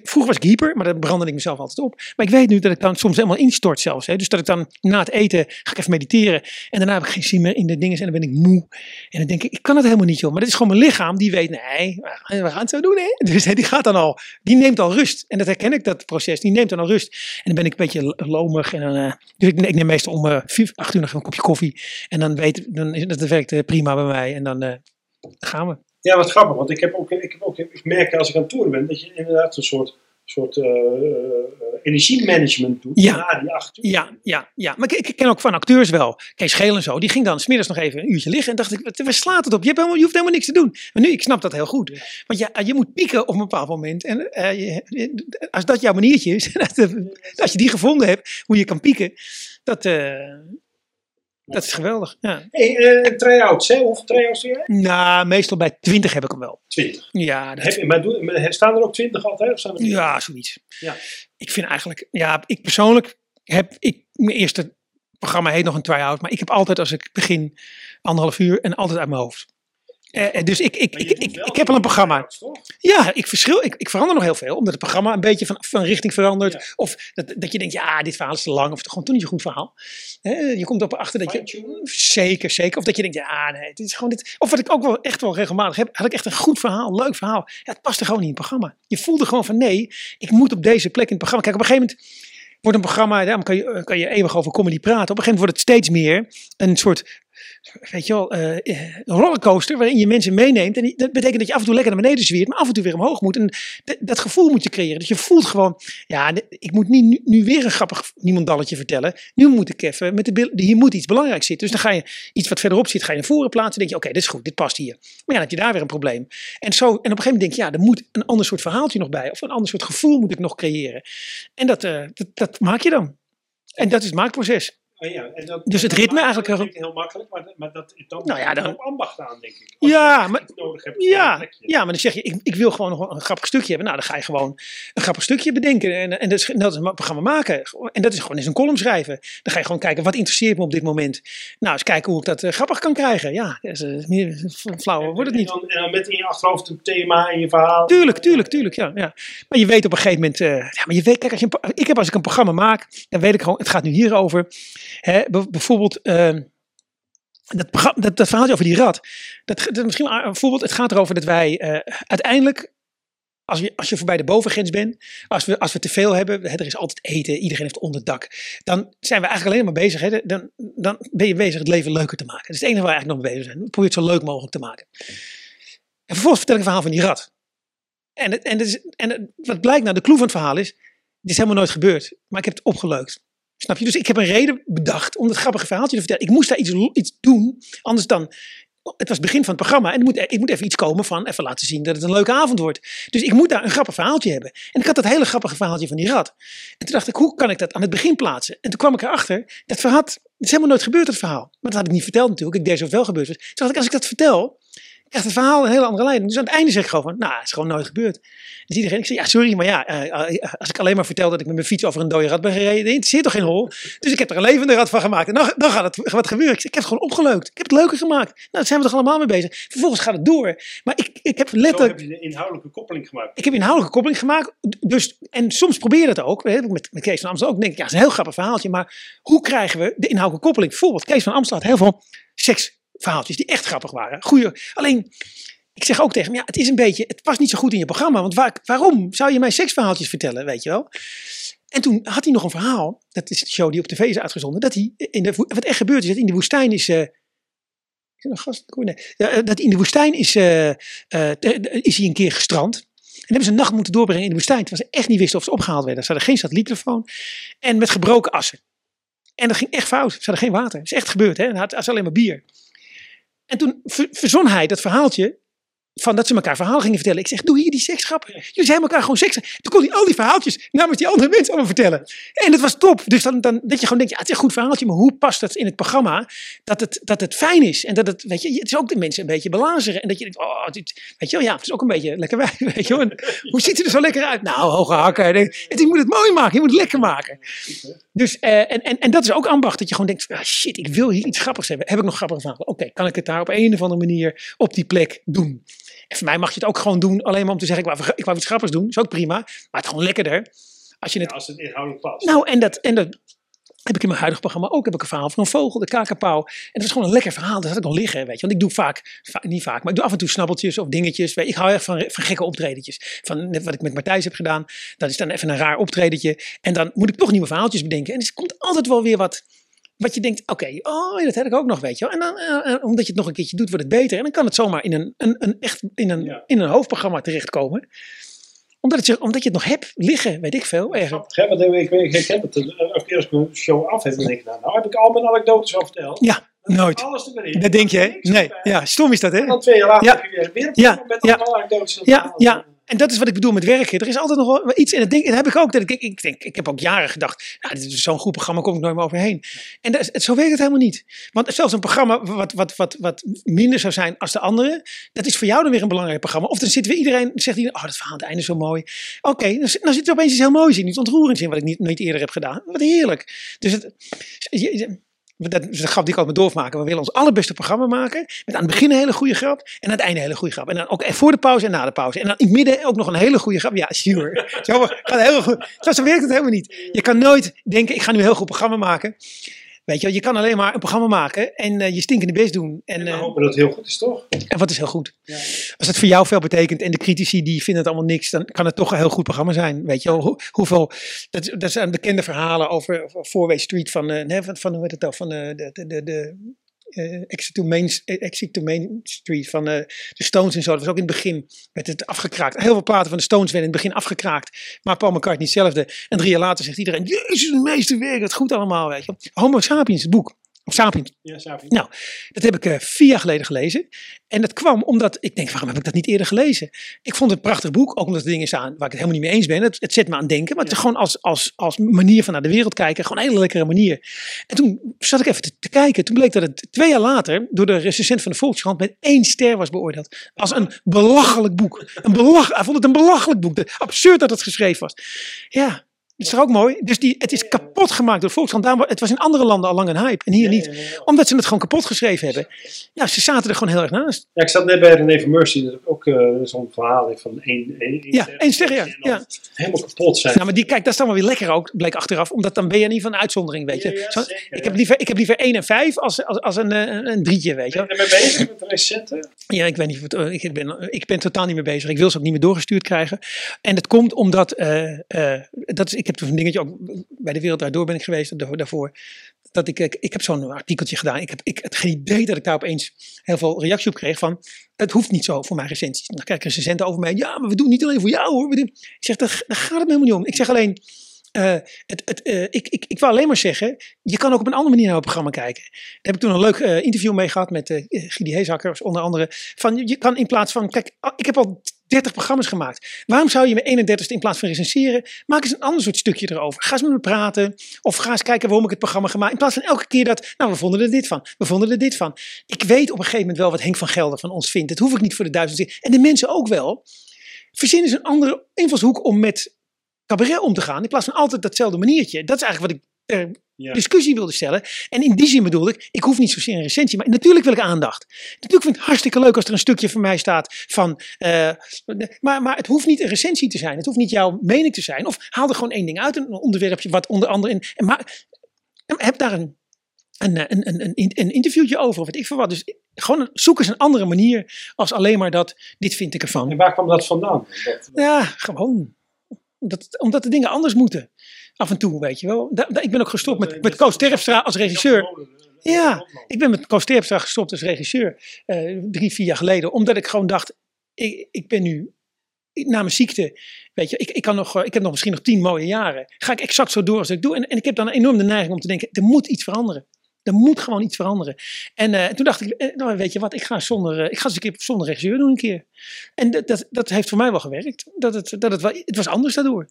Vroeger was ik hyper, maar daar brandde ik mezelf altijd op. Maar ik weet nu dat ik dan soms helemaal instort zelfs. Hè. Dus dat ik dan na het eten ga ik even mediteren. En daarna heb ik geen zin meer in de dingen. En dan ben ik moe. En dan denk ik, ik kan het helemaal niet joh. Maar dit is gewoon mijn lichaam die weet, nee, we gaan het zo doen hè. Dus die gaat dan al, die neemt al rust. En dat herken ik, dat proces. Die neemt dan al rust. En dan ben ik een beetje lomig. En dan, eh, dus ik, neem meestal om eh, acht uur nog een kopje koffie. En dan weet dan dat werkt eh, prima bij mij. En dan gaan we. Ja, wat grappig, want ik heb ook, ik, heb ook, ik merk als ik aan het toeren ben, dat je inderdaad een soort, soort eh, eh, energiemanagement doet Ja. na die acht uur. Ja, ja, ja. Maar ik, ik ken ook van acteurs wel. Kees Geel en zo. Die ging dan smiddags nog even een uurtje liggen. En dacht ik, waar slaat het op? Je, hebt helemaal, je hoeft helemaal niks te doen. Maar nu, ik snap dat heel goed. Ja. Want ja, je moet pieken op een bepaald moment. En eh, je- als dat jouw maniertje is. als je die gevonden hebt, hoe je kan pieken. Dat, dat is geweldig. Ja. Hey, eh try-outs, hè? Hoeveel try-outs doe jij? Nou, meestal bij 20 heb ik hem wel. Twintig. Ja, dat, Heb, maar maar staan er ook twintig altijd? Of staan er ja zoiets. Ja. Ik vind eigenlijk, ja, ik persoonlijk heb, ik, mijn eerste programma heet nog een try-out. Maar ik heb altijd als ik begin anderhalf uur en altijd uit mijn hoofd. Eh, eh, dus ik, ik, ik, ik, ik, heb wel een programma. Ja, ik verschil. Ik, ik verander nog heel veel. Omdat het programma een beetje van, van richting verandert. Ja. Of dat, dat je denkt, ja, dit verhaal is te lang. Of het is gewoon toen niet een goed verhaal. Je komt op achter dat je. Zeker, zeker. Of dat je denkt, ja, nee, dit is gewoon dit. Of wat ik ook wel echt wel regelmatig heb. Had ik echt een goed verhaal, leuk verhaal. Ja, het paste gewoon niet in het programma. Je voelde gewoon van, nee, ik moet op deze plek in het programma. Kijk, op een gegeven moment wordt een programma, daarom kan je, kan je eeuwig over comedy praten. Op een gegeven moment wordt het steeds meer een soort, weet je eh, eh, een rollercoaster waarin je mensen meeneemt. En dat betekent dat je af en toe lekker naar beneden zweert, maar af en toe weer omhoog moet. En dat gevoel moet je creëren. Dus je voelt gewoon, ja, ik moet niet nu, weer een grappig niemandalletje vertellen. Nu moet ik even, met de, hier moet iets belangrijks zitten. Dus dan ga je iets wat verderop zit, ga je naar voren plaatsen. Denk je, oké, dit is goed, dit past hier. Maar ja, dan heb je daar weer een probleem. En, zo, en op een gegeven moment denk je, ja, er moet een ander soort verhaaltje nog bij. Of een ander soort gevoel moet ik nog creëren. En dat, eh, dat, dat maak je dan. En dat is het maakproces. Ja, en dat, Dus het ritme eigenlijk dat heel- makkelijk, maar, maar dat, dan Nou ja, dan- op ambacht aan, denk ik. Als Ja, je maar- nodig hebt Ja, ja, maar dan zeg je, ik, ik wil gewoon nog een grappig stukje hebben. Nou, dan ga je gewoon een grappig stukje bedenken. En, en dat, is, dat is een programma maken. En dat is gewoon eens een column schrijven. Dan ga je gewoon kijken, wat interesseert me op dit moment? Nou, eens kijken hoe ik dat eh, grappig kan krijgen. Ja, dat is, eh, meer flauwer wordt het niet. En dan, en dan met in je achterhoofd een thema in je verhaal. Tuurlijk, tuurlijk, tuurlijk. Ja, ja. Maar je weet op een gegeven moment. eh, ja, maar je weet, kijk, als je een, ik heb als ik een programma maak, dan weet ik gewoon, het gaat nu hierover. Hè, bijvoorbeeld. ehm, dat, dat, dat verhaaltje over die rat. Dat, misschien. Het gaat erover dat wij eh, uiteindelijk. Als je, als je voorbij de bovengrens bent, als we, als we te veel hebben, hè, er is altijd eten, iedereen heeft onderdak. Dan zijn we eigenlijk alleen maar bezig. Hè, dan, dan ben je bezig het leven leuker te maken. Dat is het enige waar we eigenlijk nog mee bezig zijn. Probeer het zo leuk mogelijk te maken. En vervolgens vertel ik een verhaal van die rat. En, het, en, het en het- wat blijkt nou, de clue van het verhaal is, dit is helemaal nooit gebeurd, maar ik heb het opgeleukt. Snap je? Dus ik heb een reden bedacht om dat grappige verhaaltje te vertellen. Ik moest daar iets, iets doen, anders dan... Het was het begin van het programma en er moet, ik moet even iets komen van even laten zien dat het een leuke avond wordt. Dus ik moet daar een grappig verhaaltje hebben. En ik had dat hele grappige verhaaltje van die rat. En toen dacht ik, hoe kan ik dat aan het begin plaatsen? En toen kwam ik erachter, dat verhaal, het is helemaal nooit gebeurd, dat verhaal. Maar dat had ik niet verteld natuurlijk. Ik deed zo wel gebeurd was. Toen dacht ik, als ik dat vertel, krijgt het verhaal een hele andere lijn. Dus aan het einde zeg ik gewoon van, nou, het is gewoon nooit gebeurd. Dus iedereen, ik zeg, ja, sorry, maar ja, eh, eh, als ik alleen maar vertel dat ik met mijn fiets over een dode rat ben gereden, dat interesseert toch geen hol? Dus ik heb er een levende rat van gemaakt. En dan, dan gaat het wat gebeuren. Ik, zeg, ik heb het gewoon opgeleukt. Ik heb het leuker gemaakt. Nou, daar zijn we toch allemaal mee bezig. Vervolgens gaat het door. Maar ik, ik heb Zo letterlijk... heb je de inhoudelijke koppeling gemaakt. Ik heb inhoudelijke koppeling gemaakt. Dus, en soms probeer je dat ook. Met, met Kees van Amstel ook. Denk ik, ja, dat is een heel grappig verhaaltje. Maar hoe krijgen we de inhoudelijke koppeling? Bijvoorbeeld, Kees van Amstel had heel veel seksverhaaltjes die echt grappig waren. Goeie. Alleen, ik zeg ook tegen hem, ja, het is een beetje, het past niet zo goed in je programma. Want waar, waarom zou je mij seksverhaaltjes vertellen, weet je wel? En toen had hij nog een verhaal. Dat is de show die op tv is uitgezonden. Dat hij in de, wat echt gebeurd is, dat in de woestijn is. eh, dat in de woestijn is, eh, is hij een keer gestrand. En hebben ze een nacht moeten doorbrengen in de woestijn. Terwijl ze echt niet wisten of ze opgehaald werden. Ze hadden geen satelliettelefoon. En met gebroken assen. En dat ging echt fout. Ze hadden geen water. Dat is echt gebeurd. Hè? Hij had alleen maar bier. En toen ver- verzon hij dat verhaaltje. Van dat ze elkaar verhaal gingen vertellen. Ik zeg, doe hier die seksgrappen. Jullie zijn elkaar gewoon seks. Toen kon hij al die verhaaltjes namens die andere mensen allemaal vertellen. En dat was top. Dus dan, dan dat je gewoon denkt, ja, het is een goed verhaaltje. Maar hoe past het in het programma? Dat het, dat het fijn is. En dat het, weet je, het is ook de mensen een beetje belazeren. En dat je denkt, oh, weet je wel, ja, het is ook een beetje lekker wij. Weet je wel. Hoe ziet het er zo lekker uit? Nou, hoge hakken. En Je moet het mooi maken. Je moet het lekker maken. Dus, eh, en, en, en dat is ook ambacht. Dat je gewoon denkt, ah, shit, ik wil hier iets grappigs hebben. Heb ik nog grappige verhalen? Oké, kan ik het daar op een of andere manier op die plek doen? En voor mij mag je het ook gewoon doen. Alleen maar om te zeggen, ik wou, ik wou iets grappigs doen. is ook prima. Maar het is gewoon lekkerder. Als je het Ja, als het inhoudelijk past. nou, en dat, en dat heb ik in mijn huidige programma ook. Heb ik een verhaal van een vogel, de kakapauw. En dat was gewoon een lekker verhaal. Dat had ik nog liggen, weet je. Want ik doe vaak, va- niet vaak, maar ik doe af en toe snabbeltjes of dingetjes. Weet je. Ik hou echt van, van gekke optredetjes. Van net wat ik met Matthijs heb gedaan. Dat is dan even een raar optredetje. En dan moet ik toch nieuwe verhaaltjes bedenken. En er komt altijd wel weer wat... Wat je denkt, oké, oh, ja, dat heb ik ook nog, weet je wel. En dan, eh, eh, omdat je het nog een keertje doet, wordt het beter. En dan kan het zomaar in een, een, een echt in een, Ja. in een hoofdprogramma terechtkomen. Omdat, het, omdat je het nog hebt liggen, weet ik veel. Ergens. Want ik, ik, ik, heb het eh, elke keer als ik een show af heb, dan denk ik, nou, nou heb ik al mijn anekdotes al verteld. Ja, nooit. Alles erin. Dat denk je, hè? Nee. Ja, stom is dat, hè? En dan twee jaar later Ja. heb je weer, weer een Ja, met ja. Ja, ja. En dat is wat ik bedoel met werken. Er is altijd nog wel iets. En dat, denk, dat heb ik ook. Dat ik, ik, denk, ik heb ook jaren gedacht. Nou, dit is zo'n goed programma, kom ik nooit meer overheen. En dat, zo werkt het helemaal niet. Want zelfs een programma wat, wat, wat, wat minder zou zijn als de andere. Dat is voor jou dan weer een belangrijk programma. Of dan zit weer iedereen. Zegt iedereen, oh, dat verhaal aan het einde zo mooi. Oké, dan, dan zit er opeens iets heel moois in. Iets ontroerends in wat ik niet, niet eerder heb gedaan. Wat heerlijk. Dus het, dat de grap die ik altijd met Dolf maken. We willen ons allerbeste programma maken. Met aan het begin een hele goede grap. En aan het einde een hele goede grap. En dan ook voor de pauze en na de pauze. En dan in het midden ook nog een hele goede grap. Ja, sure. Zo, gaat heel goed. Zo werkt het helemaal niet. Je kan nooit denken, ik ga nu een heel goed programma maken. Weet je, je kan alleen maar een programma maken en eh, je stinkende best doen. En, En we eh, hopen dat het heel goed is, toch? en wat is heel goed. Ja. Als het voor jou veel betekent en de critici die vinden het allemaal niks, dan kan het toch een heel goed programma zijn. Weet je Hoe- hoeveel, dat, dat zijn bekende verhalen over Fourway Street van, eh, van, van hoe heet het nou, van de, de, de, de eh, Exit, to Main, eh, Main Street van eh, de Stones en zo. Dat was ook in het begin, werd het afgekraakt. Heel veel platen van de Stones werden in het begin afgekraakt. Maar Paul McCartney hetzelfde. En drie jaar later zegt iedereen, jezus, het meeste werk, het goed allemaal, weet je. Homo sapiens, het boek. Of Sapiens, Ja. Nou, dat heb ik eh, vier jaar geleden gelezen. En dat kwam omdat ik denk, waarom heb ik dat niet eerder gelezen? Ik vond het een prachtig boek, ook omdat er dingen staan waar ik het helemaal niet mee eens ben. Het, het zet me aan denken, maar het is gewoon als, als, als manier van naar de wereld kijken, gewoon een hele lekkere manier. En toen zat ik even te, te kijken. Toen bleek dat het twee jaar later door de recensent van de Volkskrant met één ster was beoordeeld. Als een belachelijk boek. Een belach, hij vond het een belachelijk boek. De- Absurd dat het geschreven was. Ja, het is toch ook mooi? Dus die, het is kapot gemaakt door Volkskrant. Daarom, het was in andere landen al lang een hype en hier niet. Omdat ze het gewoon kapot geschreven hebben. Ja, ze zaten er gewoon heel erg naast. Ja, ik zat net bij René van Mercy, dat ook eh, zo'n verhaal heeft van één, één, één Ja, één ster, ja, ja. Helemaal kapot zijn. Nou, maar die, kijk, dat is dan wel weer lekker ook, bleek achteraf. Omdat dan ben je niet van een uitzondering, weet je. Ja, ja, Zo- zeker, ik, heb liever, ik heb liever 1 en 5 als, als, als een, eh, een, een drietje, weet je. Ben je ermee bezig met de recenten? Ja, ik weet niet. eh, Ik ben, ik ben totaal niet mee bezig. Ik wil ze ook niet meer doorgestuurd krijgen. En dat komt omdat. eh, eh, dat is, ik heb toen een dingetje ook. Bij de wereld daardoor ben ik geweest daar- daarvoor. Dat ik, ik, heb zo'n artikeltje gedaan. Ik heb, ik had geen idee dat ik daar opeens heel veel reactie op kreeg van. Het hoeft niet zo voor mijn recensies. Dan krijg ik recensenten over mij. Ja, maar we doen het niet alleen voor jou hoor. Ik zeg, daar, gaat het helemaal niet om. Ik zeg alleen. eh, het, het, eh, ik, ik, ik wil alleen maar zeggen, je kan ook op een andere manier naar het programma kijken. Daar heb ik toen een leuk eh, interview mee gehad met eh Gidi Heesakker, onder andere. Van, je kan in plaats van, kijk, ah, ik heb al 30 programma's gemaakt. Waarom zou je mijn 31ste in plaats van recenseren, maak eens een ander soort stukje erover. Ga eens met me praten. Of ga eens kijken waarom ik het programma gemaakt. In plaats van elke keer dat, nou, we vonden er dit van. We vonden er dit van. Ik weet op een gegeven moment wel wat Henk van Gelder van ons vindt. Dat hoef ik niet voor de duizend keer. En de mensen ook wel. Verzin eens een andere invalshoek om met cabaret om te gaan. In plaats van altijd datzelfde maniertje. Dat is eigenlijk wat ik ter Ja. discussie wilde stellen. En in die zin bedoelde ik, ik hoef niet zozeer een recensie, maar natuurlijk wil ik aandacht. Natuurlijk vind ik het hartstikke leuk als er een stukje van mij staat van, eh, maar, maar het hoeft niet een recensie te zijn. Het hoeft niet jouw mening te zijn. Of haal er gewoon één ding uit, een onderwerpje wat onder andere in. En maar, heb daar een, een, een, een, een, een interviewtje over, of weet ik veel wat. Dus gewoon zoek eens een andere manier als alleen maar dat, dit vind ik ervan. En waar kwam dat vandaan? Dat, Ja, gewoon. Omdat, omdat de dingen anders moeten. Af en toe, weet je wel. Da- da- ik ben ook gestopt met, met Koos Terpstra als regisseur. Ja, ik ben met Koos Terpstra gestopt als regisseur. eh, drie, vier jaar geleden. Omdat ik gewoon dacht, ik, ik ben nu... Na mijn ziekte, weet je, ik, ik, kan nog, eh, ik heb nog misschien nog tien mooie jaren. Ga ik exact zo door als ik doe. En, en ik heb dan enorm de neiging om te denken, er moet iets veranderen. Er moet gewoon iets veranderen. En eh, toen dacht ik, eh, nou weet je wat, ik ga, zonder, eh, ik ga eens een keer zonder regisseur doen een keer. En dat, dat, dat heeft voor mij wel gewerkt. Dat het, dat het, wel, het was anders daardoor.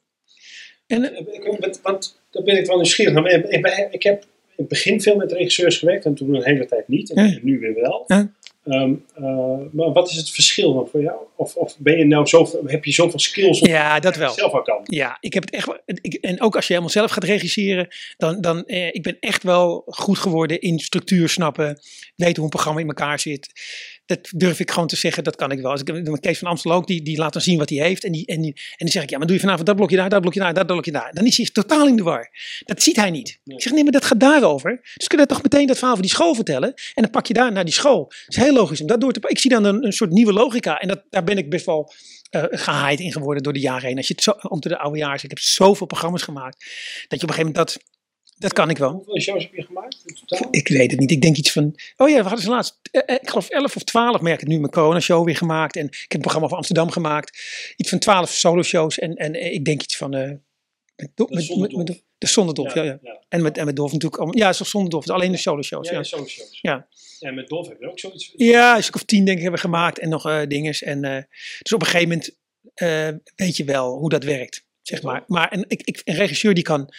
En, Ik- ik- Want daar ben ik wel nieuwsgierig naar. Ik, ik, ik heb in het begin veel met regisseurs gewerkt en toen een hele tijd niet. En Ja. nu weer wel. Ja. Ehm, eh, maar wat is het verschil dan voor jou? Of, of ben je nou zoveel, heb je zoveel skills om ja, dat wel. zelf al kan? Ja, ik heb het echt. Ik, en ook als je helemaal zelf gaat regisseren, dan, dan eh, ik ben echt wel goed geworden in structuur snappen, weten hoe een programma in elkaar zit. Dat durf ik gewoon te zeggen, dat kan ik wel. Als ik Kees van Amstel ook, die, die laat dan zien wat hij heeft. En, die, en, die, en dan zeg ik, ja, maar doe je vanavond dat blokje daar, dat blokje daar, dat blokje daar. Dan is hij totaal in de war. Dat ziet hij niet. Nee. Ik zeg, nee, maar dat gaat daarover. Dus kun je toch meteen dat verhaal van die school vertellen. En dan pak je daar naar die school. Het is heel logisch om dat door te pakken. Ik zie dan een, een soort nieuwe logica. En dat, daar ben ik best wel eh gehaaid in geworden door de jaren heen. Als je het zo, om de oude jaren, ik heb zoveel programma's gemaakt. Dat je op een gegeven moment dat, dat kan ik wel. Hoeveel shows heb je gemaakt in totaal? Ik weet het niet. Ik denk iets van. Oh ja, we hadden ze laatst. eh, eh, ik geloof 11 of 12 merk ik nu. Mijn corona-show weer gemaakt. En ik heb een programma voor Amsterdam gemaakt. Iets van 12 solo-shows. En, en eh, ik denk iets van. met, De met, Zonder met, Dolf. met, de Zonderdolf, ja, ja. ja. En met, en met Dolf natuurlijk. Ja, toch Zonderdolf. Alleen de solo-shows. Ja, Ja, ja, zo'n shows. Ja. En met Dolf heb je ook zoiets. ja, een stuk of tien denk ik hebben we gemaakt. En nog eh dinges. En, dus op een gegeven moment weet je wel hoe dat werkt. Zeg maar. Maar een, ik, ik, een regisseur die kan,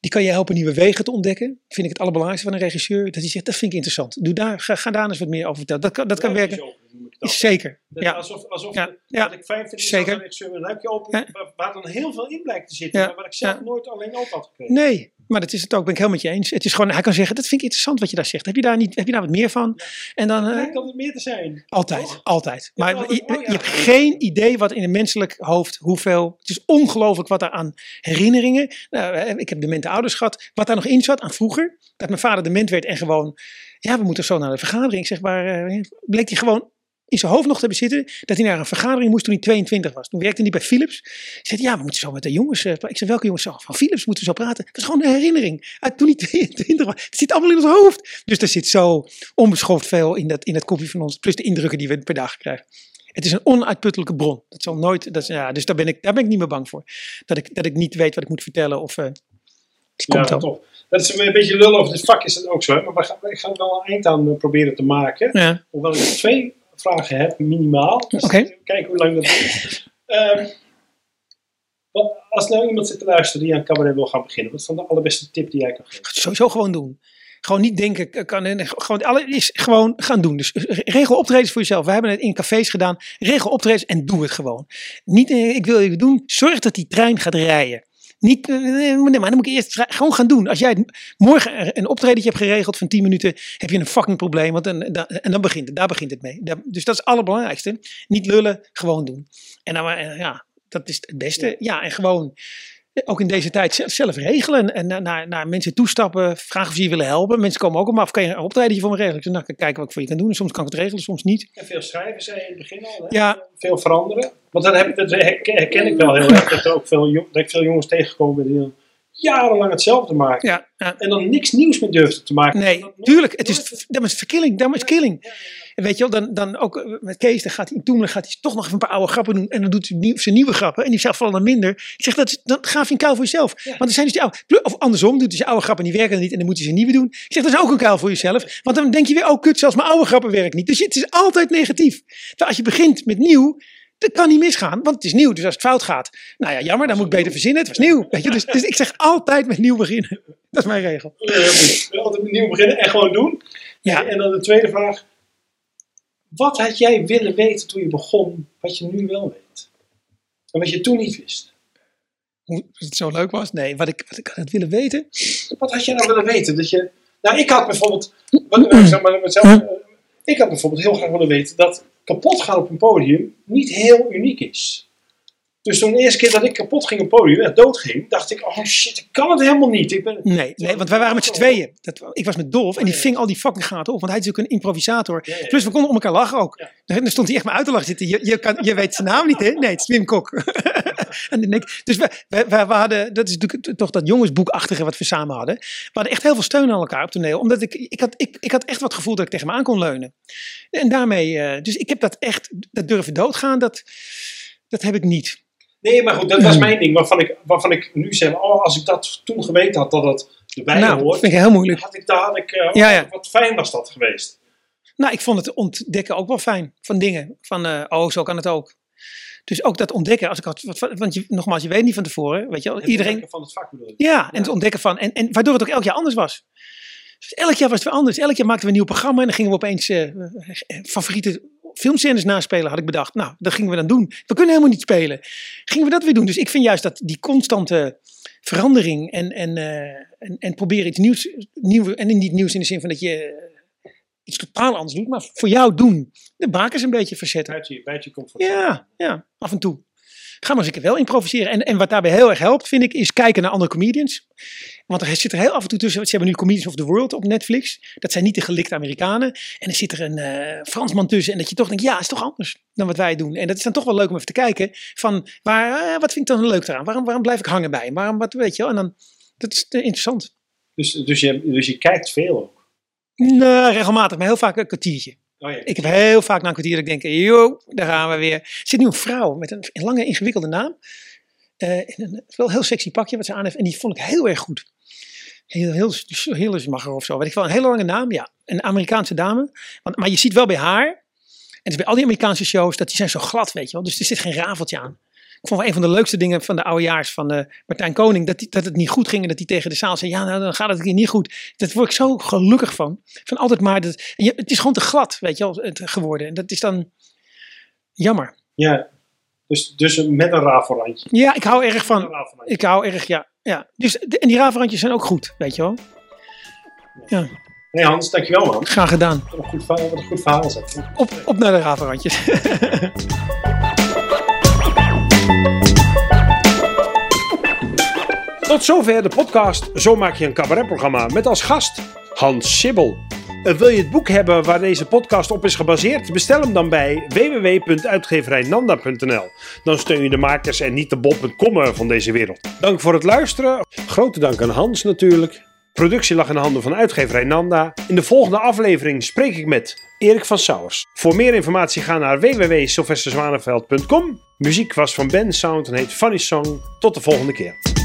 die kan je helpen nieuwe wegen te ontdekken. Vind ik het allerbelangrijkste van een regisseur. Dat hij zegt, dat vind ik interessant. Doe daar, ga, ga daar eens wat meer over vertellen. Dat kan, dat kan werken. Zeker. Dat- Ja. Alsof, alsof Ja, de- ja, ik fijn vind is zeker. als een regisseur een luikje open, waar, waar dan heel veel in blijkt te zitten, maar waar ik zelf nooit alleen open had gekregen. Nee, maar dat is het ook, ben ik helemaal met je eens. Het is gewoon, hij kan zeggen, dat vind ik interessant wat je daar zegt. Heb je daar, niet, heb je daar wat meer van? En dan, Het eh, lijkt altijd meer te zijn. altijd, altijd. Maar je, mooi je hebt geen idee wat in een menselijk hoofd, hoeveel, het is ongelooflijk wat er aan herinneringen, nou, eh, ik heb demente ouders gehad, wat daar nog in zat aan vroeger, dat mijn vader dement werd en gewoon, ja, we moeten zo naar de vergadering, zeg maar, eh, bleek hij gewoon in zijn hoofd nog te hebben zitten dat hij naar een vergadering moest toen hij 22 was. Toen werkte hij bij Philips. Hij zei, ja, we moeten zo met de jongens. eh, praten." ik zei, welke jongens? Zo, Van Philips moeten we zo praten. Het was gewoon een herinnering uit toen hij 22 was. Het zit allemaal in ons hoofd. Dus er zit zo onbeschoft veel in dat, in dat kopje van ons. Plus de indrukken die we per dag krijgen. Het is een onuitputtelijke bron. Dat zal nooit, dat, is- ja, dus daar ben, ik, daar ben ik niet meer bang voor. Dat ik, dat ik niet weet wat ik moet vertellen. Of, eh, het Ja, komt wel. toch. Dat is een beetje over dit vak is dat ook zo. Hè? Maar we gaan, ik ga er wel een eind aan eh, proberen te maken. Ja. Hoewel ik twee vragen heb, minimaal. Dus Oké. Kijken hoe lang dat duurt. Ehm, wat, als nou iemand zit te luisteren die aan cabaret wil gaan beginnen, wat is dan de allerbeste tip die jij kan geven? Sowieso gewoon doen. Gewoon niet denken, ik kan, gewoon, alle, is gewoon gaan doen. Dus regel optredens voor jezelf. We hebben het in cafés gedaan. Regel optredens en doe het gewoon. Niet, eh, ik wil even doen. Zorg dat die trein gaat rijden. Niet, eh, nee, maar dan moet ik eerst gewoon gaan doen. Als jij morgen een optredentje hebt geregeld van 10 minuten, heb je een fucking probleem. Want dan, dan- en dan begint het, daar begint het mee. Dus dat is het allerbelangrijkste. Niet lullen, gewoon doen. En dan, eh, ja, dat is het beste. Ja, en gewoon ook in deze tijd zelf, regelen. En naar, naar, naar mensen toestappen, vragen of ze je willen helpen. Mensen komen ook op me af, kan je een optredentje voor me regelen? Ik zeg, nou, kijken wat ik voor je kan doen. En soms kan ik het regelen, soms niet. En veel schrijven, zei je in het begin al. Hè? Ja. Veel veranderen. Want dat, heb, dat herken, ik wel heel erg. Dat, er ook veel, dat ik veel jongens tegengekomen ben die jarenlang hetzelfde maken. Ja, ja. En dan niks nieuws meer durfden te maken. Nee, tuurlijk. Het is, dat is verkilling. Dat is killing. Ja. En weet je wel, dan, dan ook eh, met Kees, dan gaat hij Toemelen gaat hij toch nog even een paar oude grappen doen. En dan doet hij zijn nieuwe grappen. En die zelf vallen dan minder. Ik zeg, dat, dat gaaf je een kuil voor jezelf. Want er zijn dus die oude, of andersom, doet hij zijn oude grappen en die werken dan niet. En dan moet hij zijn nieuwe doen. Ik zeg, dat is ook een kuil voor jezelf. Want dan denk je weer, oh kut, zelfs mijn oude grappen werken niet. Dus het is altijd negatief. Terwijl als je begint met nieuw, dat kan niet misgaan. Want het is nieuw, dus als het fout gaat. Nou ja, jammer, dan moet ik beter verzinnen. Het was nieuw. Weet je? Dus, dus ik zeg altijd met nieuw beginnen. Dat is mijn regel. Je altijd opnieuw beginnen en gewoon doen. Ja. En dan de tweede vraag. Wat had jij willen weten toen je begon, wat je nu wel weet? En wat je toen niet wist? Hoe het zo leuk was? Nee, wat ik, wat ik had willen weten. Wat had jij nou willen weten? Dat je, nou, ik had bijvoorbeeld, wat, eh, zeg maar, mezelf, eh, ik had bijvoorbeeld heel graag willen weten dat kapot gaan op een podium niet heel uniek is. Dus toen de eerste keer dat ik kapot ging op podium en dood ging, dacht ik, oh shit, ik kan het helemaal niet. Ik ben, Nee, nee want wij waren met z'n tweeën. Dat, ik was met Dolf en die ving al die fucking gaten op. Want hij is ook een improvisator. Ja, ja. Plus we konden om elkaar lachen ook. Dan stond hij echt maar uit te lachen zitten. Je, je, kan, je weet zijn naam niet, hè? Nee, het is Wim Kok. en ik- dus we, we, we, hadden, dat is natuurlijk toch dat jongensboekachtige wat we samen hadden. We hadden echt heel veel steun aan elkaar op toneel. Omdat ik, ik, had, ik, ik had echt wat gevoel dat ik tegen me aan kon leunen. En daarmee, eh, dus ik heb dat echt, dat durven doodgaan, dat, dat heb ik niet. Nee, maar goed, dat was mijn ding. Waarvan ik, waarvan ik nu zeg, oh, als ik dat toen geweten had dat dat erbij nou, dat hoort, vind ik heel moeilijk. had ik, daar had ik, eh, Ja, ja. wat fijn was dat geweest. Nou, ik vond het ontdekken ook wel fijn van dingen. Van, eh, oh, zo kan het ook. Dus ook dat ontdekken, als ik had, want je, nogmaals, je weet niet van tevoren, weet je wel, Het iedereen, ontdekken van het vak bedoel ik. ja, en het ontdekken van, en, en waardoor het ook elk jaar anders was. Dus elk jaar was het weer anders. Elk jaar maakten we een nieuw programma en dan gingen we opeens eh, favoriete filmscènes naspelen, had ik bedacht. Nou, dat gingen we dan doen. We kunnen helemaal niet spelen. Gingen we dat weer doen. Dus ik vind juist dat die constante verandering en, en, eh, en, en proberen iets nieuws, nieuw, en niet nieuws in de zin van dat je eh, iets totaal anders doet, maar voor jou doen. De bakens een beetje verzetten. Buiten je, buiten je comfort. Ja, ja, af en toe. Ga maar eens een keer wel improviseren. En, en wat daarbij heel erg helpt, vind ik, is kijken naar andere comedians. Want er zit er heel af en toe tussen. Ze hebben nu Comedians of the World op Netflix. Dat zijn niet de gelikte Amerikanen. En er zit er een eh, Fransman tussen. En dat je toch denkt, ja, is toch anders dan wat wij doen. En dat is dan toch wel leuk om even te kijken. Van, waar, eh, wat vind ik dan leuk eraan? Waarom, waarom blijf ik hangen bij? Waarom, wat weet je wel? En dan, dat is eh, interessant. Dus, dus, je, dus je kijkt veel ook. Nou, regelmatig, maar heel vaak een kwartiertje. Oh. Ik heb heel vaak na een kwartier dat ik denk, joh, daar gaan we weer. Er zit nu een vrouw met een, lange ingewikkelde naam. Eh, in een wel heel sexy pakje wat ze aan heeft. En die vond ik heel erg goed. Heel, heel, heel of zo. Weet ik wel, een hele lange naam, ja. Een Amerikaanse dame. Want, maar je ziet wel bij haar, en bij al die Amerikaanse shows, dat die zijn zo glad, weet je wel. Dus er zit geen rafeltje aan. Ik vond wel een van de leukste dingen van de oudejaars van eh, Martijn Koning, dat, die, dat het niet goed ging en dat hij tegen de zaal zei, ja, nou, dan gaat het keer niet goed. Daar word ik zo gelukkig van. Van altijd maar, dat, je, het is gewoon te glad, weet je wel, het, geworden. En dat is dan jammer. ja. Dus, dus met een rafelrandje. Ja, ik hou erg van, ik hou erg, ja, Ja, dus, de- en die ravenrandjes zijn ook goed, weet je wel. Nee Hans, dankjewel man. Graag gedaan. Wat een goed verhaal, wat een goed verhaal dat. Op, op naar de ravenrandjes. Tot zover de podcast Zo maak je een cabaretprogramma met als gast Hans Sibbel. Wil je het boek hebben waar deze podcast op is gebaseerd? Bestel hem dan bij www.uitgeverijnanda.nl. Dan steun je de makers en niet de bol.com van deze wereld. Dank voor het luisteren. Grote dank aan Hans natuurlijk. Productie lag in de handen van uitgeverij Nanda. In de volgende aflevering spreek ik met Erik van Sauers. Voor meer informatie ga naar www.sylvesterzwaneveld.com. Muziek was van Ben Sound en heet Funny Song. Tot de volgende keer.